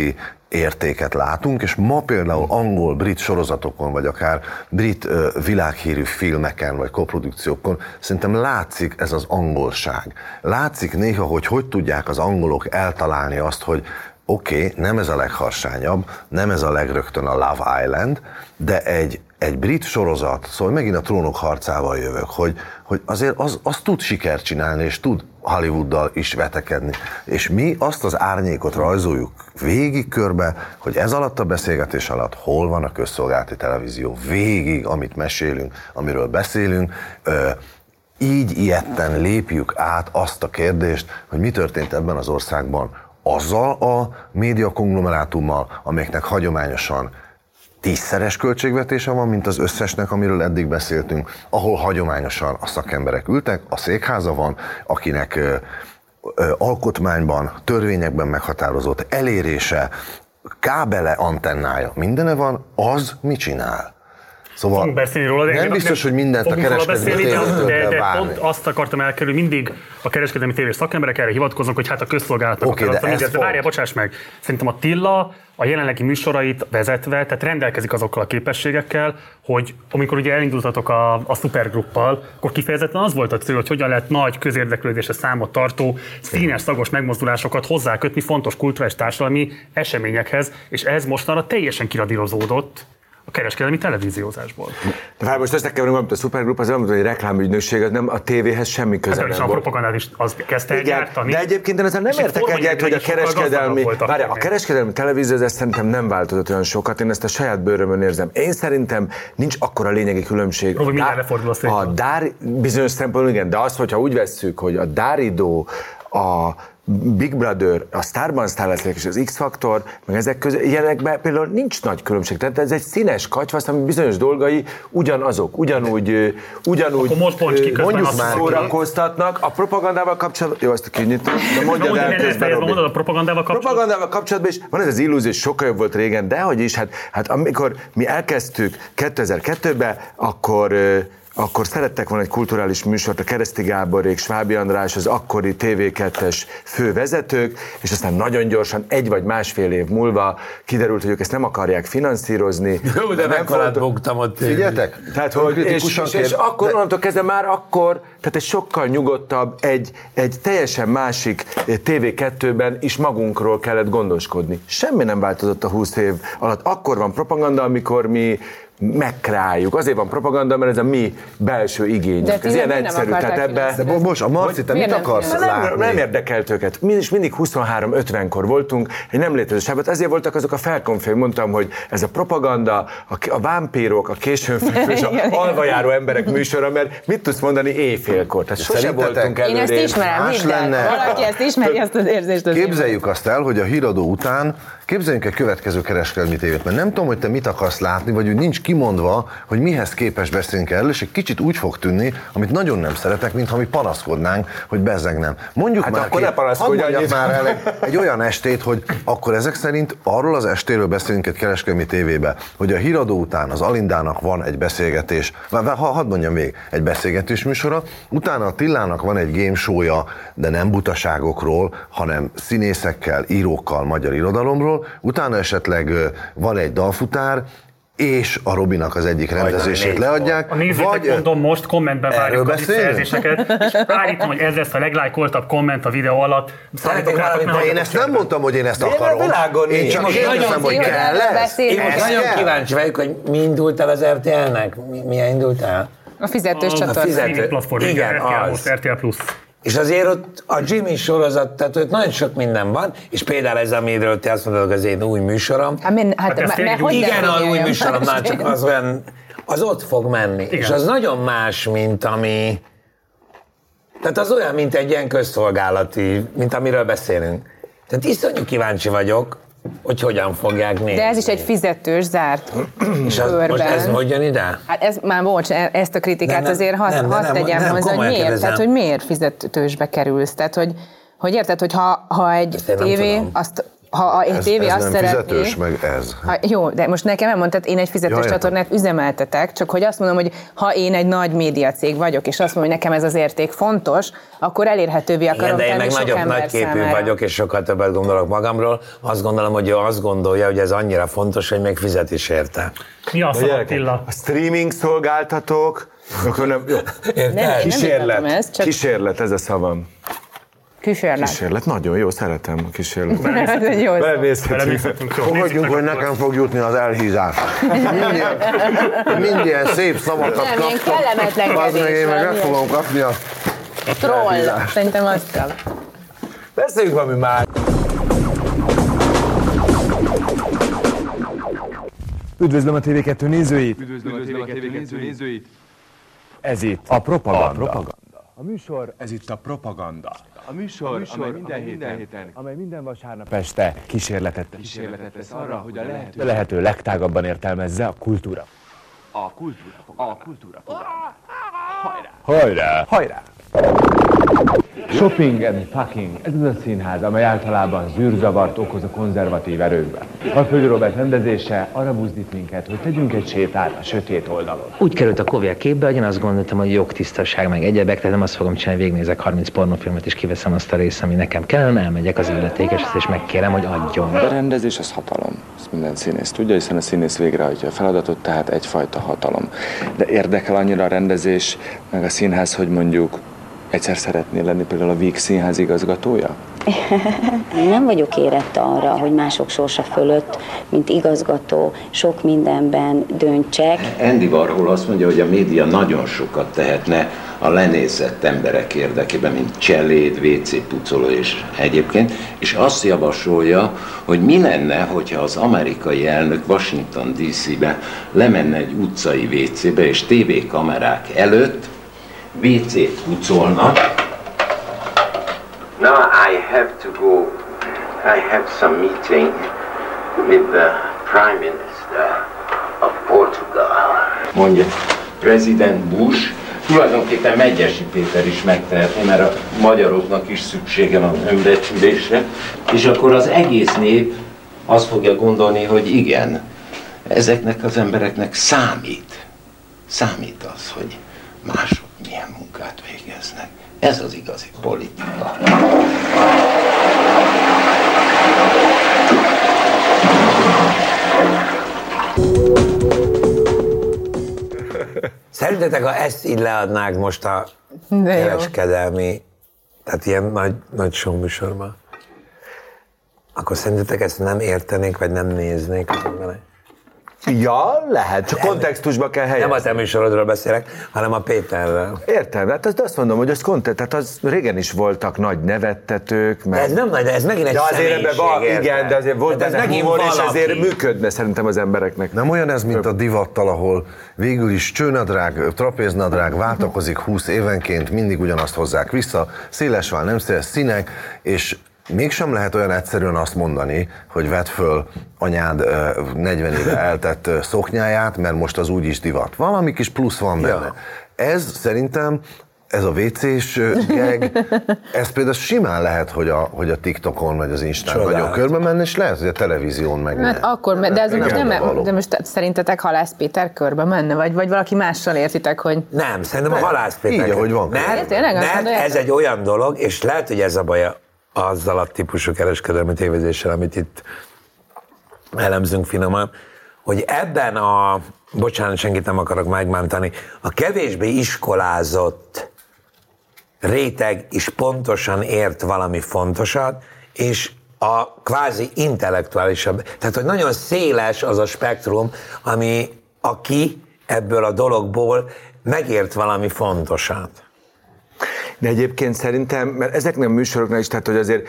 értéket látunk, és ma például angol, brit sorozatokon, vagy akár brit világhírű filmeken, vagy koprodukciókon szerintem látszik ez az angolság. Látszik néha, hogy hogy tudják az angolok eltalálni azt, hogy oké, okay, nem ez a legharsányabb, nem ez a legrögtön a Love Island, de egy, egy brit sorozat, szóval megint a trónok harcával jövök, hogy, hogy azért az, az tud sikert csinálni, és tud Hollywooddal is vetekedni. És mi azt az árnyékot rajzoljuk végig körbe, hogy ez alatt a beszélgetés alatt hol van a közszolgálati televízió, végig, amit mesélünk, amiről beszélünk, ö, így ilyetten lépjük át azt a kérdést, hogy mi történt ebben az országban azzal a média konglomerátummal, amelyeknek hagyományosan tízszeres költségvetése van, mint az összesnek, amiről eddig beszéltünk, ahol hagyományosan a szakemberek ültek, a székháza van, akinek alkotmányban, törvényekben meghatározott elérése, kábele, antennája, mindene van, az mit csinál? Szóval Fogunk beszélni róla, de nem biztos, hogy mindent a kereskedelmi beszélni, de, de pont azt akartam elkerülni, mindig a kereskedelmi tévés szakemberek erre hivatkoznak, hogy hát a közszolgálatnak Oké, a de várjál, bocsáss meg, szerintem a Tilla a jelenlegi műsorait vezetve, tehát rendelkezik azokkal a képességekkel, hogy amikor ugye elindultatok a, a szupergruppal, akkor kifejezetten az volt a cél, hogy hogyan lehet nagy közérdeklődésre számot tartó, színes, szagos megmozdulásokat hozzákötni fontos kulturális társadalmi eseményekhez, és ez mostanra teljesen kiradírozódott a kereskedelmi televíziózásból. De várj, most összekeverünk, amit a Supergroup, az mint, hogy reklám az nem a tévéhez semmi köze Hát nem is a volt. propagandát is az kezdte el Igen, gyártani. de egyébként én ezzel nem értek egyet, hogy a kereskedelmi, várjál, a kereskedelmi televíziózás szerintem nem változott olyan sokat, én ezt a saját bőrömön érzem. Én szerintem nincs akkora lényegi különbség. Robi, Dá- lefordul a. A Dári, bizonyos szempontból igen, de az, hogyha úgy vesszük, hogy a Dáridó, a Big Brother, a Starban Star leszek és az X-Factor, meg ezek között, ilyenekben például nincs nagy különbség. Tehát ez egy színes kacsvasz, ami bizonyos dolgai ugyanazok, ugyanúgy, ugyanúgy Akkor most bonts ki mondjuk szórakoztatnak. A propagandával kapcsolatban, jó, azt kinyitom, de mondjad mondj, el közben, Robi. mondod a propagandával kapcsolatban. Propagandával kapcsolatban is van ez az illúzió, hogy sokkal jobb volt régen, de hogy is, hát, hát amikor mi elkezdtük 2002-ben, akkor akkor szerettek volna egy kulturális műsort, a Kereszti Gáborék, Svábi András, az akkori TV2-es fővezetők, és aztán nagyon gyorsan, egy vagy másfél év múlva kiderült, hogy ők ezt nem akarják finanszírozni. Jó, de nem mekkorát buktam ott. Figyeljetek, tehát, hogy, és, és, és kér- akkor, de- onnantól kezdve már akkor, tehát egy sokkal nyugodtabb, egy, egy teljesen másik eh, TV2-ben is magunkról kellett gondoskodni. Semmi nem változott a 20 év alatt. Akkor van propaganda, amikor mi megkráljuk. Azért van propaganda, mert ez a mi belső igényünk. De ez ilyen nem- egyszerű. Tehát ebbe, De most, a Marci, te mit akarsz nem, látni? nem érdekelt őket. Mi is mindig 23-50-kor voltunk, egy nem létező sávot. Ezért voltak azok a felkonfé, mondtam, hogy ez a propaganda, a, a vámpírok, a későn fekvő és a alvajáró emberek műsora, mert mit tudsz mondani éjfélkor? Tehát sose Szerintetek voltunk Én ezt előrébb. ismerem, Más lenne. Valaki ezt ismeri, ezt az érzést. Képzeljük azt el, hogy a híradó után képzeljünk egy következő kereskedelmi tévét, mert nem tudom, hogy te mit akarsz látni, vagy hogy nincs kimondva, hogy mihez képes beszélünk erről, és egy kicsit úgy fog tűnni, amit nagyon nem szeretek, mintha mi panaszkodnánk, hogy bezzeg nem. Mondjuk Hát már akkor ki, ne mondjak már el egy, egy olyan estét, hogy akkor ezek szerint arról az estéről beszélünk egy kereskedelmi tévébe, hogy a híradó után az Alindának van egy beszélgetés, ha, hadd mondjam még, egy beszélgetés műsora, utána a Tillának van egy game show-ja, de nem butaságokról, hanem színészekkel, írókkal, magyar irodalomról, utána esetleg van egy dalfutár, és a Robinak az egyik rendezését leadják, A nézőknek mondom most, kommentben várjuk a visszajelzéseket, és állítom, hogy ez lesz a leglájkoltabb komment a videó alatt. Szállítok Szeretnék rátok, de én ezt nem mondtam, hogy én ezt Én a akarom. világon Én csak kérdezem, nagyon hogy kell lesz. Én most nagyon kell? kíváncsi vagyok, hogy mi indult el az RTL-nek? Mi, milyen indult el? A fizetős A csatorna. fizet- streaming platform, igen, Igen, az. RTL Plus. És azért ott a Jimmy sorozat, tehát ott nagyon sok minden van, és például ez, amiről te azt mondod, az én új műsorom. Hát, min, hát, Hát mert hogy Igen, a új műsoromnál másképp? csak az olyan, az ott fog menni. Igen. És az nagyon más, mint ami... Tehát az olyan, mint egy ilyen közszolgálati, mint amiről beszélünk. Tehát iszonyú kíváncsi vagyok, hogy hogyan fogják nézni. De ez is egy fizetős, zárt És az, körben. most ez hogy jön ide? Hát ez már bocs, e- ezt a kritikát Nem, azért hadd nem, tegyem nem, hozzá, hogy miért, kérdezem. tehát hogy miért fizetősbe kerülsz, tehát hogy, hogy érted, hogy ha, ha egy tévé, azt, ha egy Ez, tévé ez azt nem szeretné, fizetős, meg ez. Ha, jó, de most nekem nem mondtad, én egy fizetős Ja, értem. csatornát üzemeltetek, csak hogy azt mondom, hogy ha én egy nagy médiacég vagyok, és azt mondom, hogy nekem ez az érték fontos, akkor elérhetővé akarom Igen, de én meg nagyobb nagyképű vagyok, és sokkal többet gondolok magamról. Azt gondolom, hogy ő azt gondolja, hogy ez annyira fontos, hogy még fizet is érte. Mi a gyerekek, Attila? A streaming szolgáltatók, akkor nem, jó. Nem, nem Kísérlet, vitatom ezt, csak kísérlet, ez a szavam. Kísérlet. Kísérlet, nagyon jó, szeretem a kísérlet. Ez egy jó jó. Fogadjunk, hogy nekem fog jutni az elhízás. Mindilyen, mindilyen szép szavakat Nem, ilyen kaptam. kellemetlenkedés Az meg én meg meg fogom kapni a... Troll, szerintem azt kell. Beszéljünk valami már. Üdvözlöm a TV2 nézőit! Üdvözlöm a TV2 nézőit! Ez itt a propaganda. A propaganda. A műsor, ez itt a propaganda. A műsor, a műsor amely minden, héten, héten, amely minden vasárnap este kísérletet, kísérletet tesz arra, hogy a lehető, lehető legtágabban értelmezze a kultúra. A kultúra. A kultúra. Hajrá! Hajrá! Hajrá! Shopping and fucking. Ez az a színház, amely általában zűrzavart okoz a konzervatív erőkben. A Földi Robert rendezése arra buzdít minket, hogy tegyünk egy sétát a sötét oldalon. Úgy került a Kovi a képbe, hogy én azt gondoltam, hogy jogtisztaság meg egyebek, tehát nem azt fogom csinálni, végignézek 30 pornófilmet és kiveszem azt a részt, ami nekem kellene, elmegyek az illetékeshez és megkérem, hogy adjon. A rendezés az hatalom. Ezt minden színész tudja, hiszen a színész végrehajtja a feladatot, tehát egyfajta hatalom. De érdekel annyira a rendezés, meg a színház, hogy mondjuk egyszer szeretnél lenni például a Víg színház igazgatója? Nem vagyok érett arra, hogy mások sorsa fölött, mint igazgató, sok mindenben döntsek. Andy Warhol azt mondja, hogy a média nagyon sokat tehetne a lenézett emberek érdekében, mint cseléd, WC pucoló és egyébként, és azt javasolja, hogy mi lenne, hogyha az amerikai elnök Washington DC-be lemenne egy utcai WC-be, és tévékamerák előtt WC-t pucolna. Now I have to go. I have some meeting with the Prime Minister of Portugal. Mondja, President Bush, tulajdonképpen Megyesi Péter is megtehetné, mert a magyaroknak is szüksége van önbecsülésre, és akkor az egész nép azt fogja gondolni, hogy igen, ezeknek az embereknek számít, számít az, hogy mások milyen munkát végeznek. Ez az igazi politika. Szerintetek, ha ezt így leadnák most a De jó. kereskedelmi, tehát ilyen nagy, nagy show műsorban, akkor szerintetek ezt nem értenék, vagy nem néznék az emberek? Ja, lehet, csak kontextusba kell helyezni. Nem a te műsorodról beszélek, hanem a Péterrel. Értem, hát azt, azt mondom, hogy az kontent, tehát az régen is voltak nagy nevettetők. Meg... De ez nem nagy, de ez megint egy de azért van, személyiség, igen, de azért volt De ez benne megint humor, és valaki. ezért működne szerintem az embereknek. Nem olyan ez, mint a divattal, ahol végül is csőnadrág, trapéznadrág váltakozik 20 évenként, mindig ugyanazt hozzák vissza, széles vál, nem széles színek, és mégsem lehet olyan egyszerűen azt mondani, hogy vedd föl anyád ö, 40 éve eltett szoknyáját, mert most az úgyis divat. Valami kis plusz van benne. Ja. Ez szerintem ez a WC-s ö, gag, ez például simán lehet, hogy a, hogy a TikTokon vagy az Instán nagyon körbe menne, és lehet, hogy a televízión meg Hát akkor, de ez most nem, való. de most szerintetek Halász Péter körbe menne, vagy, vagy valaki mással értitek, hogy... Nem, szerintem a Halász Péter. Így, ahogy van. Mert, azt mert gondoljátok? ez egy olyan dolog, és lehet, hogy ez a baj azzal a típusú kereskedelmi tévézéssel, amit itt elemzünk finoman, hogy ebben a, bocsánat, senkit nem akarok megbántani, a kevésbé iskolázott réteg is pontosan ért valami fontosat, és a kvázi intellektuálisabb, tehát hogy nagyon széles az a spektrum, ami aki ebből a dologból megért valami fontosat. De egyébként szerintem, mert ezeknek a műsoroknál is, tehát hogy azért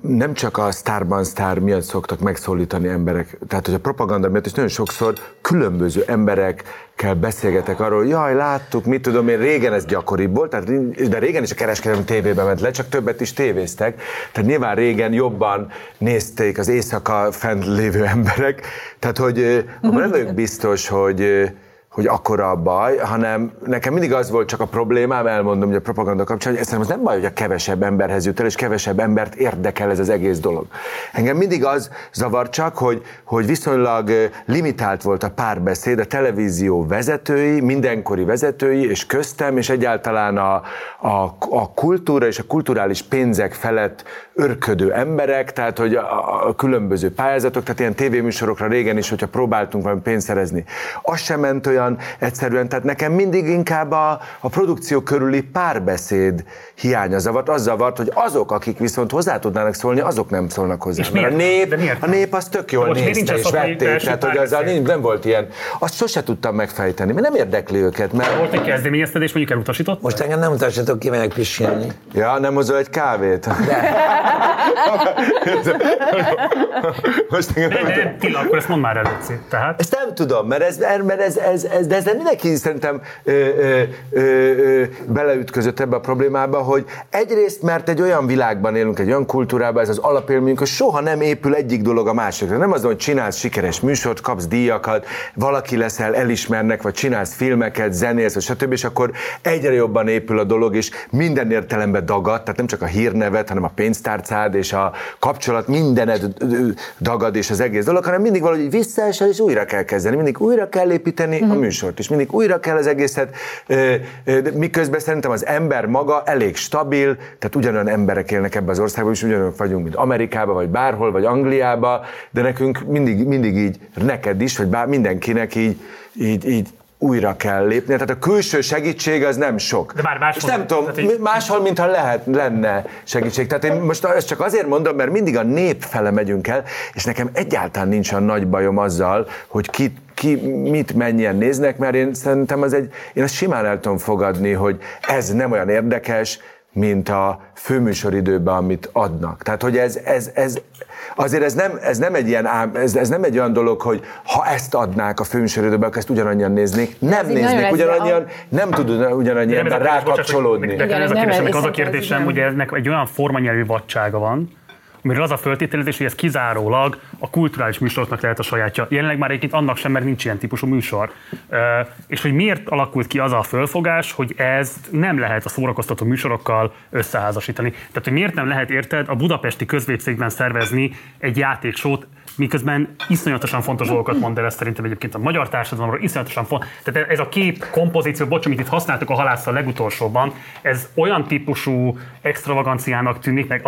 nem csak a sztárban sztár miatt szoktak megszólítani emberek, tehát hogy a propaganda miatt is nagyon sokszor különböző emberekkel beszélgetek arról, jaj, láttuk, mit tudom én, régen ez gyakoribb volt, tehát, de régen is a kereskedelmi tévében ment le, csak többet is tévéztek, tehát nyilván régen jobban nézték az éjszaka fent lévő emberek, tehát hogy abban nem vagyok biztos, hogy hogy akkora a baj, hanem nekem mindig az volt csak a problémám, elmondom, hogy a propaganda kapcsán, hogy szerintem az nem baj, hogy a kevesebb emberhez jut el, és kevesebb embert érdekel ez az egész dolog. Engem mindig az zavar csak, hogy, hogy viszonylag limitált volt a párbeszéd a televízió vezetői, mindenkori vezetői, és köztem, és egyáltalán a, a, a kultúra és a kulturális pénzek felett örködő emberek, tehát hogy a, a különböző pályázatok, tehát ilyen tévéműsorokra régen is, hogyha próbáltunk valami pénzt szerezni, az sem ment olyan egyszerűen, tehát nekem mindig inkább a, a produkció körüli párbeszéd hiánya zavart, az zavart, hogy azok, akik viszont hozzá tudnának szólni, azok nem szólnak hozzá. És Mert a miért? nép, De miért a nép az tök jól Most miért nézte nincs és vették, tehát hogy azzal nincs, nem volt ilyen. Azt sose tudtam megfejteni, mert nem érdekli őket, mert... Volt egy kezdeményeztetés, mondjuk elutasított? Most engem nem utasítok, kimegyek pisilni. Ja, nem hozol egy kávét? Most De, de, Tila, akkor ezt mondd már el, Léci. Tehát? Ezt nem tudom, mert ez, mert ez, ez, ez de ezzel mindenki szerintem ö, ö, ö, ö, beleütközött ebbe a problémába, hogy egyrészt, mert egy olyan világban élünk, egy olyan kultúrában, ez az alapélményünk, hogy soha nem épül egyik dolog a másikra. Nem az, hogy csinálsz sikeres műsort, kapsz díjakat, valaki leszel, elismernek, vagy csinálsz filmeket, zenélsz, vagy stb., és akkor egyre jobban épül a dolog, és minden értelemben dagad, tehát nem csak a hírnevet, hanem a pénztárcád és a kapcsolat, mindened dagad és az egész dolog, hanem mindig valahogy visszaesel, és újra kell kezdeni, mindig újra kell építeni a műsort, és mindig újra kell az egészet, miközben szerintem az ember maga elég stabil, tehát ugyanolyan emberek élnek ebbe az országban, és ugyanolyan vagyunk, mint Amerikában, vagy bárhol, vagy Angliában, de nekünk mindig, mindig így, neked is, vagy bár mindenkinek így, így, így újra kell lépni. Tehát a külső segítség az nem sok. De már máshol- És nem tudom, így- máshol, mintha lehet, lenne segítség. Tehát én most ezt csak azért mondom, mert mindig a nép fele megyünk el, és nekem egyáltalán nincs a nagy bajom azzal, hogy ki, ki mit mennyien néznek, mert én szerintem az egy, én ezt simán el tudom fogadni, hogy ez nem olyan érdekes, mint a főműsoridőben, amit adnak. Tehát, hogy ez, ez, ez azért ez nem, ez nem egy ilyen ám, ez, ez nem egy olyan dolog, hogy ha ezt adnák a főműsoridőben, akkor ezt ugyanannyian néznék. Nem Ez néznék ugyanannyian, nem tud ugyanannyi ember a rákapcsolódni. De ez a nem, ez- az a kérdésem, nem. hogy ennek egy olyan formanyelvű vadsága van, amiről az a föltételezés, hogy ez kizárólag a kulturális műsoroknak lehet a sajátja. Jelenleg már egyébként annak sem, mert nincs ilyen típusú műsor. És hogy miért alakult ki az a fölfogás, hogy ez nem lehet a szórakoztató műsorokkal összeházasítani. Tehát, hogy miért nem lehet, érted, a budapesti közvépszékben szervezni egy játéksót, miközben iszonyatosan fontos dolgokat mond el, ez szerintem egyébként a magyar társadalomról iszonyatosan fontos. Tehát ez a kép kompozíció, bocs, amit itt használtuk a halászal legutolsóban, ez olyan típusú extravaganciának tűnik, meg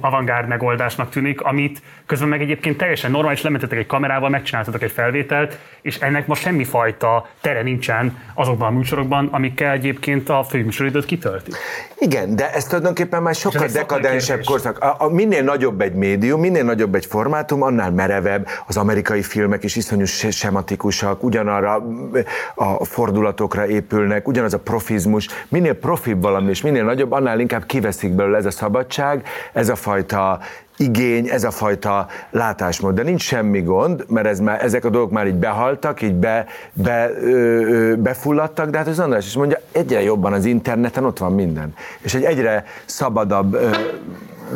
avantgárd megoldásnak tűnik, amit közben meg egyébként teljesen normális, lementetek egy kamerával, megcsináltatok egy felvételt, és ennek ma semmifajta tere nincsen azokban a műsorokban, amikkel egyébként a főműsoridőt kitöltik. Igen, de ez tulajdonképpen már sokkal dekadensebb korszak. A, a, minél nagyobb egy médium, minél nagyobb egy formátum, annál merevebb. Az amerikai filmek is iszonyú se- sematikusak, ugyanarra mm, a fordulatokra épülnek, ugyanaz a profizmus. Minél profibb valami, és minél nagyobb, annál inkább kiveszik belőle ez a szabadság, ez a fajta igény, ez a fajta látásmód. De nincs semmi gond, mert ez már, ezek a dolgok már így behaltak, így be, be, ö, befulladtak, de hát az András is mondja, egyre jobban az interneten ott van minden. És egy egyre szabadabb ö,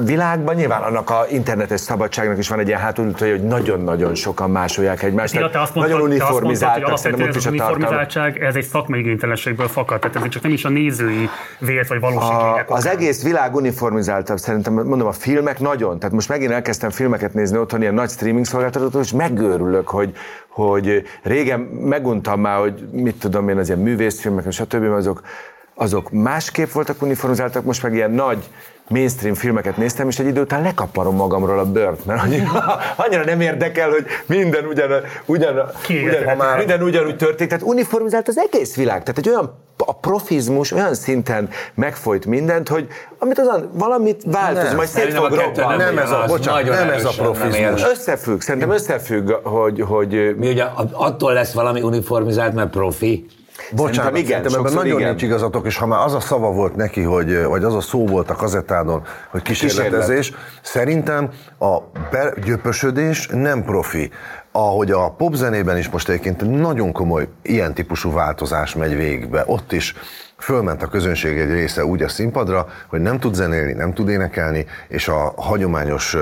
világban nyilván annak a internetes szabadságnak is van egy ilyen hátulütője, hogy nagyon-nagyon sokan másolják egymást. Tila, te azt mondtad, nagyon te azt mondtad, hogy az uniformizáltság, ez egy szakmai igénytelenségből fakad, tehát ez csak nem is a nézői vélt vagy valós A, igények az egész világ uniformizáltabb, szerintem, mondom, a filmek nagyon. Tehát most megint elkezdtem filmeket nézni otthon, ilyen nagy streaming szolgáltatótól, és megőrülök, hogy, hogy régen meguntam már, hogy mit tudom én, az ilyen művészfilmek, stb. azok, azok másképp voltak uniformizáltak, most meg ilyen nagy mainstream filmeket néztem, és egy idő után lekaparom magamról a bőrt, mert annyira, annyira nem érdekel, hogy minden ugyan, ugyan, ugyan, már- minden ugyanúgy történik. Tehát uniformizált az egész világ. Tehát egy olyan a profizmus olyan szinten megfolyt mindent, hogy amit azon valamit változ, Nem, majd szét fog robbanni. nem Nem ez a- bocsánat, nem ez a profizmus. Összefügg, szerintem összefügg, hogy, hogy Mi ugye attól lesz valami uniformizált, mert profi? Bocsánat, Szerintem igen, szerintem ebben nagyon igen. nincs igazatok, és ha már az a szava volt neki, hogy, vagy az a szó volt a kazettádon, hogy kísérletezés, szerintem a gyöpösödés nem profi. Ahogy a popzenében is most egyébként nagyon komoly ilyen típusú változás megy végbe, ott is fölment a közönség egy része úgy a színpadra, hogy nem tud zenélni, nem tud énekelni, és a hagyományos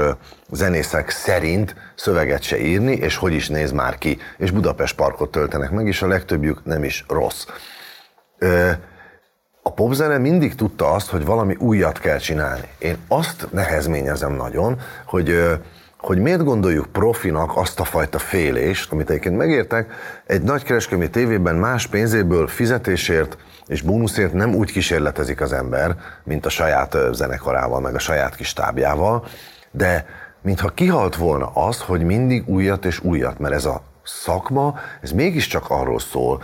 zenészek szerint szöveget se írni, és hogy is néz már ki. És Budapest parkot töltenek meg, és a legtöbbjük nem is rossz. A popzene mindig tudta azt, hogy valami újat kell csinálni. Én azt nehezményezem nagyon, hogy, hogy miért gondoljuk profinak azt a fajta félést, amit egyébként megértek, egy nagykereskedelmi tévében más pénzéből fizetésért és bónuszért nem úgy kísérletezik az ember, mint a saját zenekarával, meg a saját kis tábjával, de mintha kihalt volna az, hogy mindig újat és újat, mert ez a szakma, ez mégiscsak arról szól,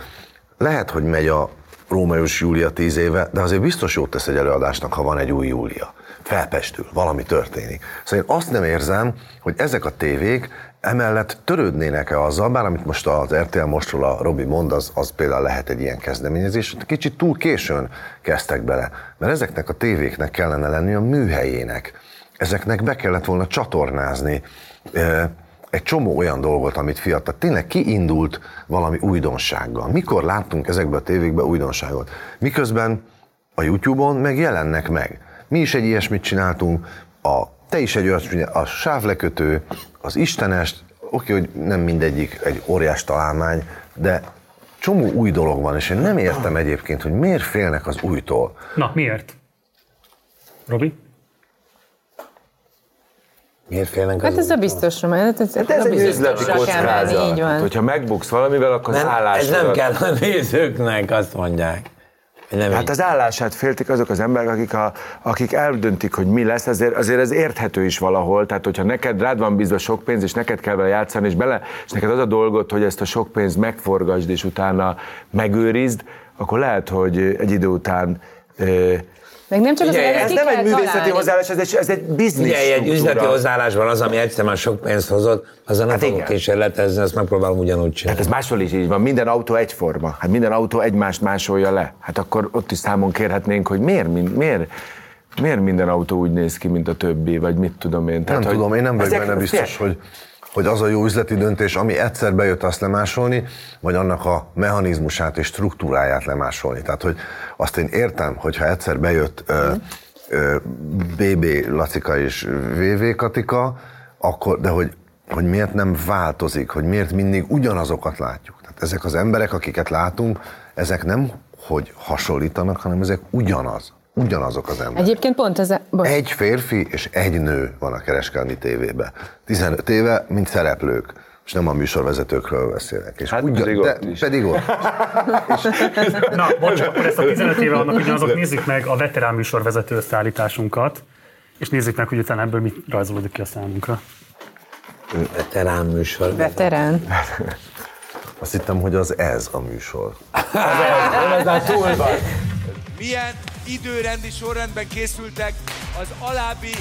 lehet, hogy megy a Rómaius Júlia tíz éve, de azért biztos jót tesz egy előadásnak, ha van egy új Júlia. Felpestül, valami történik. Szóval én azt nem érzem, hogy ezek a tévék emellett törődnének-e azzal, bár amit most az RTL mostról a Robi mond, az, az például lehet egy ilyen kezdeményezés, kicsit túl későn kezdtek bele, mert ezeknek a tévéknek kellene lenni a műhelyének. ezeknek be kellett volna csatornázni egy csomó olyan dolgot, amit fiatal. Tényleg kiindult valami újdonsággal. Mikor láttunk ezekbe a tévékbe újdonságot? Miközben a YouTube-on meg jelennek meg. Mi is egy ilyesmit csináltunk, a, te is egy olyat, csinál- a sávlekötő, az istenest, oké, hogy nem mindegyik egy óriás találmány, de csomó új dolog van, és én nem értem egyébként, hogy miért félnek az újtól. Na, miért? Robi? Miért félnek Hát ez a biztosra, mert ez, Hát ez egy üzleti menni, így kockázat. van. Hogyha megbuksz valamivel, akkor az Nem, állás. ez nem kell a nézőknek, azt mondják. Nem Hát az állását féltik azok az emberek, akik, a, akik eldöntik, hogy mi lesz, azért, azért ez érthető is valahol. Tehát, hogyha neked rád van bízva sok pénz, és neked kell vele játszani, és, bele, és neked az a dolgod, hogy ezt a sok pénzt megforgasd, és utána megőrizd, akkor lehet, hogy egy idő után Meg nem csak az, hogy ez nem egy művészeti találni. hozzáállás, ez egy, ez egy biznisz Ugye egy üzleti hozzáállásban az, ami egyszerűen sok pénzt hozott, azzal nem Hát fogok kísérletezni, azt megpróbálom ugyanúgy csinálni. Hát ez máshol is így van, minden autó egyforma. Hát minden autó egymást másolja le. Hát akkor ott is számon kérhetnénk, hogy miért, min- miért, miért minden autó úgy néz ki, mint a többi, vagy mit tudom én. Nem hogy tudom, én nem vagyok benne biztos, hogy, hogy az a jó üzleti döntés, ami egyszer bejött, azt lemásolni, vagy annak a mechanizmusát és struktúráját lemásolni. Tehát, hogy azt én értem, hogyha egyszer bejött BB Lacika és VV Katika, akkor, de hogy, hogy miért nem változik, hogy miért mindig ugyanazokat látjuk. Tehát ezek az emberek, akiket látunk, ezek nem hogy hasonlítanak, hanem ezek ugyanaz. Ugyanazok az emberek. Egyébként pont ez a... Bocs. Egy férfi és egy nő van a kereskedelmi tévében. 15 éve, mint szereplők. És nem a műsorvezetőkről beszélek. És hát pedig de, ott is. pedig ott. Na, bocs, akkor ezt a 15 éve vannak ugyanazok, nézzük meg a veterán műsorvezető összeállításunkat, és nézzük meg, hogy utána ebből mit rajzolódik ki a számunkra. Veterán műsor. Veterán. Azt hittem, hogy az ez a műsor. Ez már túl van. Milyen időrendi sorrendben készültek az alábbi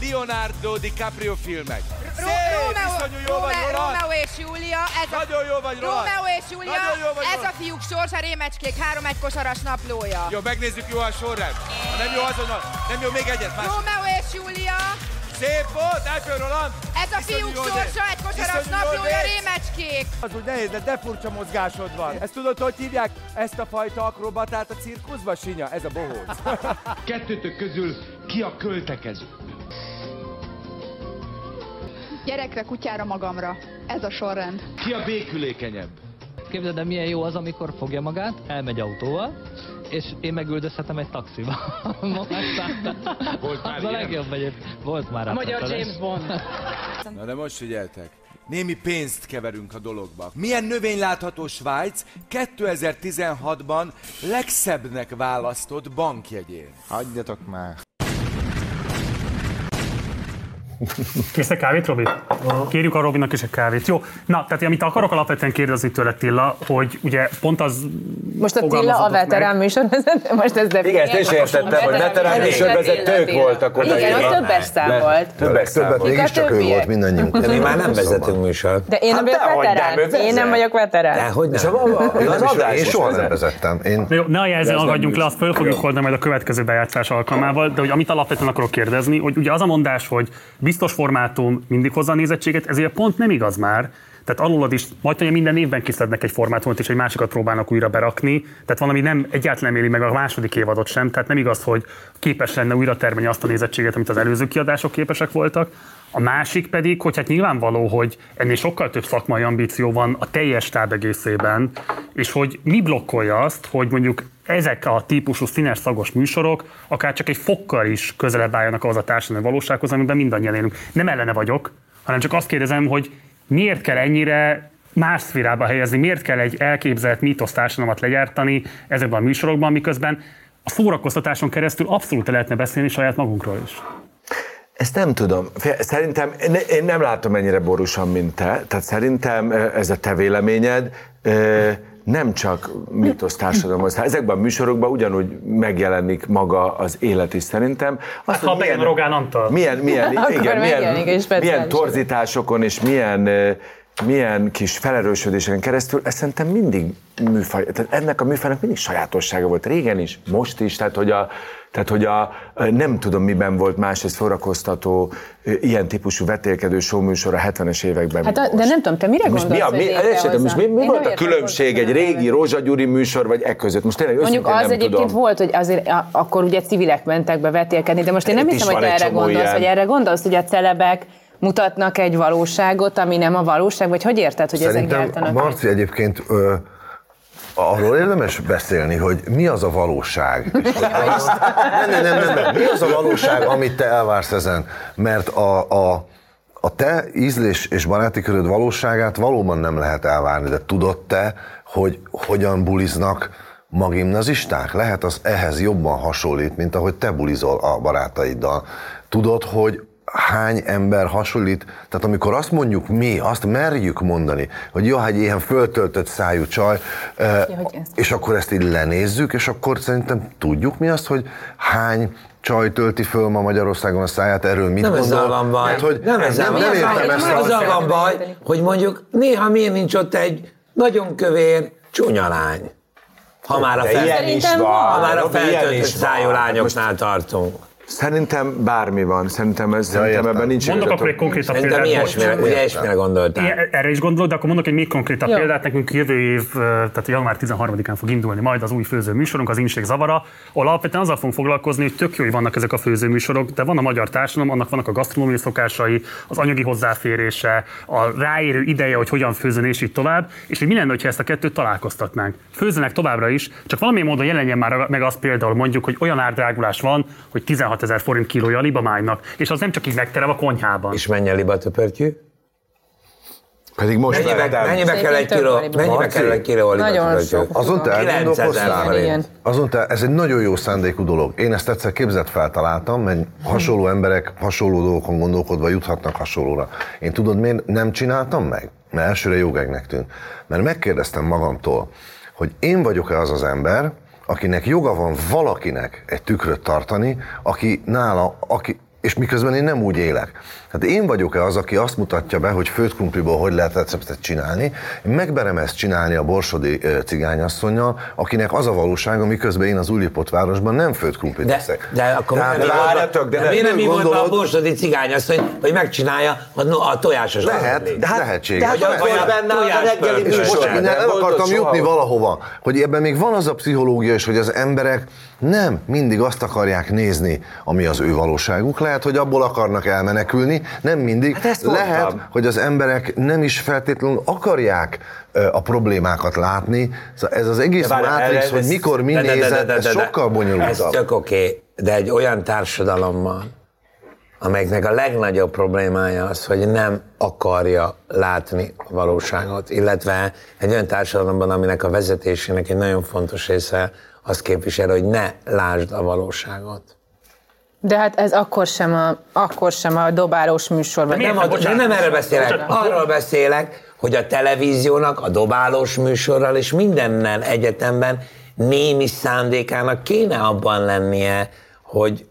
Leonardo DiCaprio filmek? Szép, iszonyú jó vagy, Roland! Romeo és Júlia, ez a... Nagyon jó vagy, Roland! Romeo és Júlia, Nagyon jó vagy, ez a fiúk sorsa, rémecskék, három egy kosaras naplója. Jó, megnézzük jó a sorrend. Ha nem jó azonnal, nem jó, még egyet, más. Romeo és Júlia, Szép volt, elfő Roland! ez a fiúk sorsa, egy kosaras naplója, rémecskék. Az úgy nehéz, de, de furcsa mozgásod van. Ezt tudod, hogy hívják? Ezt a fajta akrobatát a cirkuszba, Sinya? Ez a bohóc. Kettőtök közül ki a költekező? Gyerekre, kutyára, magamra. Ez a sorrend. Ki a békülékenyebb? Képzeld el, milyen jó az, amikor fogja magát, elmegy autóval, és én megüldözhetem egy taxiba. Volt már Az a legjobb egyébként. Volt már A magyar. James Bond. Na de most figyeltek. Némi pénzt keverünk a dologba. Milyen növény látható Svájc 2016-ban legszebbnek választott bankjegyén? Hagyjatok már. Kész a kávét, Robi? Kérjük a Robinak is egy kávét. Jó, na, tehát amit akarok alapvetően kérdezni tőle, Tilla, hogy ugye pont az Most a Tilla a veterán műsorvezető, most ez de Igen, ezt is értettem, hogy veterán műsorvezetők voltak oda. Igen, ott többes szám volt. Többes szám Többet volt. mégiscsak ő többiek. volt mindannyiunk. De mi már nem vezetünk műsort. De én nem vagyok dehogy nem, veterán. ő Én nem vagyok veterán. Dehogy nem. Én, az soha nem vezet. vezettem. Ne a jelzen, ez nem aggadjunk le, azt föl fogjuk Jó. oldani majd a következő bejátszás alkalmával, de hogy amit alapvetően akarok kérdezni, hogy ugye az a mondás, hogy biztos formátum mindig hozza a nézettséget, ezért pont nem igaz már. Tehát alulad is, majd hogy minden évben kiszednek egy formátumot, és egy másikat próbálnak újra berakni. Tehát valami nem egyáltalán nem éli meg a második évadot sem. Tehát nem igaz, hogy képes lenne újra termelni azt a nézettséget, amit az előző kiadások képesek voltak. A másik pedig, hogy hát nyilvánvaló, hogy ennél sokkal több szakmai ambíció van a teljes stáb egészében, és hogy mi blokkolja azt, hogy mondjuk ezek a típusú színes szagos műsorok akár csak egy fokkal is közelebb álljanak ahhoz a társadalmi valósághoz, amiben mindannyian élünk. Nem ellene vagyok, hanem csak azt kérdezem, hogy miért kell ennyire más szférába helyezni, miért kell egy elképzelt mítosz társadalmat legyártani ezekben a műsorokban, miközben a szórakoztatáson keresztül abszolút lehetne beszélni saját magunkról is. Ezt nem tudom. Szerintem, én- nem látom ennyire borúsan, mint te. Tehát szerintem ez a te véleményed nem csak mítosz társadalomhoz. Hát Ezekben a műsorokban ugyanúgy megjelenik maga az élet is szerintem. Azt, ha bejön Rogán Antal. milyen, milyen, igen, megjelenik milyen, milyen torzításokon és milyen, milyen kis felerősödésen keresztül, ez szerintem mindig műfaj, tehát ennek a műfajnak mindig sajátossága volt régen is, most is, tehát hogy a, Tehát, hogy a, nem tudom, miben volt más ez szórakoztató, ilyen típusú vetélkedő showműsor a 70-es években. Hát, a, de nem tudom, te mire most mi, gondolsz, a, mi, ez sem, létrehozza? most mi, mi Én volt a különbség egy régi Rózsa Gyuri műsor, vagy e között? Most tényleg Mondjuk az nem egyébként tudom. volt, hogy azért a- akkor ugye civilek mentek be vetélkedni, de most én nem Itt hiszem, is hogy erre gondolsz, ilyen. hogy erre gondolsz, hogy a celebek mutatnak egy valóságot, ami nem a valóság, vagy hogy érted, hogy Szerintem egyáltalán... Marci egyébként ö, arról érdemes beszélni, hogy mi az a valóság. És hogy az, nem, nem, nem, nem, nem. Mi az a valóság, amit te elvársz ezen? Mert a, a, a te ízlés és baráti köröd valóságát valóban nem lehet elvárni, de tudod te, hogy hogyan buliznak ma gimnazisták? Lehet az ehhez jobban hasonlít, mint ahogy te bulizol a barátaiddal. Tudod, hogy hány ember hasonlít, tehát amikor azt mondjuk mi, azt merjük mondani, hogy jó, egy ilyen föltöltött szájú csaj, eh, és akkor ezt így lenézzük, és akkor szerintem tudjuk mi azt, hogy hány csaj tölti föl ma Magyarországon a száját, erről mit Nem gondol? ezzel van baj. Mert hogy nem ezzel nem, nem baj. értem ezt. Azzal van baj, hogy mondjuk néha miért nincs ott egy nagyon kövér csúnya lány. Ha már a, fel... ilyen is van. ha már a feltöltött szájú lányoknál tartunk. Szerintem bármi van, szerintem, ez, szerintem értem. ebben nincs Mondok akkor egy konkrétabb Szerintem példát. ilyesmire, bocs. ugye ilyesmire gondoltál. Ilyen- Erre is gondolok, de akkor mondok egy még konkrétabb Jó. példát. Nekünk jövő év, tehát január 13-án fog indulni majd az új főzőműsorunk, az Inség Zavara, ahol alapvetően azzal fogunk foglalkozni, hogy tök jó, hogy vannak ezek a főzőműsorok, de van a magyar társadalom, annak vannak a gasztronómiai szokásai, az anyagi hozzáférése, a ráérő ideje, hogy hogyan főzön és így tovább, és hogy mi lenne, ha ezt a kettőt találkoztatnánk. Főzzenek továbbra is, csak valamilyen módon jelenjen már meg az például mondjuk, hogy olyan árdrágulás van, hogy 16 ezer forint kilója a libamánynak, és az nem csak így megterem a konyhában. És mennyi a libatöpörtyű? Pedig most Mennyibe, vehetem. mennyibe kell egy kiló, mennyibe kell egy kiló libatöpörtyű? Azon te 9000 elgondolkoztál? forint. Azon te, ez egy nagyon jó szándékú dolog. Én ezt egyszer képzett feltaláltam, mert hasonló emberek hasonló dolgokon gondolkodva juthatnak hasonlóra. Én tudod, miért nem csináltam meg? Mert elsőre jogegnek tűnt. Mert megkérdeztem magamtól, hogy én vagyok-e az az ember, akinek joga van valakinek egy tükröt tartani, aki nála, aki, és miközben én nem úgy élek. Hát én vagyok-e az, aki azt mutatja be, hogy főtt krumpliból hogy lehet receptet csinálni, én megberem ezt csinálni a borsodi cigányasszonynal, akinek az a valósága, miközben én az Újlipott városban nem főtt krumplit De, eszek. de akkor Tehát nem várjatok, de de miért nem nem be a gondolod- borsodi cigányasszony, hogy megcsinálja a, a tojásos Lehet, de hát, lehetséges. Vagy a- Lehet. vagy a tojáspörkölt. És most én el akartam jutni valahova, hogy ebben még van az a pszichológia is, hogy az emberek nem mindig azt akarják nézni, ami az ő valóságuk. Lehet, hogy abból akarnak elmenekülni, nem mindig. Hát ezt Lehet, mondtam. hogy az emberek nem is feltétlenül akarják a problémákat látni. Szóval ez az egész mátrix, ez- hogy mikor mi nézett, ez sokkal Ez bonyolultabb. tök oké, de egy olyan társadalommal, amelyiknek a legnagyobb problémája az, hogy nem akarja látni a valóságot, illetve egy olyan társadalomban, aminek a vezetésének egy nagyon fontos része azt képvisel, hogy ne lásd a valóságot. De hát ez akkor sem a, akkor sem a dobálós műsorban. Nem, a, de nem erről beszélek, arról beszélek, hogy a televíziónak, a dobálós műsorral és mindennel egyetemben némi szándékának kéne abban lennie, hogy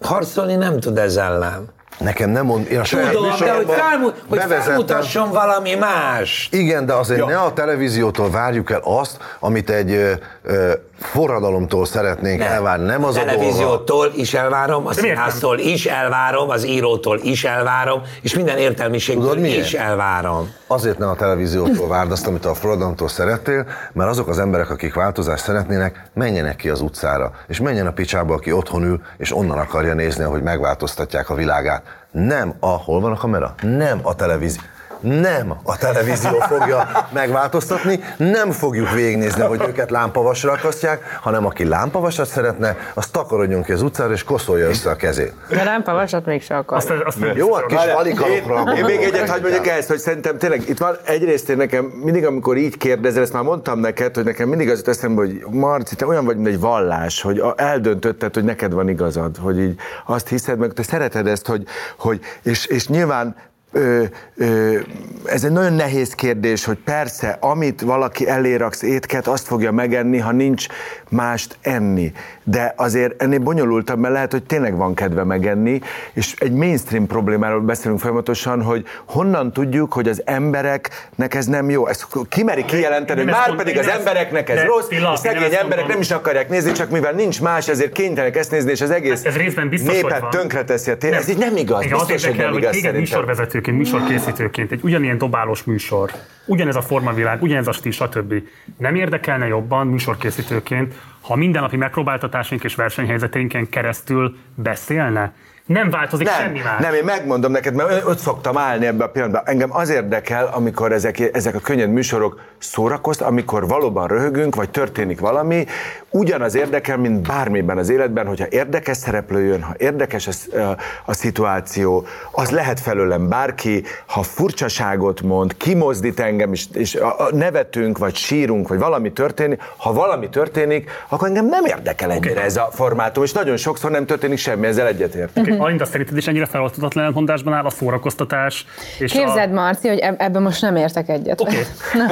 harcolni nem tud ez ellen. Nekem nem mond, én a saját Tudom, de hogy, műsoromban felmu- hogy felmutasson valami más. Igen, de azért Ja. ne a televíziótól várjuk el azt, amit egy ö, ö, forradalomtól szeretnénk elvárni. Nem az a dolga. televíziótól is elvárom, a nem? színháztól is elvárom, az írótól is elvárom, és minden értelmiségtől is elvárom. Azért ne a televíziótól várd azt, amit a forradalomtól szerettél, mert azok az emberek, akik változást szeretnének, menjenek ki az utcára, és menjen a picsába, aki otthon ül, és onnan akarja nézni, hogy megváltoztatják a világát. Nem a, hol van a kamera? Nem a televízió. Nem a televízió fogja megváltoztatni, nem fogjuk végignézni, hogy őket lámpavasra akasztják, hanem aki lámpavasat szeretne, az takarodjon ki az utcára, és koszolja össze a kezét. De lámpavasat mégse akar. Jó, a kis Várjál, valikarokra. én, én még egyet hagyd mondjak ezt, hogy szerintem tényleg itt van egyrészt én nekem mindig, amikor így kérdezel, ezt már mondtam neked, hogy nekem mindig az jut eszembe, hogy Marci, te olyan vagy, mint egy vallás, hogy a- eldöntötted, hogy neked van igazad, hogy így azt hiszed meg, te szereted ezt, hogy, hogy és, és nyilván ö, ö, ez egy nagyon nehéz kérdés, hogy persze, amit valaki eléraksz étket, azt fogja megenni, ha nincs mást enni. De azért ennél bonyolultabb, mert lehet, hogy tényleg van kedve megenni, és egy mainstream problémáról beszélünk folyamatosan, hogy honnan tudjuk, hogy az embereknek ez nem jó. Ezt kimeri kijelenteni, hogy már pedig az embereknek ez rossz, nem szegény emberek nem is akarják nézni, csak mivel nincs más, ezért kénytelenek ezt nézni, és az egész Ez részben biztos, népet tönkreteszi a tér. Ez így nem igaz, biztos, hogy nem igaz téged szerintem. Műsorvezetőként, műsorkészítőként, egy ugyanilyen dobálós műsor, ugyanez a formavilág, ugyanez a stíl, stb. Nem érdekelne jobban műsorkészítőként, ha mindennapi megpróbáltatásaink és versenyhelyzeteinken keresztül beszélne? Nem változik nem, semmi más. Nem, én megmondom neked, mert ott szoktam állni ebbe a pillanatban. Engem az érdekel, amikor ezek, ezek a könnyed műsorok szórakozt, amikor valóban röhögünk, vagy történik valami, ugyanaz érdekel, mint bármiben az életben, hogyha érdekes szereplő jön, ha érdekes a, a, a szituáció, az lehet felőlem bárki, ha furcsaságot mond, kimozdít engem, és, és a, a nevetünk, vagy sírunk, vagy valami történik, ha valami történik, akkor engem nem érdekel ennyire okay. ez a formátum, és nagyon sokszor nem történik semmi, ezzel egyetértek. Okay. Alinda, szerinted is ennyire felosztatlan ellentmondásban áll a szórakoztatás és Képzeld, Marci, hogy eb- ebben most nem értek egyet. Okay.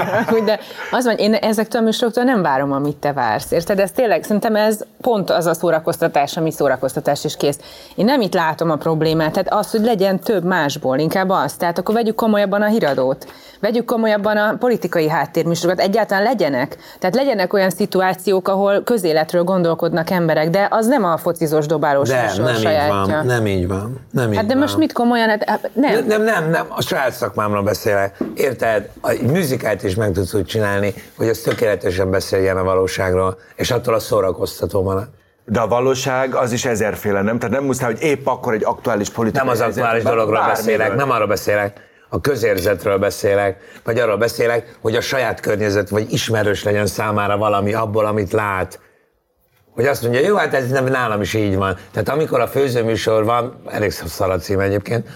de az van, én ezektől a műsoroktól nem várom, amit te vársz. Érted? Ez tényleg, szerintem ez pont az a szórakoztatás, ami szórakoztatás is kész. Én nem itt látom a problémát, tehát az, hogy legyen több másból, inkább az. Tehát akkor vegyük komolyabban a híradót. Vegyük komolyabban a politikai háttérműsorokat, egyáltalán legyenek. Tehát legyenek olyan szituációk, ahol közéletről gondolkodnak emberek, de az nem a focizós dobálós De műsor nem így sajátja. van, nem így van. Nem így Hát de van. most mit komolyan? Hát, hát nem. Nem, nem, nem, nem, a saját szakmámról beszélek. Érted? Egy műzikát is meg tudsz úgy csinálni, hogy az tökéletesen beszéljen a valóságról, és attól a szórakoztató van. De a valóság az is ezerféle, nem? Tehát nem muszáj, hogy épp akkor egy aktuális politikai Nem az aktuális helyzetben, dologról bármiről. beszélek, nem arról beszélek, a közérzetről beszélek, vagy arról beszélek, hogy a saját környezet, vagy ismerős legyen számára valami abból, amit lát. Hogy azt mondja, jó, hát ez nem nálam is így van. Tehát amikor a főzőműsor van, elég szar a cím egyébként,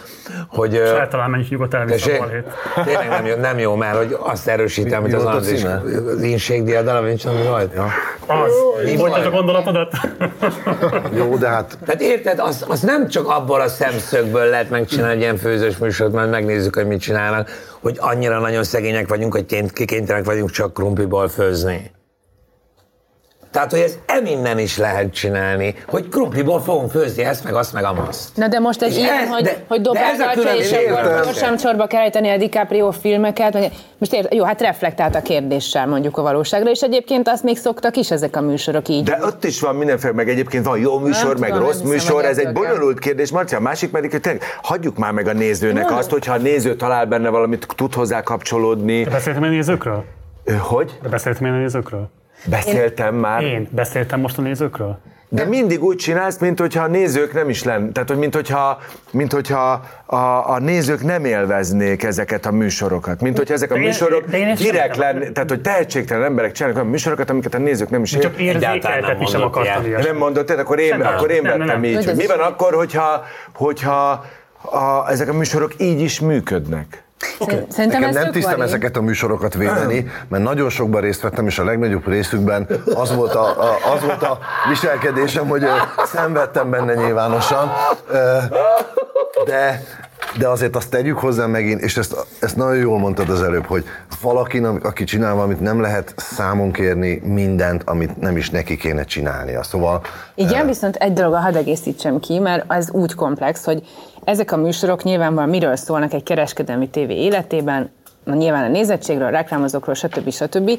hogy... Saját talán menjünk nyugodt elvisz a balhét. Tényleg nem jó, nem jó, mert hogy azt erősítem, Mi- hogy az Andris, az inségdiadalom, nincs ami volt. Ja. Az, Mi folytasd a gondolatodat. Jó, de hát Tehát érted, az, az nem csak abból a szemszögből lehet megcsinálni egy ilyen főzős műsort, mert megnézzük, hogy mit csinálnak, hogy annyira nagyon szegények vagyunk, hogy kikénytelenek vagyunk csak krumpliból főzni. Tehát, hogy ez eminnen is lehet csinálni, hogy krumpliból fogunk főzni ezt, meg azt, meg amazt. Na de most egy És ilyen, ez- hogy, de- hogy de ez a dobálgatja, és akkor sem csorba kell ejteni a DiCaprio filmeket. vagy- Most ért, jó, hát reflektált a kérdéssel mondjuk a valóságra, és egyébként azt még szoktak is ezek a műsorok így. De ott is van mindenféle, meg egyébként van jó műsor, Nem meg tudom, rossz hiszem, műsor, ez egy bonyolult kérdés, Marci, a másik pedig, hogy tényleg hagyjuk már meg a nézőnek azt, hogyha a néző talál benne valamit, tud hozzá kapcsolódni. Beszéltem a nézőkről? Hogy? De beszéltem én a nézőkről? Beszéltem már. Én beszéltem most a nézőkről? De mindig úgy csinálsz, mint hogyha a nézők nem is lenn. Tehát, hogy mint hogyha, mint hogyha a, a nézők nem élveznék ezeket a műsorokat. Mint hogyha ezek a De én- műsorok én direkt lenn, tehát hogy tehetségtelen emberek csinálnak olyan műsorokat, amiket a nézők nem is Csak érzékeltetni sem akartam. Nem mondott, tehát akkor én, akkor én Nem, nem, vettem nem. így. Hogy Hogy mi van akkor, hogyha, hogyha a, ezek a műsorok így is működnek? Okay. Szerintem Nekem ez nem tisztem valid. ezeket a műsorokat védeni, mert nagyon sokban részt vettem, és a legnagyobb részükben az volt a, a, az volt a viselkedésem, hogy szenvedtem benne nyilvánosan. De, de azért azt tegyük hozzá megint, és ezt, ezt nagyon jól mondtad az előbb, hogy valaki, aki csinál valamit, nem lehet számon kérni mindent, amit nem is neki kéne csinálnia. Szóval Igen, viszont egy dolog, hadd egészítsem ki, mert az úgy komplex, hogy ezek a műsorok nyilvánvalóan miről szólnak egy kereskedelmi tévé életében, na, nyilván a nézettségről, a reklámozókról, stb. stb.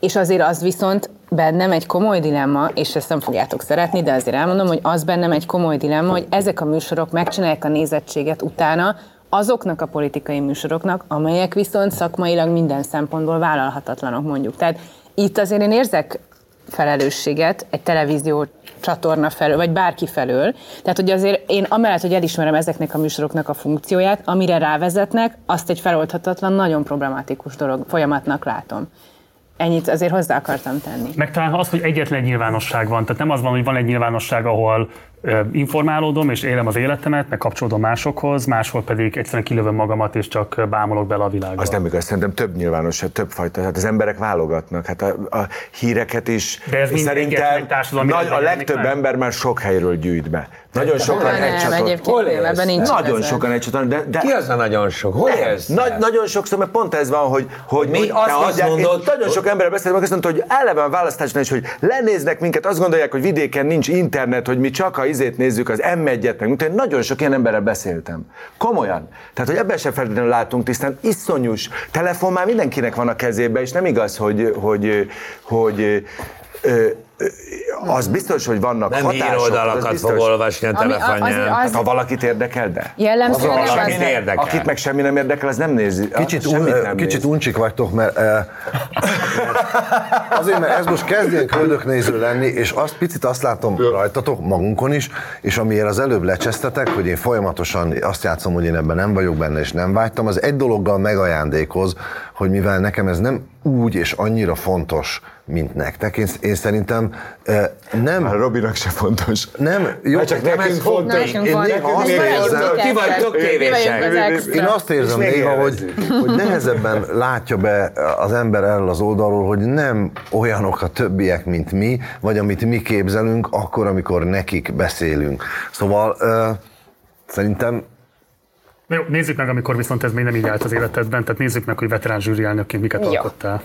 És azért az viszont bennem egy komoly dilemma, és ezt nem fogjátok szeretni, de azért elmondom, hogy az bennem egy komoly dilemma, hogy ezek a műsorok megcsinálják a nézettséget utána azoknak a politikai műsoroknak, amelyek viszont szakmailag minden szempontból vállalhatatlanok mondjuk. Tehát itt azért én érzek felelősséget egy televízió csatorna felől, vagy bárki felől. Tehát, hogy azért én amellett, hogy elismerem ezeknek a műsoroknak a funkcióját, amire rávezetnek, azt egy feloldhatatlan, nagyon problematikus dolog, folyamatnak látom. Ennyit azért hozzá akartam tenni. Meg talán az, hogy egyetlen nyilvánosság van. Tehát nem az van, hogy van egy nyilvánosság, ahol informálódom és élem az életemet, meg kapcsolódom másokhoz, máshol pedig egyszerűen kilövöm magamat és csak bámulok bele a világba. Az nem igaz, szerintem több nyilvános, több fajta. Hát az emberek válogatnak. Hát a, a híreket is De ez szerintem nagy, a legtöbb meg? ember már sok helyről gyűjt be. Nagyon sokan Nem, egy csatorn. Hol élsz? ebben nincs Nagyon igazad. sokan egy csatorn, de, de... Ki az a nagyon sok? Hol élsz? Nagy, nagyon sokszor, mert pont ez van, hogy, hogy Mi hogy azt is hagyják- mondod, nagyon sok emberrel beszéltem, azt mondta, hogy eleve a választásnál is, hogy lenéznek minket, azt gondolják, hogy vidéken nincs internet, hogy mi csak a izét nézzük, az M1-et, meg mint nagyon sok ilyen emberrel beszéltem. Komolyan. Tehát, hogy ebben sem feltétlenül látunk tisztán, iszonyús. Telefon már mindenkinek van a kezébe, és nem igaz, hogy, hogy, hogy ö, az biztos, hogy vannak Nem hatások. híroldalakat az biztos. fog olvasni a telefonján. az- Hát, ha valakit érdekel, de. Jellemzően Az, nem akit, az- érdekel. akit meg semmi nem érdekel, az nem nézi. Kicsit, semmit un, nem kicsit néz. uncsik vagytok, mert, eh, mert azért, mert ez most kezd ilyen köldöknéző lenni, és azt picit azt látom rajtatok, magunkon is, és amiért az előbb lecsesztetek, hogy én folyamatosan azt játszom, hogy én ebben nem vagyok benne, és nem vágytam, az egy dologgal megajándékoz, hogy mivel nekem ez nem úgy és annyira fontos, mint nektek, én, én szerintem eh, nem... Már Robinak se fontos. Nem, jó, Hát csak nekem nekünk ez fontos. nekünk Én fontos. néha azt érzem, Ti vagytok Én- tévések. Én- azt érzem néha, hogy, hogy nehezebben látja be az ember erről az oldalról, hogy nem olyanok a többiek, mint mi, vagy amit mi képzelünk, akkor, amikor nekik beszélünk. Szóval uh, szerintem Jó, nézzük meg, amikor viszont ez még nem így állt az életedben, tehát nézzük meg, hogy veterán zsűri elnökként miket Ja. alkottál.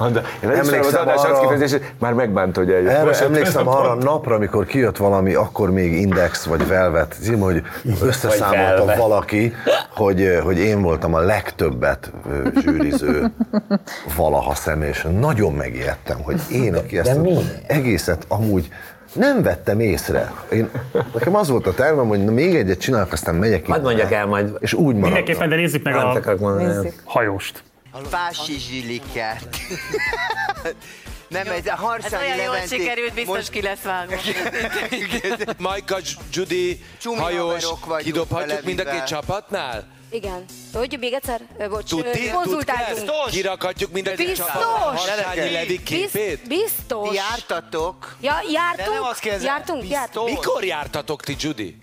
Én emlékszem az Emlékszem adás arra- kifejezését, már megbánt, hogy eljött. Erre Most emlékszem arra a napra, amikor kijött valami, akkor még Index vagy Velvet cím, hogy összeszámolta valaki, hogy, hogy én voltam a legtöbbet zsűriző valaha személy, és nagyon megijedtem, hogy én, aki ezt De az egészet amúgy nem vettem észre. Én, nekem az volt a tervem, hogy na, még egyet csinálok, aztán megyek Hadd mondjak el majd. És úgy maradtam. Mindenképpen, de nézzük meg Nem a. Nézzük. hajóst. A Vási zsiliket. Nem, ez a Ez Harsanyi olyan jól sikerült, biztos ki lesz vágva. Majka, Judy, Csumi hajós, kidobhatjuk mind a két csapatnál? Igen. Tudjuk még egyszer? Bocs, Tudti? ö, konzultáltunk. Kirakhatjuk mind a két Biztos! csapat. Harsányi Levi képét? Biz- Biztos. Ti jártatok? Ja, jártunk? De nem azt kérdezem, jártunk, jártunk. Mikor jártatok ti, Judy?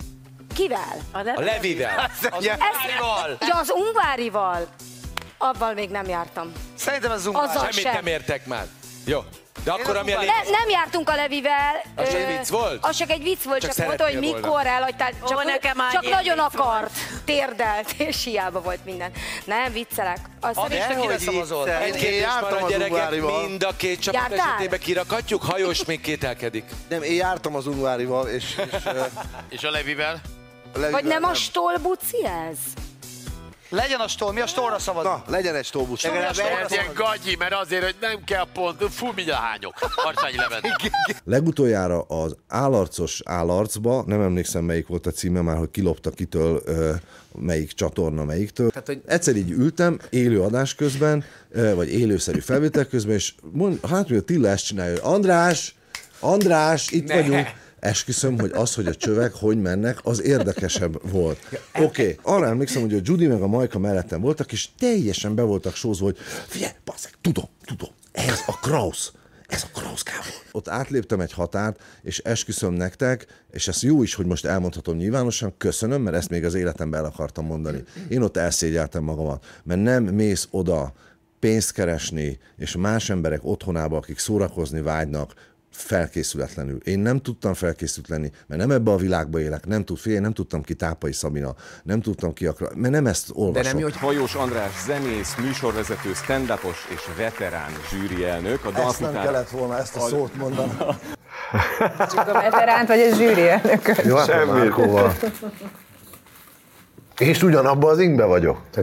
Kivel? A Levivel. Ez, ja, az Ungvárival. Avval még nem jártam. Szerintem az Azzal Semmit sem. nem értek már. Jó. De akkor ami a Ne, nem jártunk a Levivel. Az csak vicc volt? Az csak egy vicc volt, Csak csak, mondta, hogy szeretnél volna. mikor elhagytál. Csak, Ó, nekem csak nagyon akart. Térdelt, és hiába volt minden. Nem, viccelek. Az Addig te kire szavazol? Egy kérdés van a gyerekek, mind a két csapat Jártál? esetében kirakhatjuk, hajós még kételkedik. Nem, én jártam az Ungvárival, és... És, És a Levivel? Vagy nem a stolbuci ez? Legyen a stól, mi a stólra szavaz? Na, legyen egy stolbusz. Ez ilyen gagyi, mert azért, hogy nem kell pont, fú, mindjárt hányok. Harcányi Levent. Legutoljára az állarcos állarcba, nem emlékszem melyik volt a címe már, hogy kilopta kitől melyik csatorna melyiktől. Tehát, hogy egyszer így ültem élő adás közben, vagy élőszerű felvétel közben, és mond, hát hogy Attila ezt csinálja, András, András, itt Ne. vagyunk. Esküszöm, hogy az, hogy a csövek hogy mennek, az érdekesebb volt. Oké, okay. arra emlékszem, hogy a Judy meg a Majka mellettem voltak, és teljesen be voltak sózva, hogy figyelj, basszeg, tudom, tudom, ez a Kraus, ez a Kraus Gábor. Ott átléptem egy határt, és esküszöm nektek, és ez jó is, hogy most elmondhatom nyilvánosan, köszönöm, mert ezt még az életemben el akartam mondani. Én ott elszégyeltem magamat, mert nem mész oda pénzt keresni, és más emberek otthonába, akik szórakozni vágynak, felkészületlenül. Én nem tudtam felkészült lenni, mert nem ebbe a világba élek, nem tud figyelj, nem tudtam ki Tápai Szabina, nem tudtam ki akar, mert nem ezt olvasom. Hajós András zenész, műsorvezető, stand-upos és veterán zsűrielnök. A Ezt nem kellett volna ezt a szót mondani. Csak a veteránt vagy a zsűri elnököt? Jó, hát a Márkóval. És ugyanabban az ingbe vagyok.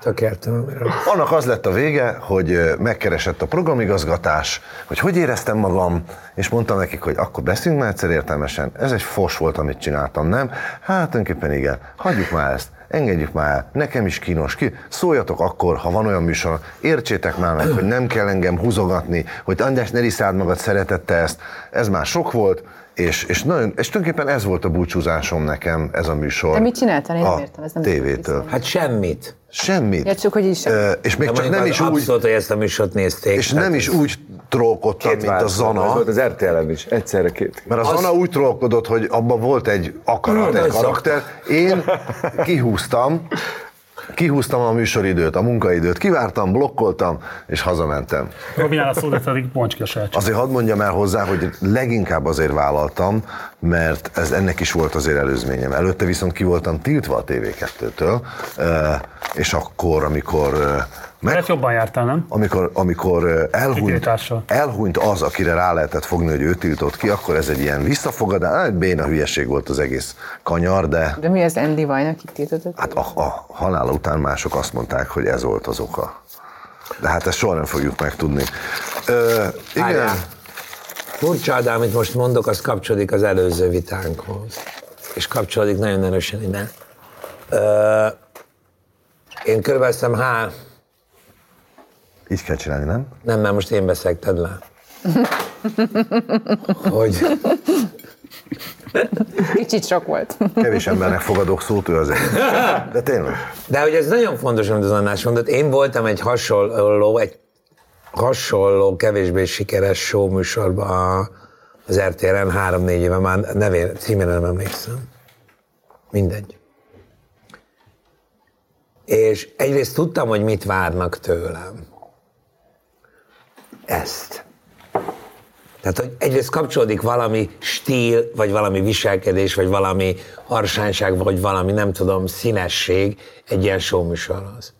Tökértem. Annak az lett a vége, hogy megkeresett a programigazgatás, hogy hogy éreztem magam, és mondtam nekik, hogy akkor beszéljünk már egyszer értelmesen. Ez egy fos volt, amit csináltam, nem? Hát tulajdonképpen igen. Hagyjuk már ezt. Engedjük már el, nekem is kínos, ki. Szóljatok akkor, ha van olyan műsor, értsétek már meg, hogy nem kell engem húzogatni, hogy András, ne magad, szeretette ezt. Ez már sok volt, és, és, nagyon, és tulajdonképpen ez volt a búcsúzásom nekem, ez a műsor. De mit csináltál? Én nem a értem, ez nem tévétől. Hát semmit. Semmit. Ja, csak hogy is. Ö, és még De csak nem az is úgy, Abszolút, hogy ezt a műsort nézték. és nem is úgy trollkodtam, mint a Zana. Ez volt az RTL-en is, egyszerre két. Mert a Zana úgy trollkodott, hogy abban volt egy akarat, egy karakter. Én kihúztam, kihúztam a műsoridőt, a munkaidőt, kivártam, blokkoltam, és hazamentem. Robinál a szót, pedig bonts ki a saját. Azért hadd mondjam el hozzá, hogy leginkább azért vállaltam, mert ez ennek is volt azért előzményem. Előtte viszont ki voltam tiltva a TV2-től, eh, és akkor, amikor eh, meg, Mert jobban jártál, nem? amikor, amikor elhunyt, elhunyt az, akire rá lehetett fogni, hogy ő tiltott ki, akkor ez egy ilyen visszafogadás, egy béna hülyeség volt az egész kanyar, de De mi az Andy Vajnak itt tiltott? hát a, a halála után mások azt mondták, hogy ez volt az oka. De hát ezt soha nem fogjuk megtudni. Ö, igen. Furcsa, de amit most mondok, az kapcsolódik az előző vitánkhoz. És kapcsolódik nagyon erősen ide. Ö, én körülbelül há... így kell csinálni, nem? Nem, mert most én beszegted le. Hogy Kicsit sok volt. Kevés embernek fogadok szót, ő az egy. De tényleg. De hogy ez nagyon fontos, amit az Annás mondott. Én voltam egy hasonló, egy hasonló, kevésbé sikeres show műsorban az RTL-en három-négy éve, már nevére, címére nem emlékszem. Mindegy. És egyrészt tudtam, hogy mit várnak tőlem. Ezt. Tehát, hogy egyrészt kapcsolódik valami stíl, vagy valami viselkedés, vagy valami harsányság, vagy valami, nem tudom, színesség egy ilyen showműsorhoz.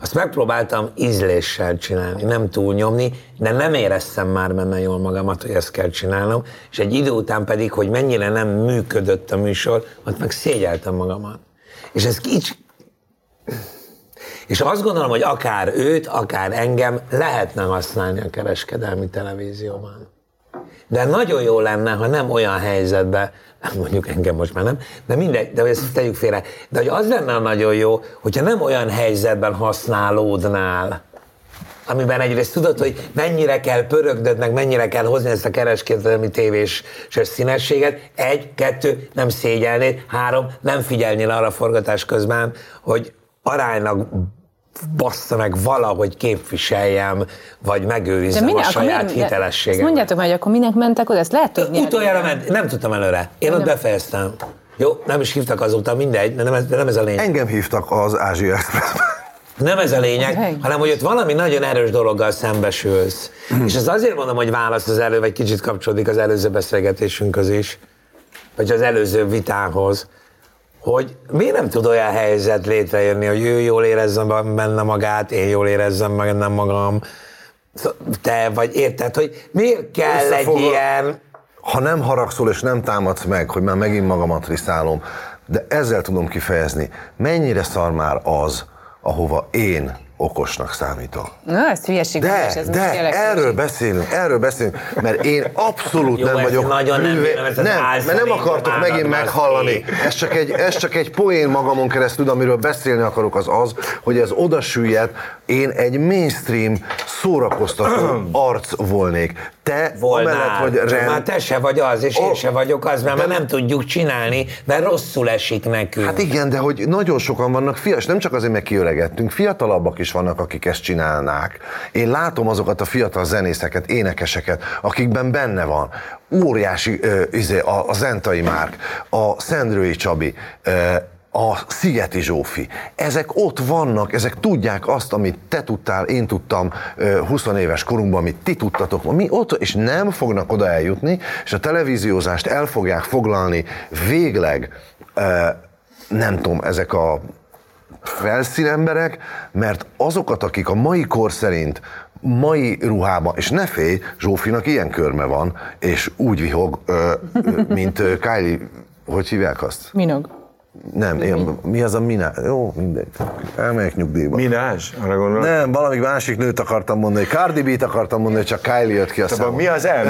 Azt megpróbáltam ízléssel csinálni, nem túlnyomni, de nem éreztem már benne jól magamat, hogy ezt kell csinálnom, és egy idő után pedig, hogy mennyire nem működött a műsor, ott meg szégyeltem magamat. És ez így és azt gondolom, hogy akár őt, akár engem lehetne használni a kereskedelmi televízióban. De nagyon jó lenne, ha nem olyan helyzetben, mondjuk engem most már nem, de mindegy, de ezt tegyük félre, de hogy az lenne nagyon jó, hogyha nem olyan helyzetben használódnál, amiben egyrészt tudod, hogy mennyire kell pörögdöd, meg mennyire kell hozni ezt a kereskedelmi tévés színességet. Egy, kettő, nem szégyelnéd. Három, nem figyelnél arra forgatás közben, hogy aránylag bassza meg valahogy képviseljem, vagy megőrizzem a minek- akkor saját minek- Ezt hitelességem. mondjátok meg, hogy akkor minek mentek oda, ezt lehet tudni. Utoljára ment, nem tudtam előre. Én ott befejeztem. Jó, nem is hívtak azóta, mindegy, de nem ez, de nem ez a lényeg. Engem hívtak az Ázsia. Nem ez a lényeg, hanem hogy ott valami nagyon erős dologgal szembesülsz. És ez azért mondom, hogy válasz az elő, vagy kicsit kapcsolódik az előző beszélgetésünkhöz is, vagy az előző vitához, hogy miért nem tud olyan helyzet létrejönni, hogy ő jól érezze benne magát, én jól érezzem benne magam, te vagy érted, hogy miért kell egy ilyen... Ha nem haragszol és nem támadsz meg, hogy már megint magamat riszálom, de ezzel tudom kifejezni, mennyire szar már az, ahova én okosnak számítok. Na, ez hülyeség. De, ez most de, tényleg erről beszélünk, erről beszélünk, mert én abszolút Jó, nem vagyok nagyon nem bírom, ezt az nem, mert nem akartok megint meghallani. Ez csak, egy, ez csak egy poén magamon keresztül, amiről beszélni akarok, az az, hogy ez oda süllyed, én egy mainstream szórakoztató arc volnék. Te Volnál. amellett, hogy rend, Már te se vagy az, és én se vagyok az, mert, mert nem tudjuk csinálni, mert rosszul esik nekünk. Hát igen, de hogy nagyon sokan vannak fiatal, nem csak azért, mert kiöregettünk, fiatalabbak is vannak, akik ezt csinálnák. Én látom azokat a fiatal zenészeket, énekeseket, akikben benne van óriási ö, izé, a, a Zentai Márk, a Szendrői Csabi, ö, a Szigeti Zsófi. Ezek ott vannak, ezek tudják azt, amit te tudtál, én tudtam ö, 20 éves korunkban, amit ti tudtatok, mi ott, és nem fognak oda eljutni, és a televíziózást el fogják foglalni végleg, nem tudom, ezek a felszínemberek, mert azokat, akik a mai kor szerint mai ruhába, és ne félj, Zsófinak ilyen körme van, és úgy vihog, mint Kylie, hogy hívják azt? Minog. Nem, ilyen, mi az a Mina? Jó, mindegy. Elmegyek nyugdíjba. Minás? Arra gondolom. Nem, valami másik nőt akartam mondani. Cardi B-t akartam mondani, csak Kylie jött ki a számon. mi az M?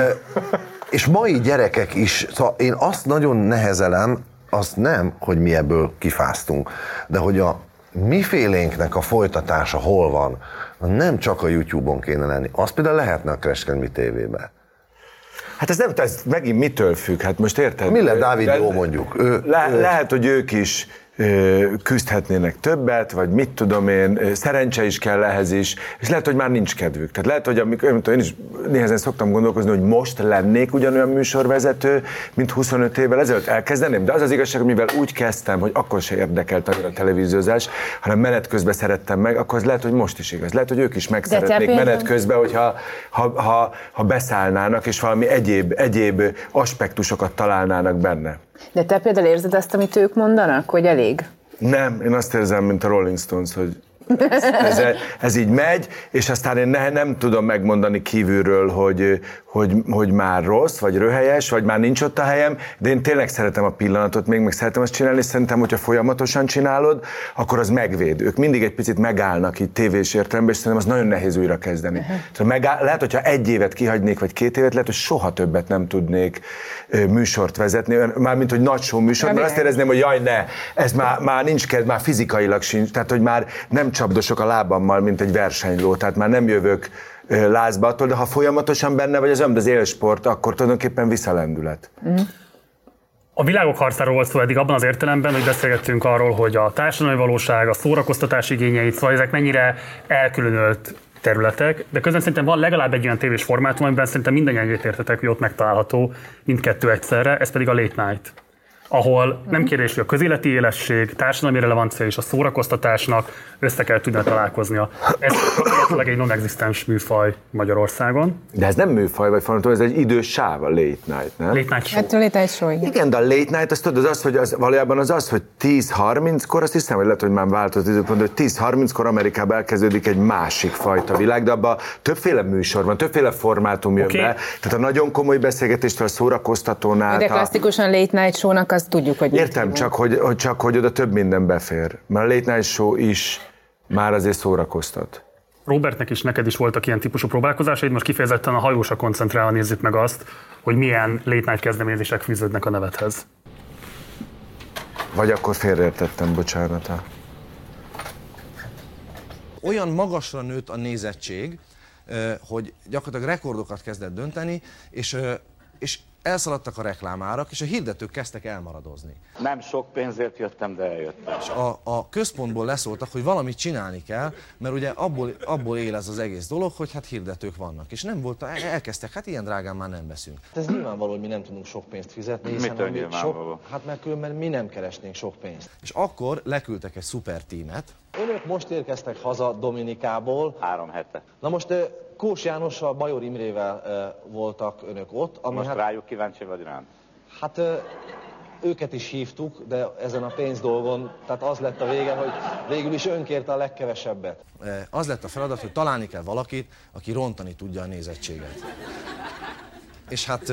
És mai gyerekek is, szóval én azt nagyon nehezelem, azt nem, hogy mi ebből kifáztunk, de hogy a mifélénknek a folytatása hol van, nem csak a YouTube-on kéne lenni. Az például lehetne a kereskedelmi tévében. Hát ez nem, ez megint mitől függ? Hát most érted? Miller Ő- Dávid jó mondjuk. Ő, Le, ő- lehet, hogy ők is küzdhetnének többet, vagy mit tudom én, szerencse is kell ehhez is, és lehet, hogy már nincs kedvük. Tehát lehet, hogy amikor, én, én is néhezen szoktam gondolkozni, hogy most lennék ugyanolyan műsorvezető, mint 25 évvel ezelőtt elkezdeném, de az az igazság, mivel úgy kezdtem, hogy akkor se érdekelt annyira a televíziózás, hanem menet közben szerettem meg, akkor az lehet, hogy most is igaz. Lehet, hogy ők is meg De te szeretnék például- menet közben, hogyha ha, ha, ha beszállnának, és valami egyéb, egyéb aspektusokat találnának benne. De te például érzed azt, amit ők mondanak, hogy elég? Nem, én azt érzem, mint a Rolling Stones, hogy ez, ez így megy, és aztán én ne, nem tudom megmondani kívülről, hogy, hogy, hogy már rossz, vagy röhelyes, vagy már nincs ott a helyem, de én tényleg szeretem a pillanatot, még meg szeretem azt csinálni, és szerintem, hogyha folyamatosan csinálod, akkor az megvéd. Ők mindig egy picit megállnak itt tévés értelemben, és szerintem az nagyon nehéz újra kezdeni. Uh-huh. Megáll, lehet, hogyha egy évet kihagynék, vagy két évet, lehet, hogy soha többet nem tudnék műsort vezetni, mármint, hogy nagy show műsor, mert azt érezném, hogy jaj, ne, ez már, már nincs kedv, már fizikailag sincs, tehát, hogy már nem csapdosok a lábammal, mint egy versenyló, tehát már nem jövök lázba attól, de ha folyamatosan benne vagy az mint az élsport, akkor tulajdonképpen visszalendület. A világok harcáról volt szó eddig abban az értelemben, hogy beszélgettünk arról, hogy a társadalmi valóság, a szórakoztatás igényeit, szóval ezek mennyire elkülönölt területek, de közben szerintem van legalább egy olyan tévés formátum, amiben szerintem mindannyian egyetértetek, hogy ott megtalálható mindkettő egyszerre, ez pedig a late night ahol nem kérdés, hogy a közéleti élesség, társadalmi relevancia és a szórakoztatásnak össze kell tudni találkoznia. Ez gyakorlatilag egy non-existens műfaj Magyarországon. De ez nem műfaj, vagy fordítva, ez egy idős sáv, a late night, nem? Late night show. Hát léte egy sor, igen. Igen, de a late night, azt tudod, az, az hogy az, valójában az az, hogy 10-30-kor, azt hiszem, hogy lehet, hogy már változott az időpont, hogy 10-30-kor Amerikában elkezdődik egy másik fajta világ, de abban többféle műsor van, többféle formátum jön Oké. be. Tehát a nagyon komoly beszélgetéstől a szórakoztatónál. De a- klasszikusan late night show-nak azt tudjuk, hogy Értem, csak hogy, hogy, csak hogy oda több minden befér. Mert a late night show is már azért szórakoztat. Robertnek is, neked is voltak ilyen típusú próbálkozásaid, most kifejezetten a hajósra koncentrálva nézzük meg azt, hogy milyen late night kezdeményezések fűződnek a nevedhez. Vagy akkor félreértettem, bocsánat. olyan magasra nőtt a nézettség, hogy gyakorlatilag rekordokat kezdett dönteni, és, és elszaladtak a reklámárak, és a hirdetők kezdtek elmaradozni. Nem sok pénzért jöttem, de eljöttem. És a, a központból leszóltak, hogy valamit csinálni kell, mert ugye abból, abból él ez az egész dolog, hogy hát hirdetők vannak. És nem volt, el- elkezdtek, hát ilyen drágán már nem veszünk. Ez nyilvánvaló, hogy mi nem tudunk sok pénzt fizetni, hiszen Mitől ami nyilvánvaló? sok, hát mert különben mi nem keresnénk sok pénzt. És akkor leküldtek egy szuper tímet. Önök most érkeztek haza Dominikából. Három hete. Na most Kós Jánossal, Bajor Imrével voltak önök ott. Ami Most hát, rájuk kíváncsi vagy rám? Hát őket is hívtuk, de ezen a pénz dolgon, tehát az lett a vége, hogy végül is ön kérte a legkevesebbet. Az lett a feladat, hogy találni kell valakit, aki rontani tudja a nézettséget. És hát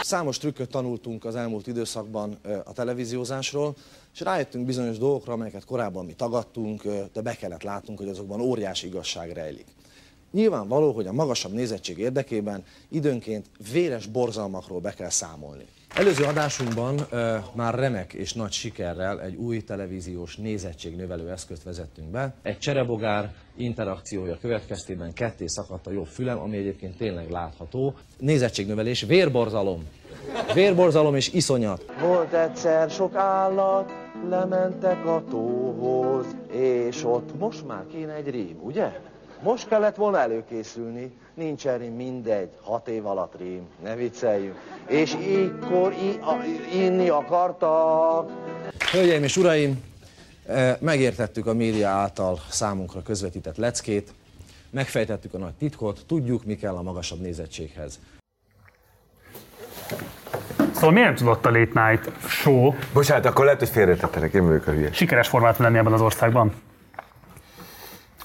számos trükköt tanultunk az elmúlt időszakban a televíziózásról, és rájöttünk bizonyos dolgokra, amelyeket korábban mi tagadtunk, de be kellett látnunk, hogy azokban óriási igazság rejlik. Nyilvánvaló, hogy a magasabb nézettség érdekében időnként véres borzalmakról be kell számolni. Előző adásunkban uh, már remek és nagy sikerrel egy új televíziós nézettségnövelő eszközt vezettünk be. Egy cserebogár interakciója következtében ketté szakadt a jobb fülem, ami egyébként tényleg látható. Nézettségnövelés, vérborzalom. Vérborzalom és iszonyat. Volt egyszer sok állat, lementek a tóhoz, és ott most már kéne egy rím, ugye? Most kellett volna előkészülni, nincs rím, mindegy, hat év alatt rím, ne vicceljünk. És ígykor i- a- inni akartak. Hölgyeim és uraim, eh, megértettük a média által számunkra közvetített leckét, megfejtettük a nagy titkot, tudjuk, mi kell a magasabb nézettséghez. Szóval miért nem tudott a Late Night Show Bocsánat, akkor lehet, hogy félretettenek, én vagyok a hülye. sikeres formátum lenni ebben az országban?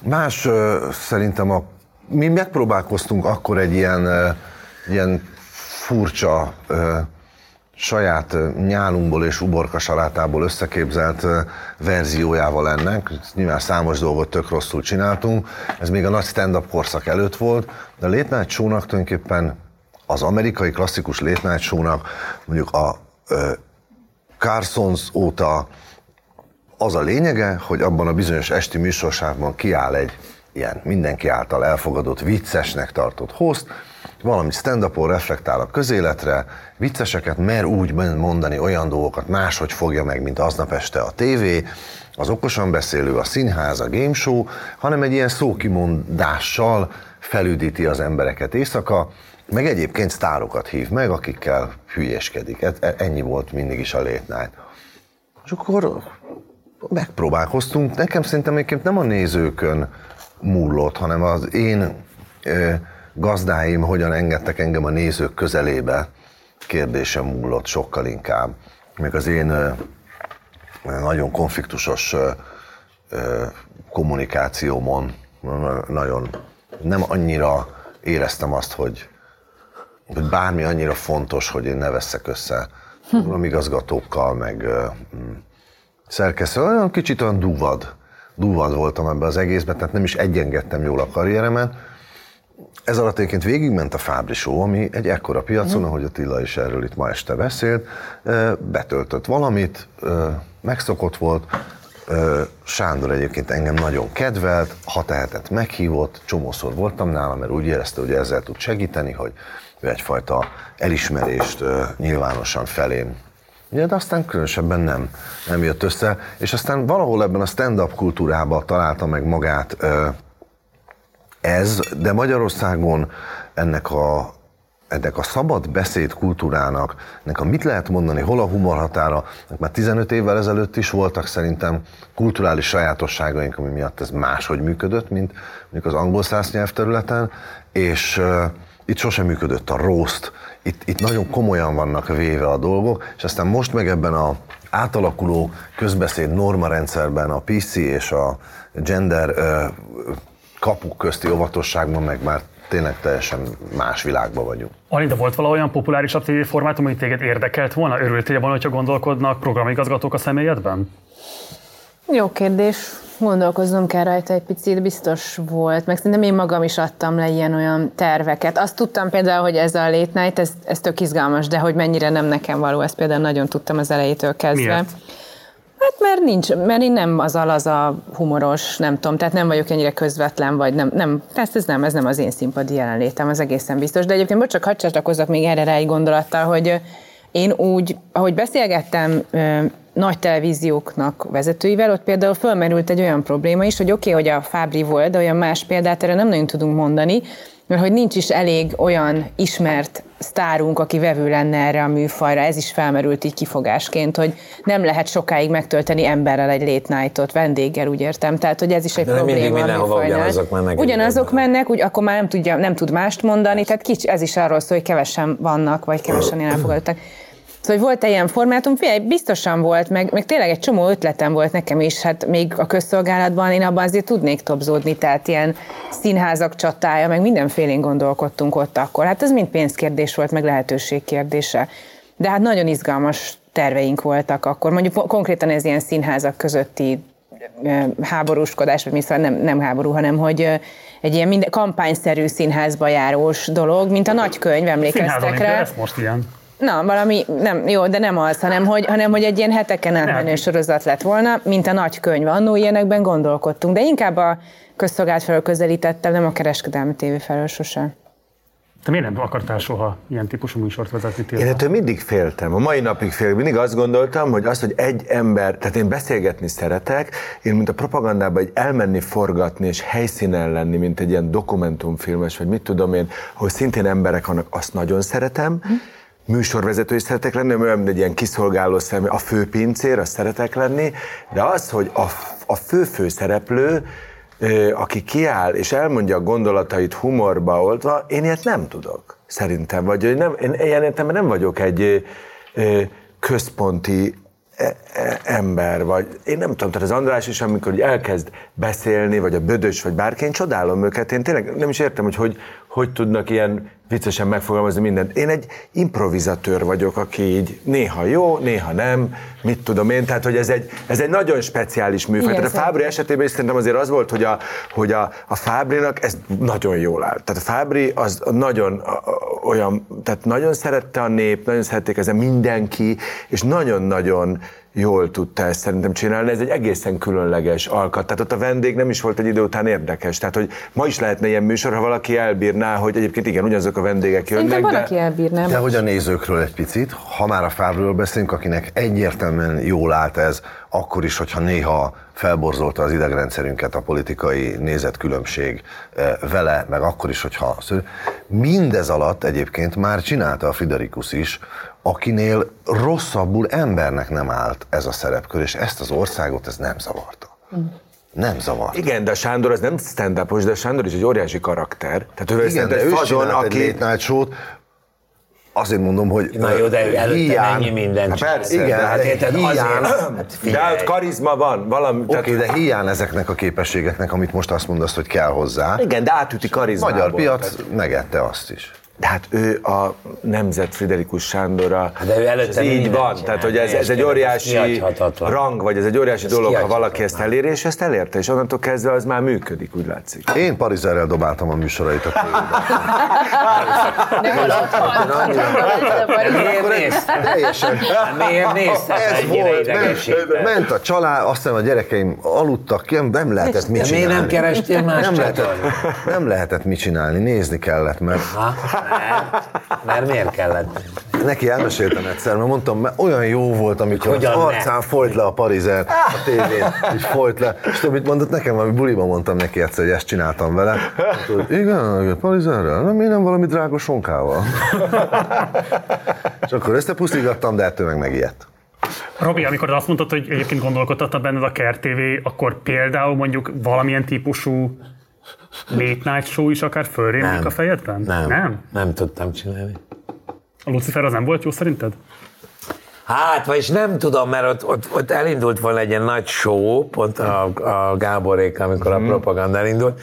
Más szerintem a, mi megpróbálkoztunk akkor egy ilyen, ilyen furcsa saját nyálunkból és uborka salátából összeképzelt verziójával ennek. Nyilván számos dolgot tök rosszul csináltunk. Ez még a nagy stand-up korszak előtt volt, de a Late Night Show-nak tulajdonképpen az amerikai klasszikus Late Night Show-nak mondjuk a Carsons óta az a lényege, hogy abban a bizonyos esti műsorsávban kiáll egy ilyen mindenki által elfogadott, viccesnek tartott host, valami stand reflektál a közéletre, vicceseket mer úgy mondani olyan dolgokat, máshogy fogja meg, mint aznap este a tévé, az okosan beszélő, a színház, a game show, hanem egy ilyen szókimondással felüdíti az embereket éjszaka, meg egyébként sztárokat hív meg, akikkel hülyéskedik. E- e- Ennyi volt mindig is a late night. És akkor megpróbálkoztunk. Nekem szerintem egyébként nem a nézőkön múlott, hanem az én ö, gazdáim hogyan engedtek engem a nézők közelébe kérdésem múlott sokkal inkább. Még az én ö, nagyon konfliktusos ö, ö, kommunikációmon nagyon nem annyira éreztem azt, hogy, hogy bármi annyira fontos, hogy én ne veszek össze igazgatókkal, meg szerkesztő, olyan kicsit olyan duvad, duvad voltam ebbe az egészben, tehát nem is egyengedtem jól a karrieremen. Ez alatt egyébként végigment a Fábri Show, ami egy ekkora piacon, ahogy Attila is erről itt ma este beszélt, betöltött valamit, megszokott volt, Sándor egyébként engem nagyon kedvelt, ha tehetett meghívott, csomószor voltam nála, mert úgy érezte, hogy ezzel tud segíteni, hogy ő egyfajta elismerést nyilvánosan felém Ugye, de aztán különösebben nem, nem jött össze, és aztán valahol ebben a stand-up kultúrában találta meg magát ez, de Magyarországon ennek a, ennek a szabad beszéd kultúrának, ennek a mit lehet mondani, hol a humor határa, már 15 évvel ezelőtt is voltak szerintem kulturális sajátosságaink, ami miatt ez máshogy működött, mint mondjuk az angol száz nyelvterületen, és uh, itt sosem működött a roast, itt, itt nagyon komolyan vannak véve a dolgok, és aztán most meg ebben a átalakuló közbeszéd normarendszerben a PC és a gender kapuk közti óvatosságban meg már tényleg teljesen más világban vagyunk. Anita, volt valami olyan populárisabb tévéformátum, ami téged érdekelt volna? Örültél volna, hogyha gondolkodnak programigazgatók a személyedben? Jó kérdés. Gondolkoznom kell rajta egy picit, biztos volt, meg szerintem én magam is adtam le ilyen-olyan terveket. Azt tudtam például, hogy ez a late night, ez, ez tök izgalmas, de hogy mennyire nem nekem való, ezt például nagyon tudtam az elejétől kezdve. Miért? Hát mert nincs, mert én nem az az a humoros, nem tudom, tehát nem vagyok ennyire közvetlen, vagy nem, nem, tehát ez nem, ez nem az én színpadi jelenlétem, az egészen biztos. De egyébként most csak hadd csatlakozzak még erre rá egy gondolattal, hogy én úgy, ahogy beszélgettem nagy televízióknak vezetőivel, ott például fölmerült egy olyan probléma is, hogy oké, okay, hogy a Fábri volt, de olyan más példát erre nem nagyon tudunk mondani, mert hogy nincs is elég olyan ismert sztárunk, aki vevő lenne erre a műfajra, ez is felmerült így kifogásként, hogy nem lehet sokáig megtölteni emberrel egy late night-ot, vendéggel, úgy értem. Tehát, hogy ez is egy De mindig probléma. a mindenhova ugyanazok mennek Ugyanazok mennek, úgy, akkor már nem, tudja, nem tud mást mondani, tehát kicsi, ez is arról szól, hogy kevesen vannak, vagy kevesen elfogadottak. Szóval hogy volt egy ilyen formátum, figyelj, biztosan volt, meg, meg tényleg egy csomó ötletem volt nekem is, hát még a közszolgálatban én abban azért tudnék topzódni, tehát ilyen színházak csatája, meg mindenfélén gondolkodtunk ott akkor. Hát ez mind pénzkérdés volt, meg lehetőség kérdése. De hát nagyon izgalmas terveink voltak akkor. Mondjuk konkrétan ez ilyen színházak közötti háborúskodás, vagy szóval nem, nem háború, hanem hogy egy ilyen minden, kampányszerű színházba járós dolog, mint a nagykönyv, emlékeztek Színházon rá. ez most ilyen. Na, valami, nem, jó, de nem az, hanem hogy, hanem, hogy egy ilyen heteken átmenő sorozat lett volna, mint a nagy könyv. Annó ilyenekben gondolkodtunk, de inkább a közszolgált felől közelítettem, nem a kereskedelmi tévé felől sosem. Te miért nem akartál soha ilyen típusú műsort vezetni? Tilda? Én ettől mindig féltem, a mai napig félek. Mindig azt gondoltam, hogy az, hogy egy ember, tehát én beszélgetni szeretek, én mint a propagandában egy elmenni forgatni és helyszínen lenni, mint egy ilyen dokumentumfilmes, vagy mit tudom én, ahol szintén emberek vannak, azt nagyon szeretem. Műsorvezető is szeretek lenni, olyan, egy ilyen kiszolgáló személy, a főpincér, azt szeretek lenni, de az, hogy a, a fő-fő szereplő, aki kiáll és elmondja a gondolatait humorba oltva, én ilyet nem tudok, szerintem. Vagy hogy nem, én ilyen értelemben nem vagyok egy központi e- e- ember, vagy én nem tudom, tehát az András is, amikor elkezd beszélni, vagy a Bödös, vagy bárki, én csodálom őket, én tényleg nem is értem, hogy hogy, hogy tudnak ilyen viccesen megfogalmazni mindent. Én egy improvizatőr vagyok, aki így néha jó, néha nem, mit tudom én, tehát hogy ez egy, ez egy nagyon speciális műfaj. Igen, Tehát a Fábri esetében is szerintem azért az volt, hogy a, hogy a, a Fábrinak ez nagyon jól áll. Tehát a Fábri az nagyon olyan, tehát nagyon szerette a nép, nagyon szerették ezen mindenki, és nagyon-nagyon jól tudta ezt szerintem csinálni. Ez egy egészen különleges alkat. Tehát ott a vendég nem is volt egy idő után érdekes. Tehát, hogy ma is lehetne ilyen műsor, ha valaki elbírná, hogy egyébként igen, ugyanazok a vendégek Szerintem jönnek, van, aki de... elbírná. De hogy a nézőkről egy picit, ha már a Fábről beszélünk, akinek egyértelműen jól állt ez, akkor is, hogyha néha felborzolta az idegrendszerünket a politikai nézetkülönbség eh, vele, meg akkor is, hogyha... Mindez alatt egyébként már csinálta a Friderikus is, akinél rosszabbul embernek nem állt ez a szerepkör, és ezt az országot ez nem zavarta. Nem zavar. Igen, de a Sándor az nem stand de a Sándor is egy óriási karakter. Tehát ő Igen, de ő is csinált egy late night show-t, Azért mondom, hogy Na jó, de előtte hiány, mennyi mindent Hát persze, igen, de hát érted, hiány, azért- Hát de figyelj. ott karizma van, valami. Oké, okay, de hiány ezeknek a képességeknek, amit most azt mondasz, hogy kell hozzá. Igen, de átüti karizmából. Magyar piac Tehát- megette azt is. De hát ő a nemzet Friderikus Sándora. de ő előtte és ez így van. csinált, Tehát, hogy ez, ez egy óriási rang, vagy ez egy óriási Ez dolog, ha valaki ezt eléri, és ezt elérte, és onnantól kezdve az már működik, úgy látszik. Én Parizerrel dobáltam a műsorait a nézsz? Teljesen. Miért nézted Ez volt, ment, a család, aztán a gyerekeim aludtak nem lehetett mit csinálni. miért nem kerestél más nem lehetett, csatornát? nem lehetett mit csinálni, nézni kellett, mert Ha? Mert, mert miért kellett? neki elmeséltem egyszer, mert mondtam, mert olyan jó volt, amikor Hogy az hogyan ne? arcán folyt le a parizer a tévén, így folyt le, és tudod, mit mondott nekem, ami buliban mondtam neki egyszer, hogy ezt csináltam vele. Mondta, igen, igen, parizerrel, nem, én nem valami drága sonkával. és akkor összepusztígattam, de ettől meg megijedt. Robi, amikor azt mondtad, hogy egyébként gondolkodtatta benned a Kert TV, akkor például mondjuk valamilyen típusú late night show is akár fölrémlik a fejedben? Nem. Nem? Nem tudtam csinálni. A Lucifer az nem volt jó szerinted? Hát, vagyis nem tudom, mert ott, ott, ott elindult volna egy ilyen nagy show, pont a, a Gáborék, amikor Mhm. a propaganda elindult,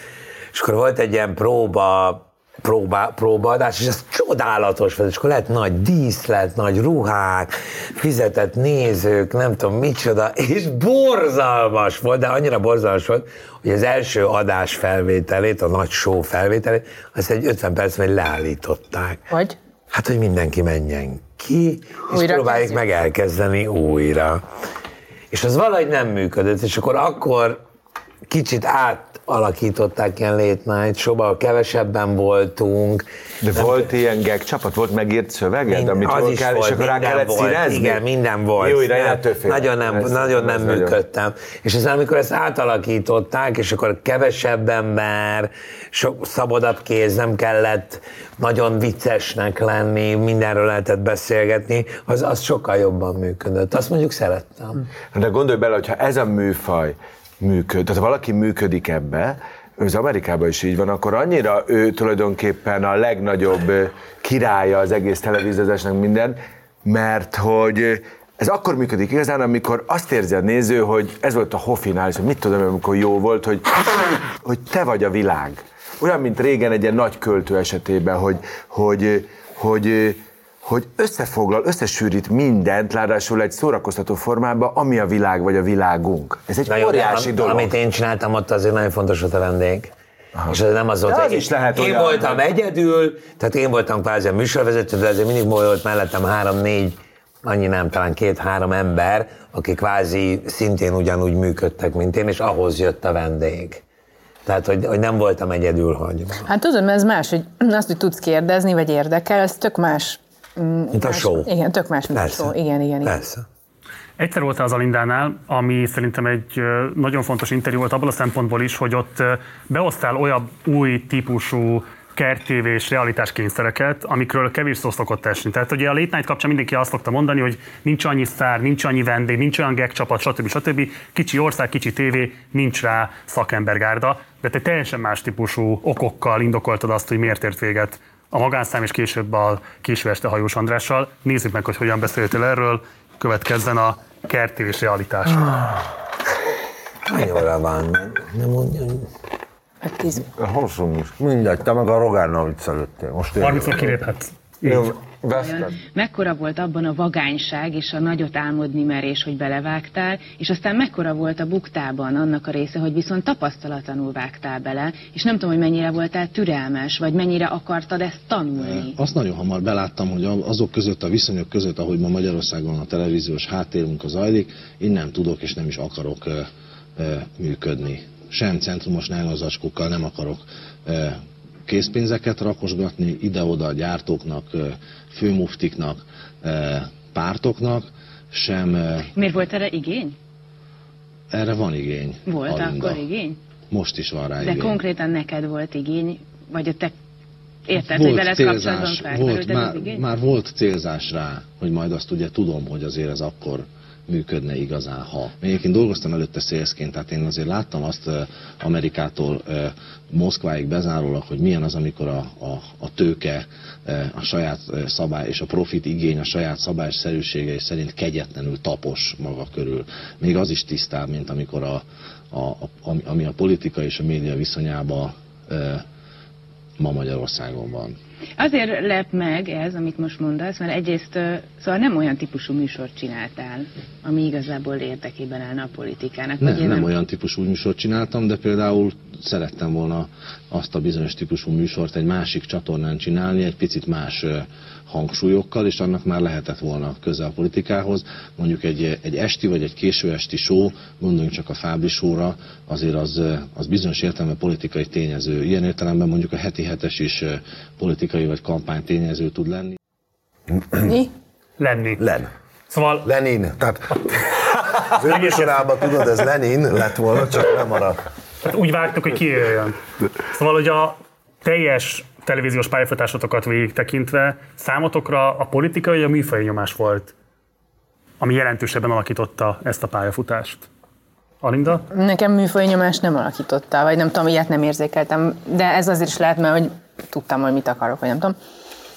és akkor volt egy ilyen próba, próba, próbaadás, és ez csodálatos volt, és akkor lett nagy díszlet, nagy ruhák, fizetett nézők, nem tudom micsoda, és borzalmas volt, de annyira borzalmas volt, hogy az első adás felvételét, a nagy show felvételét, azt egy 50 percben leállították. Hogy? Hát, hogy mindenki menjen ki, és Újra próbáljuk kezdjük. meg elkezdeni újra. És az valahogy nem működött, és akkor akkor kicsit átalakították ilyen late night showba, kevesebben voltunk. De Nem- volt ilyen gag csapat, volt megírt szöveged, Mind- amit az is kell, és volt, akkor rá kellett volt, színezni? Igen, minden volt. Jó, de én Nem, ettől félek. nagyon nem, Ez- nagyon nem ez nagyon- működtem. És aztán, amikor ezt átalakították, és akkor kevesebb ember, sok szabadabb kéz, nem kellett nagyon viccesnek lenni, mindenről lehetett beszélgetni, az, az sokkal jobban működött. Azt mondjuk szerettem. De gondolj bele, hogyha ez a műfaj működ, tehát ha valaki működik ebbe, az Amerikában is így van, akkor annyira ő tulajdonképpen a legnagyobb királya az egész televíziózásnak minden, mert hogy ez akkor működik igazán, amikor azt érzi a néző, hogy ez volt a Hoffinál, és hogy mit tudom, amikor jó volt, hogy, hogy te vagy a világ. Olyan, mint régen egy ilyen nagy költő esetében, hogy, hogy, hogy, hogy összefoglal, összesűrít mindent, ráadásul egy szórakoztató formában, ami a világ vagy a világunk. Ez egy Na jó, óriási am- dolog. Amit én csináltam, ott azért nagyon fontos volt a vendég. És ez nem az volt, De az hogy is lehet én olyan, voltam hogy- egyedül, tehát én voltam kvázi a műsorvezető, de azért mindig volt mellettem három-négy, annyi nem, talán két-három ember, akik kvázi szintén ugyanúgy működtek, mint én, és ahhoz jött a vendég. Tehát, hogy, hogy nem voltam egyedül hagyva. Hát tudod, mert ez más, hogy azt, hogy tudsz kérdezni, vagy érdekel, ez tök más. Mm, Mint a más- show. Igen, tök más, mint a Persze. show. Igen, igen, igen. Persze. Egyszer volt az Alindánál, ami szerintem egy nagyon fontos interjú volt abból a szempontból is, hogy ott beosztál olyan új típusú kertévés realitás kényszereket, amikről kevés szó szokott esni. Tehát ugye a Late Night kapcsán mindenki azt szokta mondani, hogy nincs annyi sztár, nincs annyi vendég, nincs olyan gag csapat, stb. stb. Kicsi ország, kicsi tévé, nincs rá szakembergárda, de te teljesen más típusú okokkal indokoltad azt, hogy miért ért véget a magánszám és később a késő este hajós Andrással. Nézzük meg, hogy hogyan beszéltél erről, következzen a kertévés realitás. Hány óra van? Nem mondja. Hát tíz. Hosszú most. Mindegy, te meg a Rogánnal viccelődtél. Most én. 30 kiléphetsz. Így. Jó, Vajon mekkora volt abban a vagányság és a nagyot álmodni merés, hogy belevágtál, és aztán mekkora volt a buktában annak a része, hogy viszont tapasztalatlanul vágtál bele, és nem tudom, hogy mennyire voltál türelmes, vagy mennyire akartad ezt tanulni. Azt nagyon hamar beláttam, hogy azok között, a viszonyok között, ahogy ma Magyarországon a televíziós háttérünk az zajlik, én nem tudok és nem is akarok ö, ö, működni. Sem centrumos nálazacskókkal nem akarok ö, készpénzeket rakosgatni ide-oda a gyártóknak, főmuftiknak, pártoknak, sem Miért volt erre igény? erre van igény. Volt Alinda. akkor igény? Most is van rá De igény. konkrétan neked volt igény, vagy a te érted, hogy veled kapcsolatban felmerült volt, már, már volt célzás rá, hogy majd azt ugye tudom, hogy azért ez akkor működne igazán, ha. Én egyébként dolgoztam előtte szélszként, tehát én azért láttam azt Amerikától Moszkváig bezárólag, hogy milyen az, amikor a, a, a tőke, a saját szabály és a profit igény a saját szabályszerűségei szerint kegyetlenül tapos maga körül. Még az is tisztább, mint amikor a, a, ami- ami a politika és a média viszonyába eh, ma Magyarországon van. Azért lep meg ez, amit most mondasz, mert egyrészt szóval nem olyan típusú műsort csináltál, ami igazából érdekében állna a politikának. vagy Nem, nem olyan típusú műsort csináltam, de például szerettem volna azt a bizonyos típusú műsort egy másik csatornán csinálni, egy picit más hangsúlyokkal, és annak már lehetett volna köze a politikához. Mondjuk egy, egy esti vagy egy késő esti show, gondoljunk csak a Fábri show-ra, azért az, az bizonyos értelemben politikai tényező. Ilyen értelemben mondjuk a heti hetes is politikai vagy kampány tényező tud lenni. Mi? Lenni. Len. Szóval... Lenin. Tehát az ő tudod, ez Lenin lett volna, csak nem maradt. Tehát úgy vágtuk, hogy kijöjjön. Szóval, hogy a teljes televíziós pályafutásotokat végig tekintve számotokra a politikai vagy a műfai nyomás volt, ami jelentősebben alakította ezt a pályafutást. Alinda? Nekem műfaj nyomás nem alakította, vagy nem tudom, ilyet nem érzékeltem, de ez azért is lehet, mert hogy tudtam, hogy mit akarok, vagy nem tudom.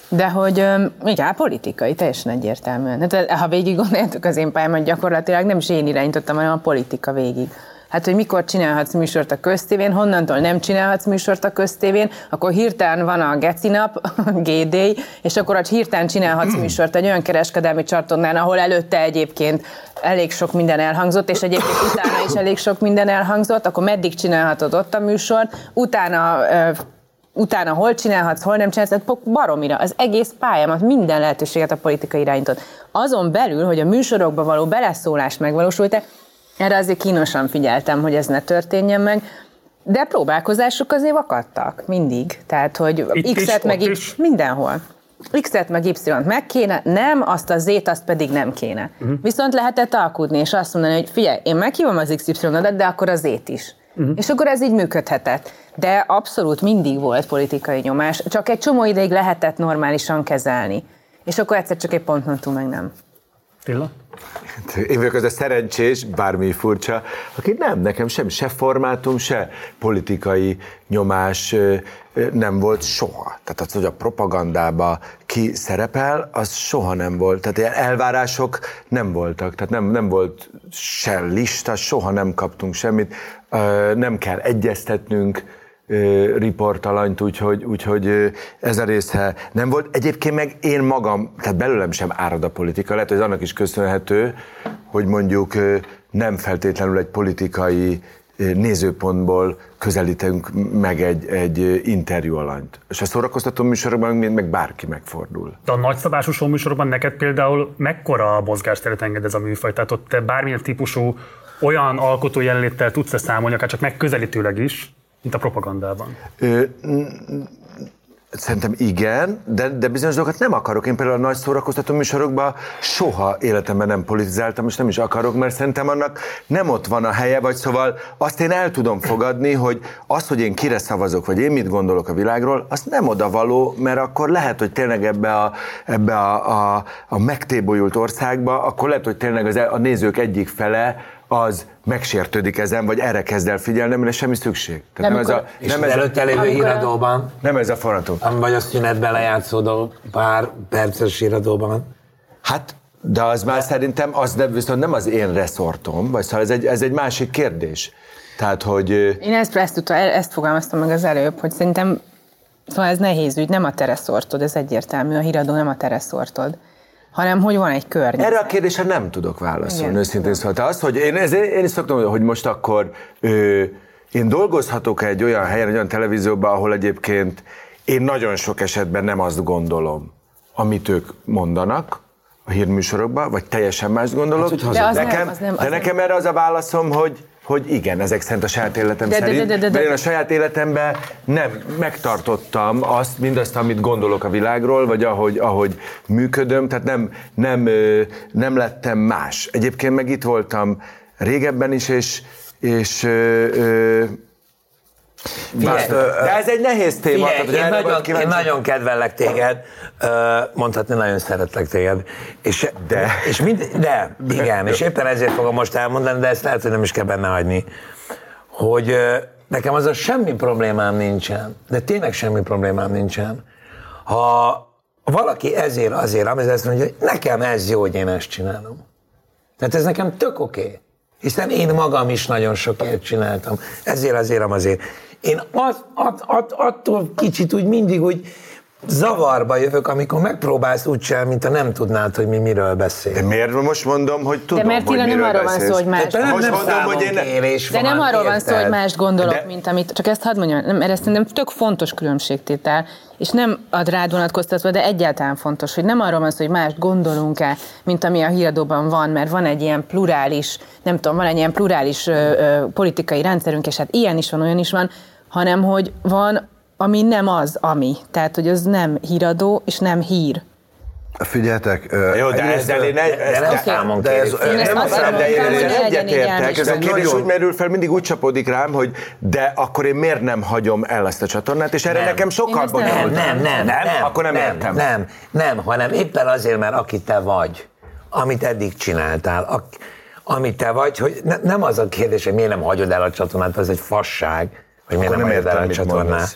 De hogy igen, politikai, teljesen egyértelműen. Hát, ha végig gondoljátok az én pályámat, gyakorlatilag nem is én irányítottam, hanem a politika végig. Hát, hogy mikor csinálhatsz műsort a köztévén, honnantól nem csinálhatsz műsort a köztévén, akkor hirtelen van a Geci nap, G-Day, és akkor hogy hirtelen csinálhatsz műsort egy olyan kereskedelmi csatornán, ahol előtte egyébként elég sok minden elhangzott, és egyébként utána is elég sok minden elhangzott, akkor meddig csinálhatod ott a műsort, utána utána hol csinálhatsz, hol nem csinálhatsz, tehát baromira. Az egész pályámat, minden lehetőséget a politika irányított. Azon belül, hogy a műsorokba való beleszólás megvalósult-e, erre azért kínosan figyeltem, hogy ez ne történjen meg, de próbálkozások azért akadtak, mindig. Tehát, hogy Itt is, X-et meg ott Y, is? mindenhol. X-et meg Y-t meg kéne, nem, azt a Z-t azt pedig nem kéne. Uh-huh. Viszont lehetett alkudni, és azt mondani, hogy figyelj, én meghívom az XY-odat, de akkor a Z-t is. Uh-huh. És akkor ez így működhetett. De abszolút mindig volt politikai nyomás, csak egy csomó ideig lehetett normálisan kezelni. És akkor egyszer csak egy ponton túl meg nem. Tilla? Én vagyok az a szerencsés, bármi furcsa, aki nem, nekem sem se formátum, se politikai nyomás nem volt soha. Tehát az, hogy a propagandába ki szerepel, az soha nem volt. Tehát ilyen elvárások nem voltak. Tehát nem, nem volt se lista, soha nem kaptunk semmit. Nem kell egyeztetnünk, riportalanyt, úgyhogy, úgyhogy ez a része nem volt. Egyébként meg én magam, tehát belőlem sem árad a politika, lehet, hogy annak is köszönhető, hogy mondjuk nem feltétlenül egy politikai nézőpontból közelítünk meg egy, egy interjú alanyt. És a szórakoztató műsorokban meg bárki megfordul. De a nagyszabású show műsorokban neked például mekkora mozgásteret enged ez a műfaj? Tehát ott te bármilyen típusú olyan alkotó jelenléttel tudsz-e számolni, akár csak megközelítőleg is, mint a propagandában? Ö, Szerintem igen, de, de bizonyos dolgokat nem akarok. Én például a nagy szórakoztató műsorokban soha életemben nem politizáltam, és nem is akarok, mert szerintem annak nem ott van a helye, vagy szóval azt én el tudom fogadni, hogy az, hogy én kire szavazok, vagy én mit gondolok a világról, az nem odavaló, mert akkor lehet, hogy tényleg ebbe a, ebbe a, a, a megtébolyult országba, akkor lehet, hogy tényleg az, a nézők egyik fele az megsértődik ezen, vagy erre kezd el figyelni, amire semmi szükség. De amikor- És az előtte lévő híradóban? Nem ez a forratom. Vagy a szünetben lejátszódó pár perces híradóban? Hát, de az már szerintem, az de viszont nem az én reszortom, vagy szóval ez egy, ez egy másik kérdés. Tehát, hogy Én ezt, ezt, tudta, ezt fogalmaztam meg az előbb, hogy szerintem Szóval ez nehéz ügy, nem a te reszortod, ez egyértelmű, a híradó nem a te reszortod, hanem hogy van egy környezet. Erre a kérdésre nem tudok válaszolni, Igen. őszintén szóval. Te azt, hogy én, ez, én is szoktam hogy most akkor ö, én dolgozhatok egy olyan helyen, egy olyan televízióban, ahol egyébként én nagyon sok esetben nem azt gondolom, amit ők mondanak a hírműsorokban, vagy teljesen más gondolok. Hát, De az nem, nekem, az nem, az de nem. nekem erre az a válaszom, hogy hogy igen, ezek szerint a saját életem De- de- szerint, de- de- de- de- mert én a saját életemben nem megtartottam azt, mindazt, amit gondolok a világról, vagy ahogy, ahogy működöm, tehát nem, nem, nem lettem más. Egyébként meg itt voltam régebben is, és, és ö, ö, Figyelj, de ez egy nehéz téma. Figyelj, tehát, én, nagyon, én nagyon kedvellek téged, mondhatni nagyon szeretlek téged. És, De. És mind, de, igen, és éppen ezért fogom most elmondani, de ezt lehet, hogy nem is kell benne hagyni, hogy nekem az a semmi problémám nincsen, de tényleg semmi problémám nincsen, ha valaki ezért azért, amit azt mondja, hogy nekem ez jó, hogy én ezt csinálom. Tehát ez nekem tök oké. Okay. Hiszen én magam is nagyon sokért csináltam. Ezért, azért, azért. Én az, at, at, attól kicsit úgy mindig úgy zavarba jövök, amikor megpróbálsz úgy csinálni, mint ha nem tudnád, hogy mi miről beszél. De miért? Most mondom, hogy tudom, mert hogy nem arról van szó, hogy más- nem, Most nem mondom, hogy én... számonkérés De nem arról van szó, hogy mást gondolok, De- mint amit, csak ezt hadd mondjam, nem, mert ez szerintem tök fontos különbségtétel, és nem ad rád vonatkoztatva, de egyáltalán fontos, hogy nem arról van szó, hogy mást gondolunk-e, mint ami a híradóban van, mert van egy ilyen plurális, nem tudom, van egy ilyen plurális ö, ö, politikai rendszerünk, és hát ilyen is van, olyan is van, hanem hogy van, ami nem az, ami. Tehát, hogy az nem híradó, és nem hír. Figyeljetek, ö, Jó, de ezzel én, egy, de nem számon de ez, kérés. Én ezt nem azt de én egyetértek. Ez a kérdés Nagyon- úgy merül fel, mindig úgy csapódik rám, hogy de akkor én miért nem hagyom el ezt a csatornát, és erre Nem. nekem sokkal ezt nem bonyolultabb. Nem, nem, nem, nem, Akkor nem, nem, értem. Nem, nem, hanem éppen azért, mert aki te vagy, amit eddig csináltál, amit te vagy, hogy ne, nem az a kérdés, hogy miért nem hagyod el a csatornát, az egy fasság, hogy miért nem, nem értem, a mit mondasz.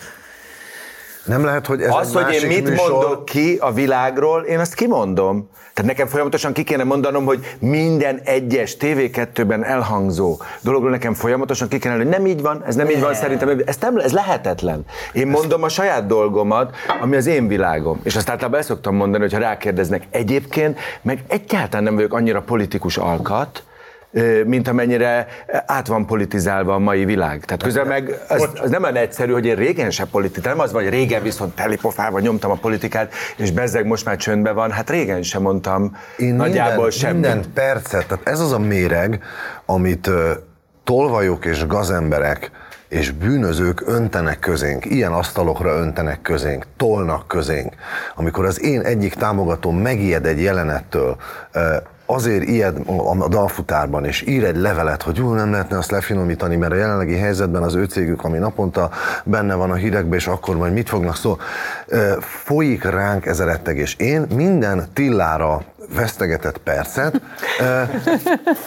Nem lehet, hogy ez Az, hogy én mit műsor, mondok ki a világról, én azt kimondom. Tehát nekem folyamatosan ki kéne mondanom, hogy minden egyes TV2-ben elhangzó dologról nekem folyamatosan ki kéne, hogy nem így van, ez nem így van, szerintem ez, nem, ez lehetetlen. Én mondom a saját dolgomat, ami az én világom. És azt általában el szoktam mondani, hogyha rákérdeznek egyébként, meg egyáltalán nem vagyok annyira politikus alkat, mint amennyire át van politizálva a mai világ. Tehát közel meg az, az nem olyan egyszerű, hogy én régen se politikál, nem az van, hogy régen viszont telipofával nyomtam a politikát, és bezzeg most már csöndben van, hát régen sem mondtam Én nagyjából minden, semmit. minden percet, tehát ez az a méreg, amit tolvajok és gazemberek és bűnözők öntenek közénk, ilyen asztalokra öntenek közénk, tolnak közénk. Amikor az én egyik támogatóm megijed egy jelenettől, azért ijed a dalfutárban, és ír egy levelet, hogy jó, nem lehetne azt lefinomítani, mert a jelenlegi helyzetben az ő cégük, ami naponta benne van a hírekben, és akkor majd mit fognak szó, folyik ránk ez a rettegés. Én minden Tillára vesztegetett percet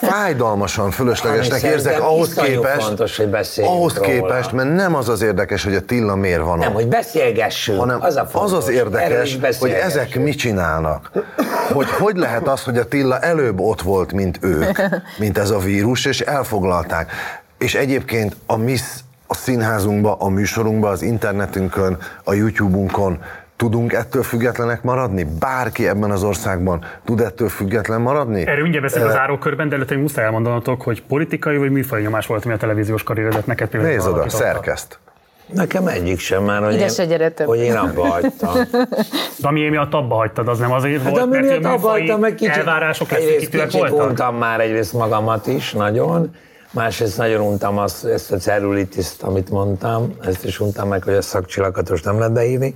fájdalmasan fölöslegesnek Ami érzek ahhoz képest, fontos, hogy ahhoz róla. képest, mert nem az az érdekes, hogy a Tilla miért van Nem, ott hogy beszélgessünk, hanem az a az, fontos. az Erről érdekes, hogy ezek mit csinálnak. Hogy hogy lehet az, hogy a Tilla előbb ott volt, mint ők, mint ez a vírus, és elfoglalták. És egyébként a mi a színházunkba, a műsorunkba, az internetünkön, a YouTube-unkon tudunk ettől függetlenek maradni? Bárki ebben az országban tud ettől független maradni? Erről mindjárt beszélünk Eh, az árókörben, de előtte még muszáj elmondanatok, hogy politikai vagy műfaj nyomás volt, ami a televíziós karrieredet neked például Nézd oda, szerkeszt. Nekem egyik sem már, hogy, Ide én, hogy én abba hagytam. De ami miatt abba hagytad, az nem azért Hát volt, ami mert abba hagytam, meg kicsit, elvárások egyrészt kicsit voltak? untam már egyrészt magamat is, nagyon. Másrészt nagyon untam azt, ezt a cellulitiszt, amit mondtam, ezt is untam meg, hogy a szakcsillagot most nem lehet beírni.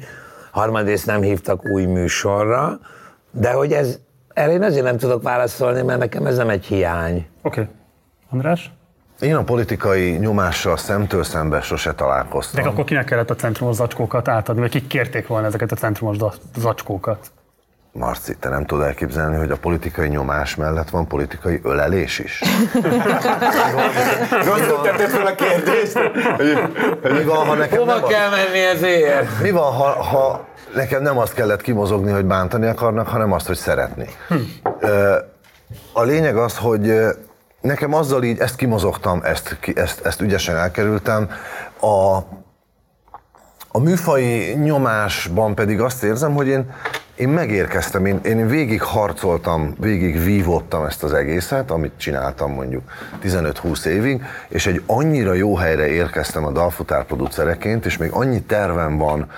Harmadrészt nem hívtak új műsorra, de hogy ez, erre én azért nem tudok válaszolni, mert nekem ez nem egy hiány. Oké. Okay. András? Én a politikai nyomással szemtől szembe sose találkoztam. De akkor kinek kellett a centrumos zacskókat átadni, vagy kik kérték volna ezeket a centrumos zacskókat? Marci, te nem tudod elképzelni, hogy a politikai nyomás mellett van politikai ölelés is? Rosszul tetted fel a kérdést. Mi van, ha nekem Hova nem kell menni ezért? Mi van, ha, ha nekem nem azt kellett kimozogni, hogy bántani akarnak, hanem azt, hogy szeretni? Ö, A lényeg az, hogy nekem azzal így, ezt kimozogtam, ezt, ezt, ezt ügyesen elkerültem. A, A műfai nyomásban pedig azt érzem, hogy én, én megérkeztem, én, én végig harcoltam, végig vívottam ezt az egészet, amit csináltam mondjuk 15-20 évig, és egy annyira jó helyre érkeztem a dalfutár producereként, és még annyi tervem van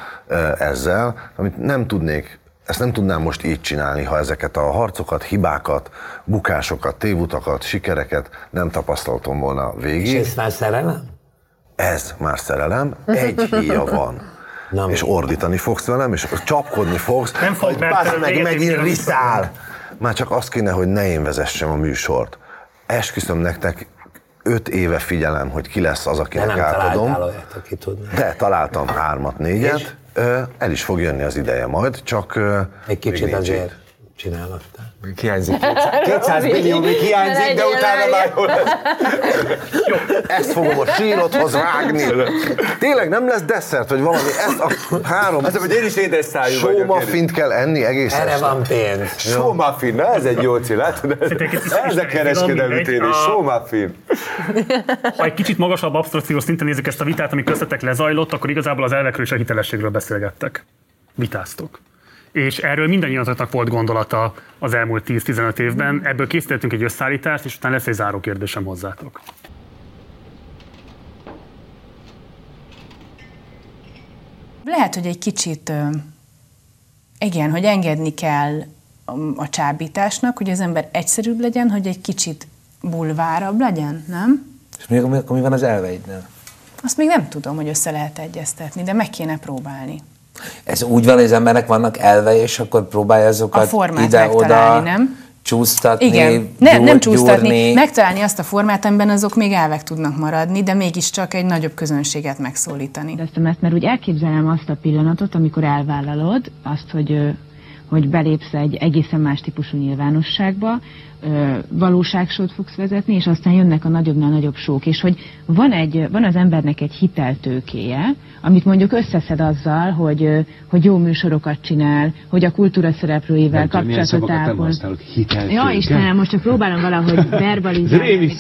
ezzel, amit nem tudnék ezt nem tudnám most így csinálni, ha ezeket a harcokat, hibákat, bukásokat, tévutakat, sikereket nem tapasztaltam volna végig. És ez már szerelem? Ez már szerelem, egy híja van. Na, és ordítani fogsz velem, és csapkodni fogsz, Nem fog, hogy mert meg, megint riszál. Már csak azt kéne, hogy ne én vezessem a műsort. Esküszöm nektek, öt éve figyelem, hogy ki lesz az, De akinek nem átadom. olyat, aki tudna. De találtam hármat, négyet. És? El is fog jönni az ideje majd, csak... Egy kicsit azért itt. csinálhattál. Hiányzik 200 millió, még hiányzik, de utána már jól lesz. Jó, ezt fogom a sírothoz vágni. Tényleg nem lesz desszert, vagy valami, ezt a három... Azt mondom, hogy én is édes szájú vagyok. Sómaffint kell enni egész Erre este. van pénz. Sómaffin, na ez egy jó cél, látod? Ez, a kereskedelmi térés, sómaffin. Ha egy kicsit magasabb abstrakciós szinten nézzük ezt a vitát, ami köztetek lezajlott, akkor igazából az elvekről és a hitelességről beszélgettek. Vitáztok. És erről mindannyiatoknak volt gondolata az elmúlt 10-15 évben. Ebből készítettünk egy összeállítást, és utána lesz egy záró kérdésem hozzátok. Lehet, hogy egy kicsit, igen, hogy engedni kell a, csábításnak, hogy az ember egyszerűbb legyen, hogy egy kicsit bulvárabb legyen, nem? És mi, mi, akkor mi van az elveidnél? Azt még nem tudom, hogy össze lehet egyeztetni, de meg kéne próbálni. Ez úgy van, hogy az embernek vannak elvei, és akkor próbálja A azokat formát ide-oda megtalálni, nem? csúsztatni, Igen, nem, nem gyúr- csúsztatni, gyúrni. megtalálni azt a formát, amiben azok még elvek tudnak maradni, de mégiscsak egy nagyobb közönséget megszólítani. Kérdeztem ezt, mert úgy elképzelem azt a pillanatot, amikor elvállalod azt, hogy, hogy belépsz egy egészen más típusú nyilvánosságba, valóságsót fogsz vezetni, és aztán jönnek a nagyobbnál nagyobb sók, és hogy van, egy, van az embernek egy hiteltőkéje, amit mondjuk összeszed azzal, hogy, hogy jó műsorokat csinál, hogy a kultúra szereplőivel Nem tudom, kapcsolatot szavakat nem ápol. használok, hiteltőke. Ja, Istenem, most csak próbálom valahogy verbalizálni.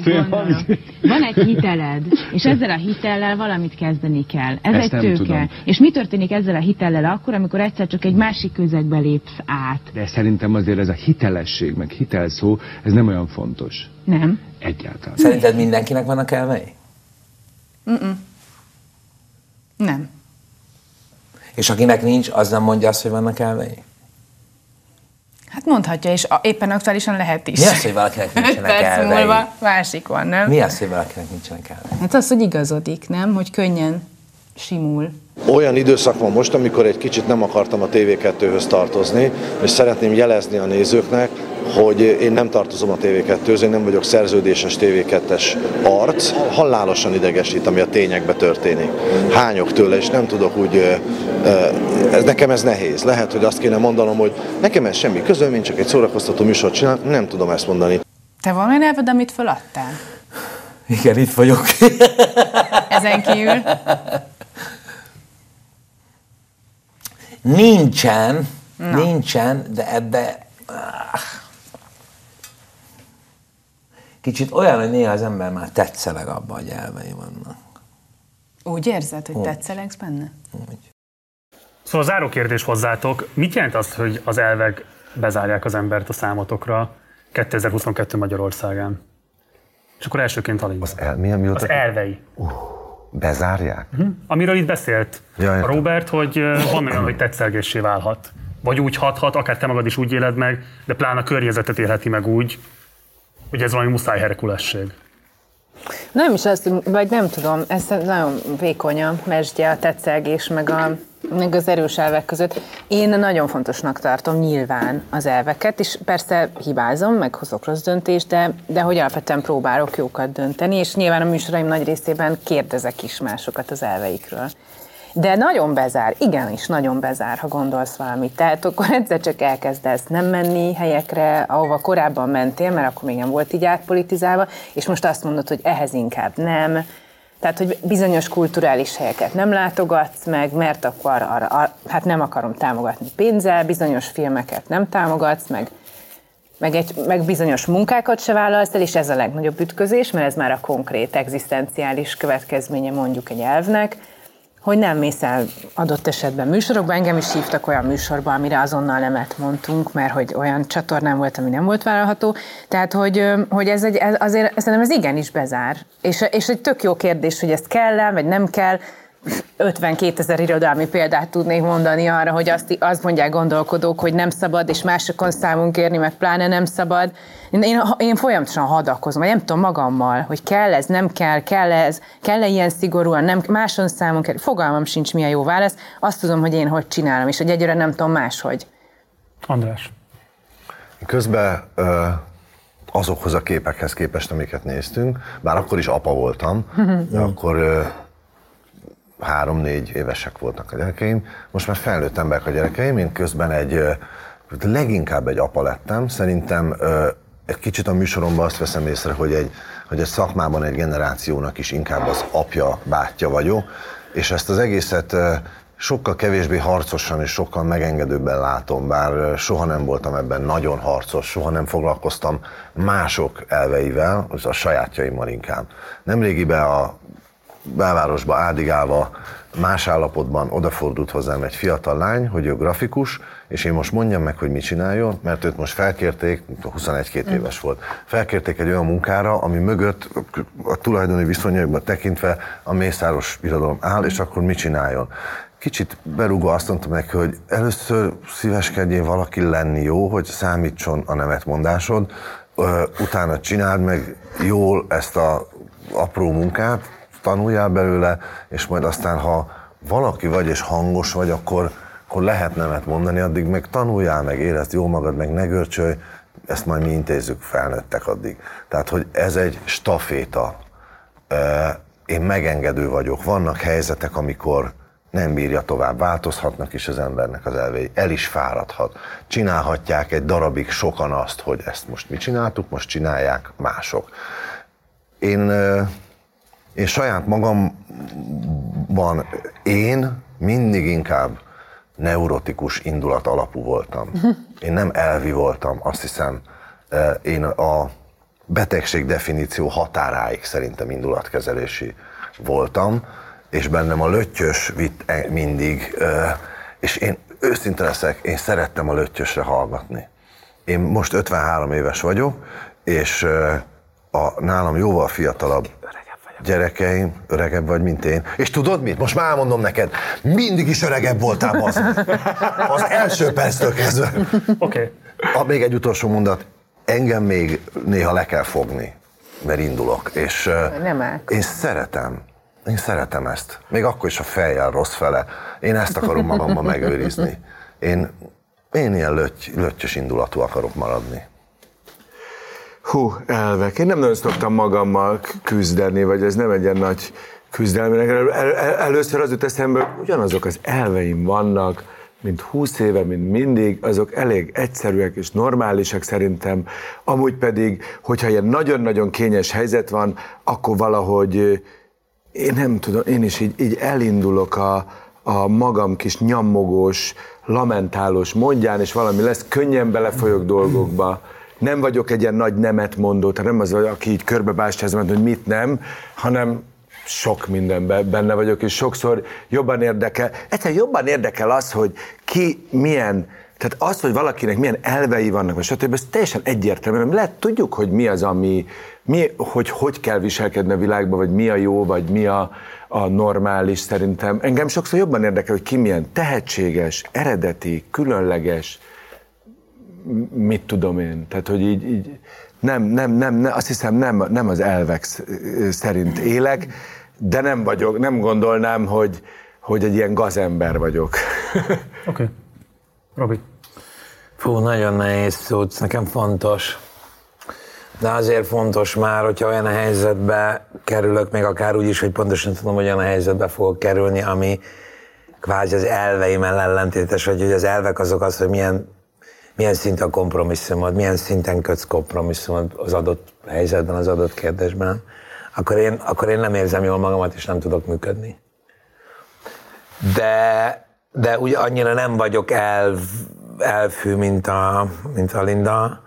Van egy hiteled, és ezzel a hitellel valamit kezdeni kell. Ez Ezt egy tőke. tudom. És mi történik ezzel a hitellel akkor, amikor egyszer csak egy másik közegbe lépsz át? De szerintem azért ez a hitelesség, meg hitelszó, ez nem olyan fontos. Nem? Egyáltalán. Szerinted mindenkinek vannak elvei? Mm-mm. Nem. És akinek nincs, az nem mondja azt, hogy vannak elvei? Hát mondhatja, és a, éppen aktuálisan lehet is. Mi az, hogy valakinek nincsenek Perc elvei? múlva másik van, nem? Mi az, hogy valakinek nincsenek elvei? Hát az, hogy igazodik, nem? Hogy könnyen simul. Olyan időszak van most, amikor egy kicsit nem akartam a TV2-höz tartozni, és szeretném jelezni a nézőknek, hogy én nem tartozom a TV2-höz, én nem vagyok szerződéses TV2-es arc. Halálosan idegesít, ami a tényekbe történik. Hányok tőle, és nem tudok úgy, ez, nekem ez nehéz. Lehet, hogy azt kéne mondanom, hogy nekem ez semmi közöm, én csak egy szórakoztató műsort csinálok, nem tudom ezt mondani. Te van olyan elved, amit föladtál? Igen, itt vagyok. Ezen kívül? Nincsen, Na. nincsen, de ebbe... áh. Kicsit olyan, hogy néha az ember már tetszeleg abba, hogy elvei vannak. Úgy érzed, hogy Úgy. tetszelegsz benne? Szóval a záró kérdés hozzátok. Mit jelent az, hogy az elvek bezárják az embert a számotokra 2022 Magyarországán? És akkor elsőként Halin. Az, el, milyen, mi az elvei. Bezárják? Hm? Amiről itt beszélt Ja, a értem. Robert, hogy van olyan, hogy tetszelgéssé válhat. Vagy úgy hathat, akár te magad is úgy éled meg, de pláne a környezetet élheti meg úgy, hogy ez valami muszáj herkulesség. Nem is azt, vagy nem tudom, ez nagyon vékony a mesdje, a tetszelgés, meg, a, meg az erős elvek között. Én nagyon fontosnak tartom nyilván az elveket, és persze hibázom, meg hozok rossz döntést, de, de hogy alapvetően próbálok jókat dönteni, és nyilván a műsoraim nagy részében kérdezek is másokat az elveikről. De nagyon bezár, igenis nagyon bezár, ha gondolsz valamit. Tehát akkor egyszer csak elkezdesz nem menni helyekre, ahova korábban mentél, mert akkor még nem volt így átpolitizálva, és most azt mondod, hogy ehhez inkább nem. Tehát, hogy bizonyos kulturális helyeket nem látogatsz meg, mert akkor arra, arra, hát nem akarom támogatni pénzzel, bizonyos filmeket nem támogatsz meg, meg, egy, meg bizonyos munkákat se vállalsz el, és ez a legnagyobb ütközés, mert ez már a konkrét, egzisztenciális következménye mondjuk egy elvnek, hogy nem mész el adott esetben műsorokba. Engem is hívtak olyan műsorba, amire azonnal nemet mondtunk, mert hogy olyan csatornám volt, ami nem volt vállalható. Tehát, hogy, hogy ez egy, ez azért szerintem ez igenis bezár. És, és egy tök jó kérdés, hogy ezt kell-e, vagy nem kell. 52 ezer irodalmi példát tudnék mondani arra, hogy azt, azt mondják gondolkodók, hogy nem szabad, és másokon számunk kérni, meg pláne nem szabad. Én, én, én folyamatosan hadakozom, vagy nem tudom magammal, hogy kell ez, nem kell, kell ez, kell -e ilyen szigorúan, nem, máson számunk kérni. Fogalmam sincs, mi a jó válasz. Azt tudom, hogy én hogy csinálom, és hogy egyre nem tudom máshogy. András. Közben ö, azokhoz a képekhez képest, amiket néztünk, bár akkor is apa voltam, akkor ö, három-négy évesek voltak a gyerekeim, most már felnőtt emberek a gyerekeim, én közben egy, leginkább egy apa lettem, szerintem egy kicsit a műsoromban azt veszem észre, hogy egy, hogy egy szakmában egy generációnak is inkább az apja, bátyja vagyok, és ezt az egészet sokkal kevésbé harcosan és sokkal megengedőbben látom, bár soha nem voltam ebben nagyon harcos, soha nem foglalkoztam mások elveivel, az a sajátjaimmal inkább. Nemrégiben a belvárosba ádigálva más állapotban odafordult hozzám egy fiatal lány, hogy ő grafikus, és én most mondjam meg, hogy mit csináljon, mert őt most felkérték, 21-2 éves volt, felkérték egy olyan munkára, ami mögött a tulajdoni viszonyokban tekintve a mészáros irodalom áll, és akkor mit csináljon. Kicsit berúgva azt mondtam neki, hogy először szíveskedjél valaki lenni jó, hogy számítson a nevetmondásod, ö, utána csináld meg jól ezt a apró munkát, tanuljál belőle, és majd aztán, ha valaki vagy és hangos vagy, akkor, akkor lehet nemet mondani, addig meg tanuljál, meg érezd jó magad, meg ne görcsölj, ezt majd mi intézzük, felnőttek addig. Tehát, hogy ez egy staféta. Én megengedő vagyok. Vannak helyzetek, amikor nem bírja tovább, változhatnak is az embernek az elvei, el is fáradhat. Csinálhatják egy darabig sokan azt, hogy ezt most mi csináltuk, most csinálják mások. Én én saját magamban én mindig inkább neurotikus indulat alapú voltam. Én nem elvi voltam, azt hiszem, eh, én a betegség definíció határáig szerintem indulatkezelési voltam, és bennem a löttyös vitt e- mindig, eh, és én őszinte leszek, én szerettem a löttyösre hallgatni. Én most 53 éves vagyok, és a nálam jóval fiatalabb gyerekeim, öregebb vagy, mint én. És tudod mit? Most már elmondom neked, mindig is öregebb voltál, az. Az első perctől kezdve. Oké. Okay. Még egy utolsó mondat. Engem még néha le kell fogni, mert indulok. És Nem áll. én szeretem, én szeretem ezt. Még akkor is a fejjel rossz fele. Én ezt akarom magamban megőrizni. Én, én ilyen löty, löttyös indulatú akarok maradni. Hú, elvek. Én nem nagyon szoktam magammal küzdeni, vagy ez nem egy ilyen nagy küzdelem. El, el, el, először az jut eszembe, ugyanazok az elveim vannak, mint 20 éve, mint mindig, azok elég egyszerűek és normálisak szerintem. Amúgy pedig, hogyha ilyen nagyon-nagyon kényes helyzet van, akkor valahogy ö, én nem tudom, én is így, így elindulok a, a magam kis nyammogós, lamentálós mondján, és valami lesz, könnyen belefolyok dolgokba. Nem vagyok egy ilyen nagy nemet mondó, tehát nem az, aki így körbebástyázom, hogy mit nem, hanem sok mindenben benne vagyok, és sokszor jobban érdekel, egyszerűen jobban érdekel az, hogy ki milyen, tehát az, hogy valakinek milyen elvei vannak, vagy stb. ez teljesen egyértelmű. Nem Lehet, tudjuk, hogy mi az, ami, mi, hogy hogy kell viselkedni a világban, vagy mi a jó, vagy mi a, a normális szerintem. Engem sokszor jobban érdekel, hogy ki milyen tehetséges, eredeti, különleges, mit tudom én. Tehát, hogy így, így nem, nem, nem, nem, azt hiszem nem, nem az elvek sz- szerint élek, de nem vagyok, nem gondolnám, hogy, hogy egy ilyen gazember vagyok. Oké. Okay. Robi. Fú, nagyon nehéz szó, nekem fontos. De azért fontos már, hogyha olyan a helyzetbe kerülök, még akár úgy is, hogy pontosan tudom, hogy olyan a helyzetbe fogok kerülni, ami kvázi az elveimmel ellentétes, vagy hogy az elvek azok az, hogy milyen, milyen szint a kompromisszumod, milyen szinten kötsz kompromisszumod az adott helyzetben, az adott kérdésben, akkor én, akkor én nem érzem jól magamat, és nem tudok működni. De, de úgy annyira nem vagyok elv, elfű, mint a, mint a Linda,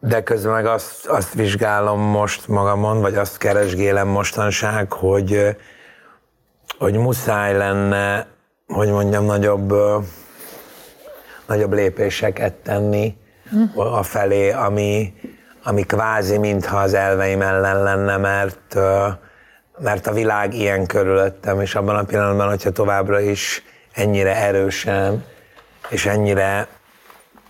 de közben meg azt, azt vizsgálom most magamon, vagy azt keresgélem mostanság, hogy, hogy muszáj lenne, hogy mondjam, nagyobb, nagyobb lépéseket tenni a felé, ami, ami kvázi mintha az elveim ellen lenne, mert, mert a világ ilyen körülöttem, és abban a pillanatban, hogyha továbbra is ennyire erősen és ennyire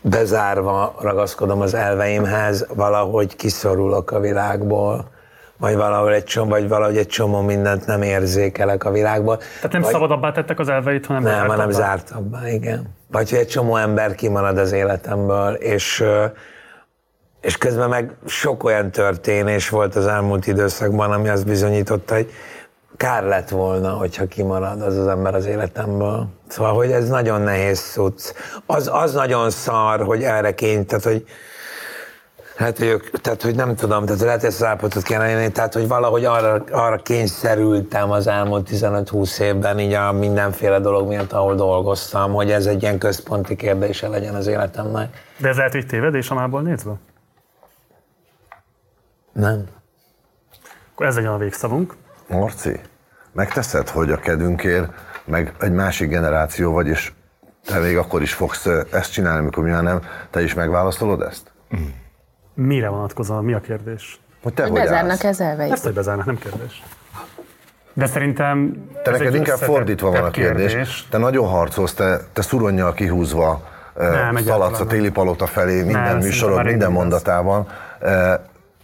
bezárva ragaszkodom az elveimhez, valahogy kiszorulok a világból, vagy valahol egy csomó, vagy valahogy egy csomó mindent nem érzékelek a világból. Tehát nem vagy, szabadabbá tettek az elveit, hanem Nem, hanem zártabbá? zártabbá, igen. Vagy hogy egy csomó ember kimarad az életemből, és, és közben meg sok olyan történés volt az elmúlt időszakban, ami azt bizonyította, hogy kár lett volna, hogyha kimarad az az ember az életemből. Szóval, hogy ez nagyon nehéz cucc. Az, az nagyon szar, hogy erre kény, tehát, hogy Hát, hogy ők, tehát, hogy nem tudom, tehát lehet, hogy ezt az állapotot kéne élni, tehát, hogy valahogy arra, arra kényszerültem az elmúlt 15-20 évben, így a mindenféle dolog miatt, ahol dolgoztam, hogy ez egy ilyen központi kérdése legyen az életemnek. De ez lehet, hogy tévedés a mából nézve? Nem. Akkor ez legyen a végszavunk. Marci, megteszed, hogy a kedünkért, meg egy másik generáció vagy, és te még akkor is fogsz ezt csinálni, amikor mi már nem, te is megválaszolod ezt? Mire vonatkozóan? Mi a kérdés? Hogy te Hogy hogy bezárnak ez elveit? Ezt, hogy bezárnak, nem kérdés. De szerintem... Te ez neked egy inkább fordítva van a kérdés. kérdés. Te nagyon harcolsz, te, te szuronnyal kihúzva Nem, nem, szaladsz a nem. téli palota felé minden szerintem műsorod, minden mondatában.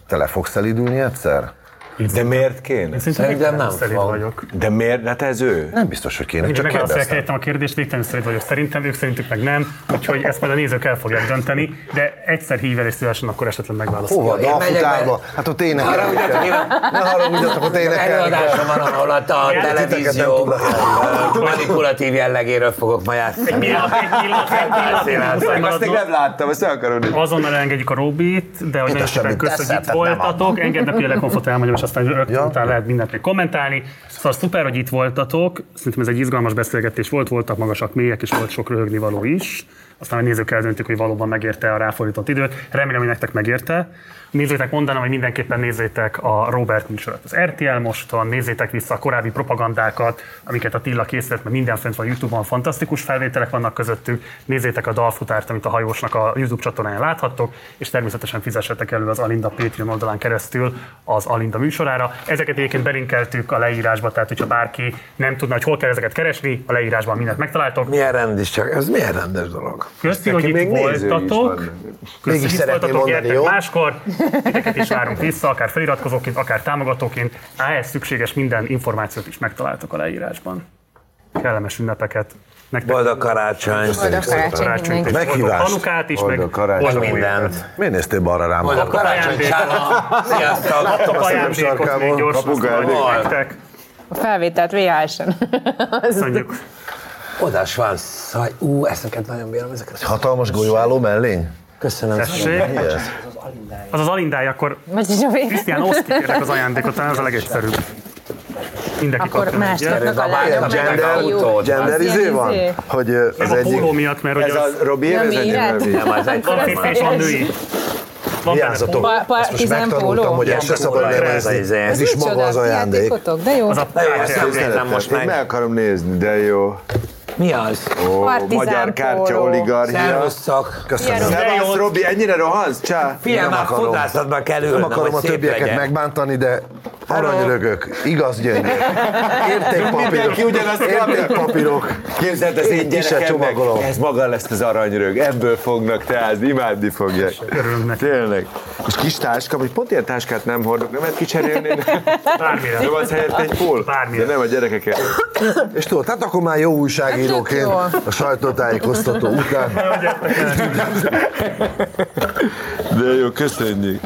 Te le fogsz elidülni egyszer? De miért kéne? Szerintem nem fog. vagyok. De miért? Hát ez ő. Nem biztos, hogy kéne, Csak csak megválaszolják helyettem a kérdést, végtelenül szelíd vagyok szerintem, ők szerintük meg nem, úgyhogy ezt majd a nézők el fogják dönteni, de egyszer hív el és szívesen akkor esetleg megválaszolják. Hova? Dalfutárba? Hát ott énekelni kell. Ne haragudjatok, ott énekelni Előadása kell. van, ahol a, nem televízió manipulatív jellegéről fogok majd Egy pillanat, egy pillanat, egy pillanat, muszáj Azt még maradnom. nem láttam, ezt el akarom. Azonnal engedjük a Robit, de hogy nagyon szépen köszönjük, hogy itt voltatok. Engedd hogy a legkonfot elmondjam, és aztán rögtön Ja. utána lehet mindent még kommentálni. Szóval szuper, hogy itt voltatok. Szerintem ez egy izgalmas beszélgetés volt, voltak magasak, mélyek, és volt sok röhögni való is. Aztán a nézők eldöntik, hogy valóban megérte a ráfordított időt. Remélem, hogy nektek megérte. Nézzétek, mondanám, hogy mindenképpen nézzétek a Robert műsorot az RTL moston, nézzétek vissza a korábbi propagandákat, amiket a Tilla készített, mert minden fent van YouTube-on, fantasztikus felvételek vannak közöttük. Nézzétek a dalfutárt, amit a hajósnak a YouTube csatornáján láthattok, és természetesen fizessetek elő az Alinda Patreon oldalán keresztül az Alinda műsorára. Ezeket egyébként belinkeltük a leírásba, tehát hogyha bárki nem tudna, hogy hol kell ezeket keresni, a leírásban mindent megtaláltok. Milyen rendis csak, ez milyen rendes dolog. Köszi, hogy itt is voltatok. Köszi, hogy itt voltatok, mondani, máskor. Titeket is várunk vissza, akár feliratkozóként, akár támogatóként. Ehhez szükséges minden információt is megtaláltok a leírásban. Kellemes ünnepeket. Nektek Boldog karácsony. Boldog karácsony Meghívást. Hanukát is, Boldog meg karácsony. boldog Mindent. Miért néztél balra rám? Boldog karácsony. Sziasztok. Kaptok ajándékot még sarkából. Kapunk. A felvételt VHS-en. Köszönjük. Van szaj. Ú, ezeket nagyon bírom, ezeket. Hatalmas golyóálló mellény? Köszönöm szépen. Ez? Az az alindája, akkor a. Krisztián, kérlek az ajándékot, talán ez a legegyszerűbb. Mindenki Akkor egyet. másnapnak a lányok meg gender- a. Gender Az ilyen izé van? izé. Hogy az a egyik... póló miatt, mert hogy Ez a az Robi az egy van férfi és van női. Vigyázzatok, ezt most megtanultam, hogy ezt se szabad Ez nevezni. izé. Ez is maga az ajándék. De jó. Az a most Én meg meg. akarom nézni, de jó. Mi az? Ó, Partizán magyar kártya póló. oligarchia. Szervusztok. Köszönöm. Szevasz, Robi, ennyire rohansz? Csá! Figyelj, Nem már akarom. fotászatba kell ülnöm, Nem akarom a többieket legyen. megbántani, de aranyrögök, igaz gyöngyök, értékpapírok, Mindenki ugyanazt értékpapírok. Képzeld, az én gyerekemnek, csomagolom. ez maga lesz az aranyrög, ebből fognak teázni, imádni fogják. Örülünk neki. Tényleg. És kis táska, hogy pont ilyen táskát nem hordok, nem lehet kicserélni? Bármire. Nem az helyett egy pól? Bármire. De nem a gyerekeket. És tudod, hát akkor már jó újságíróként a sajtótájékoztató után. De jó, köszönjük.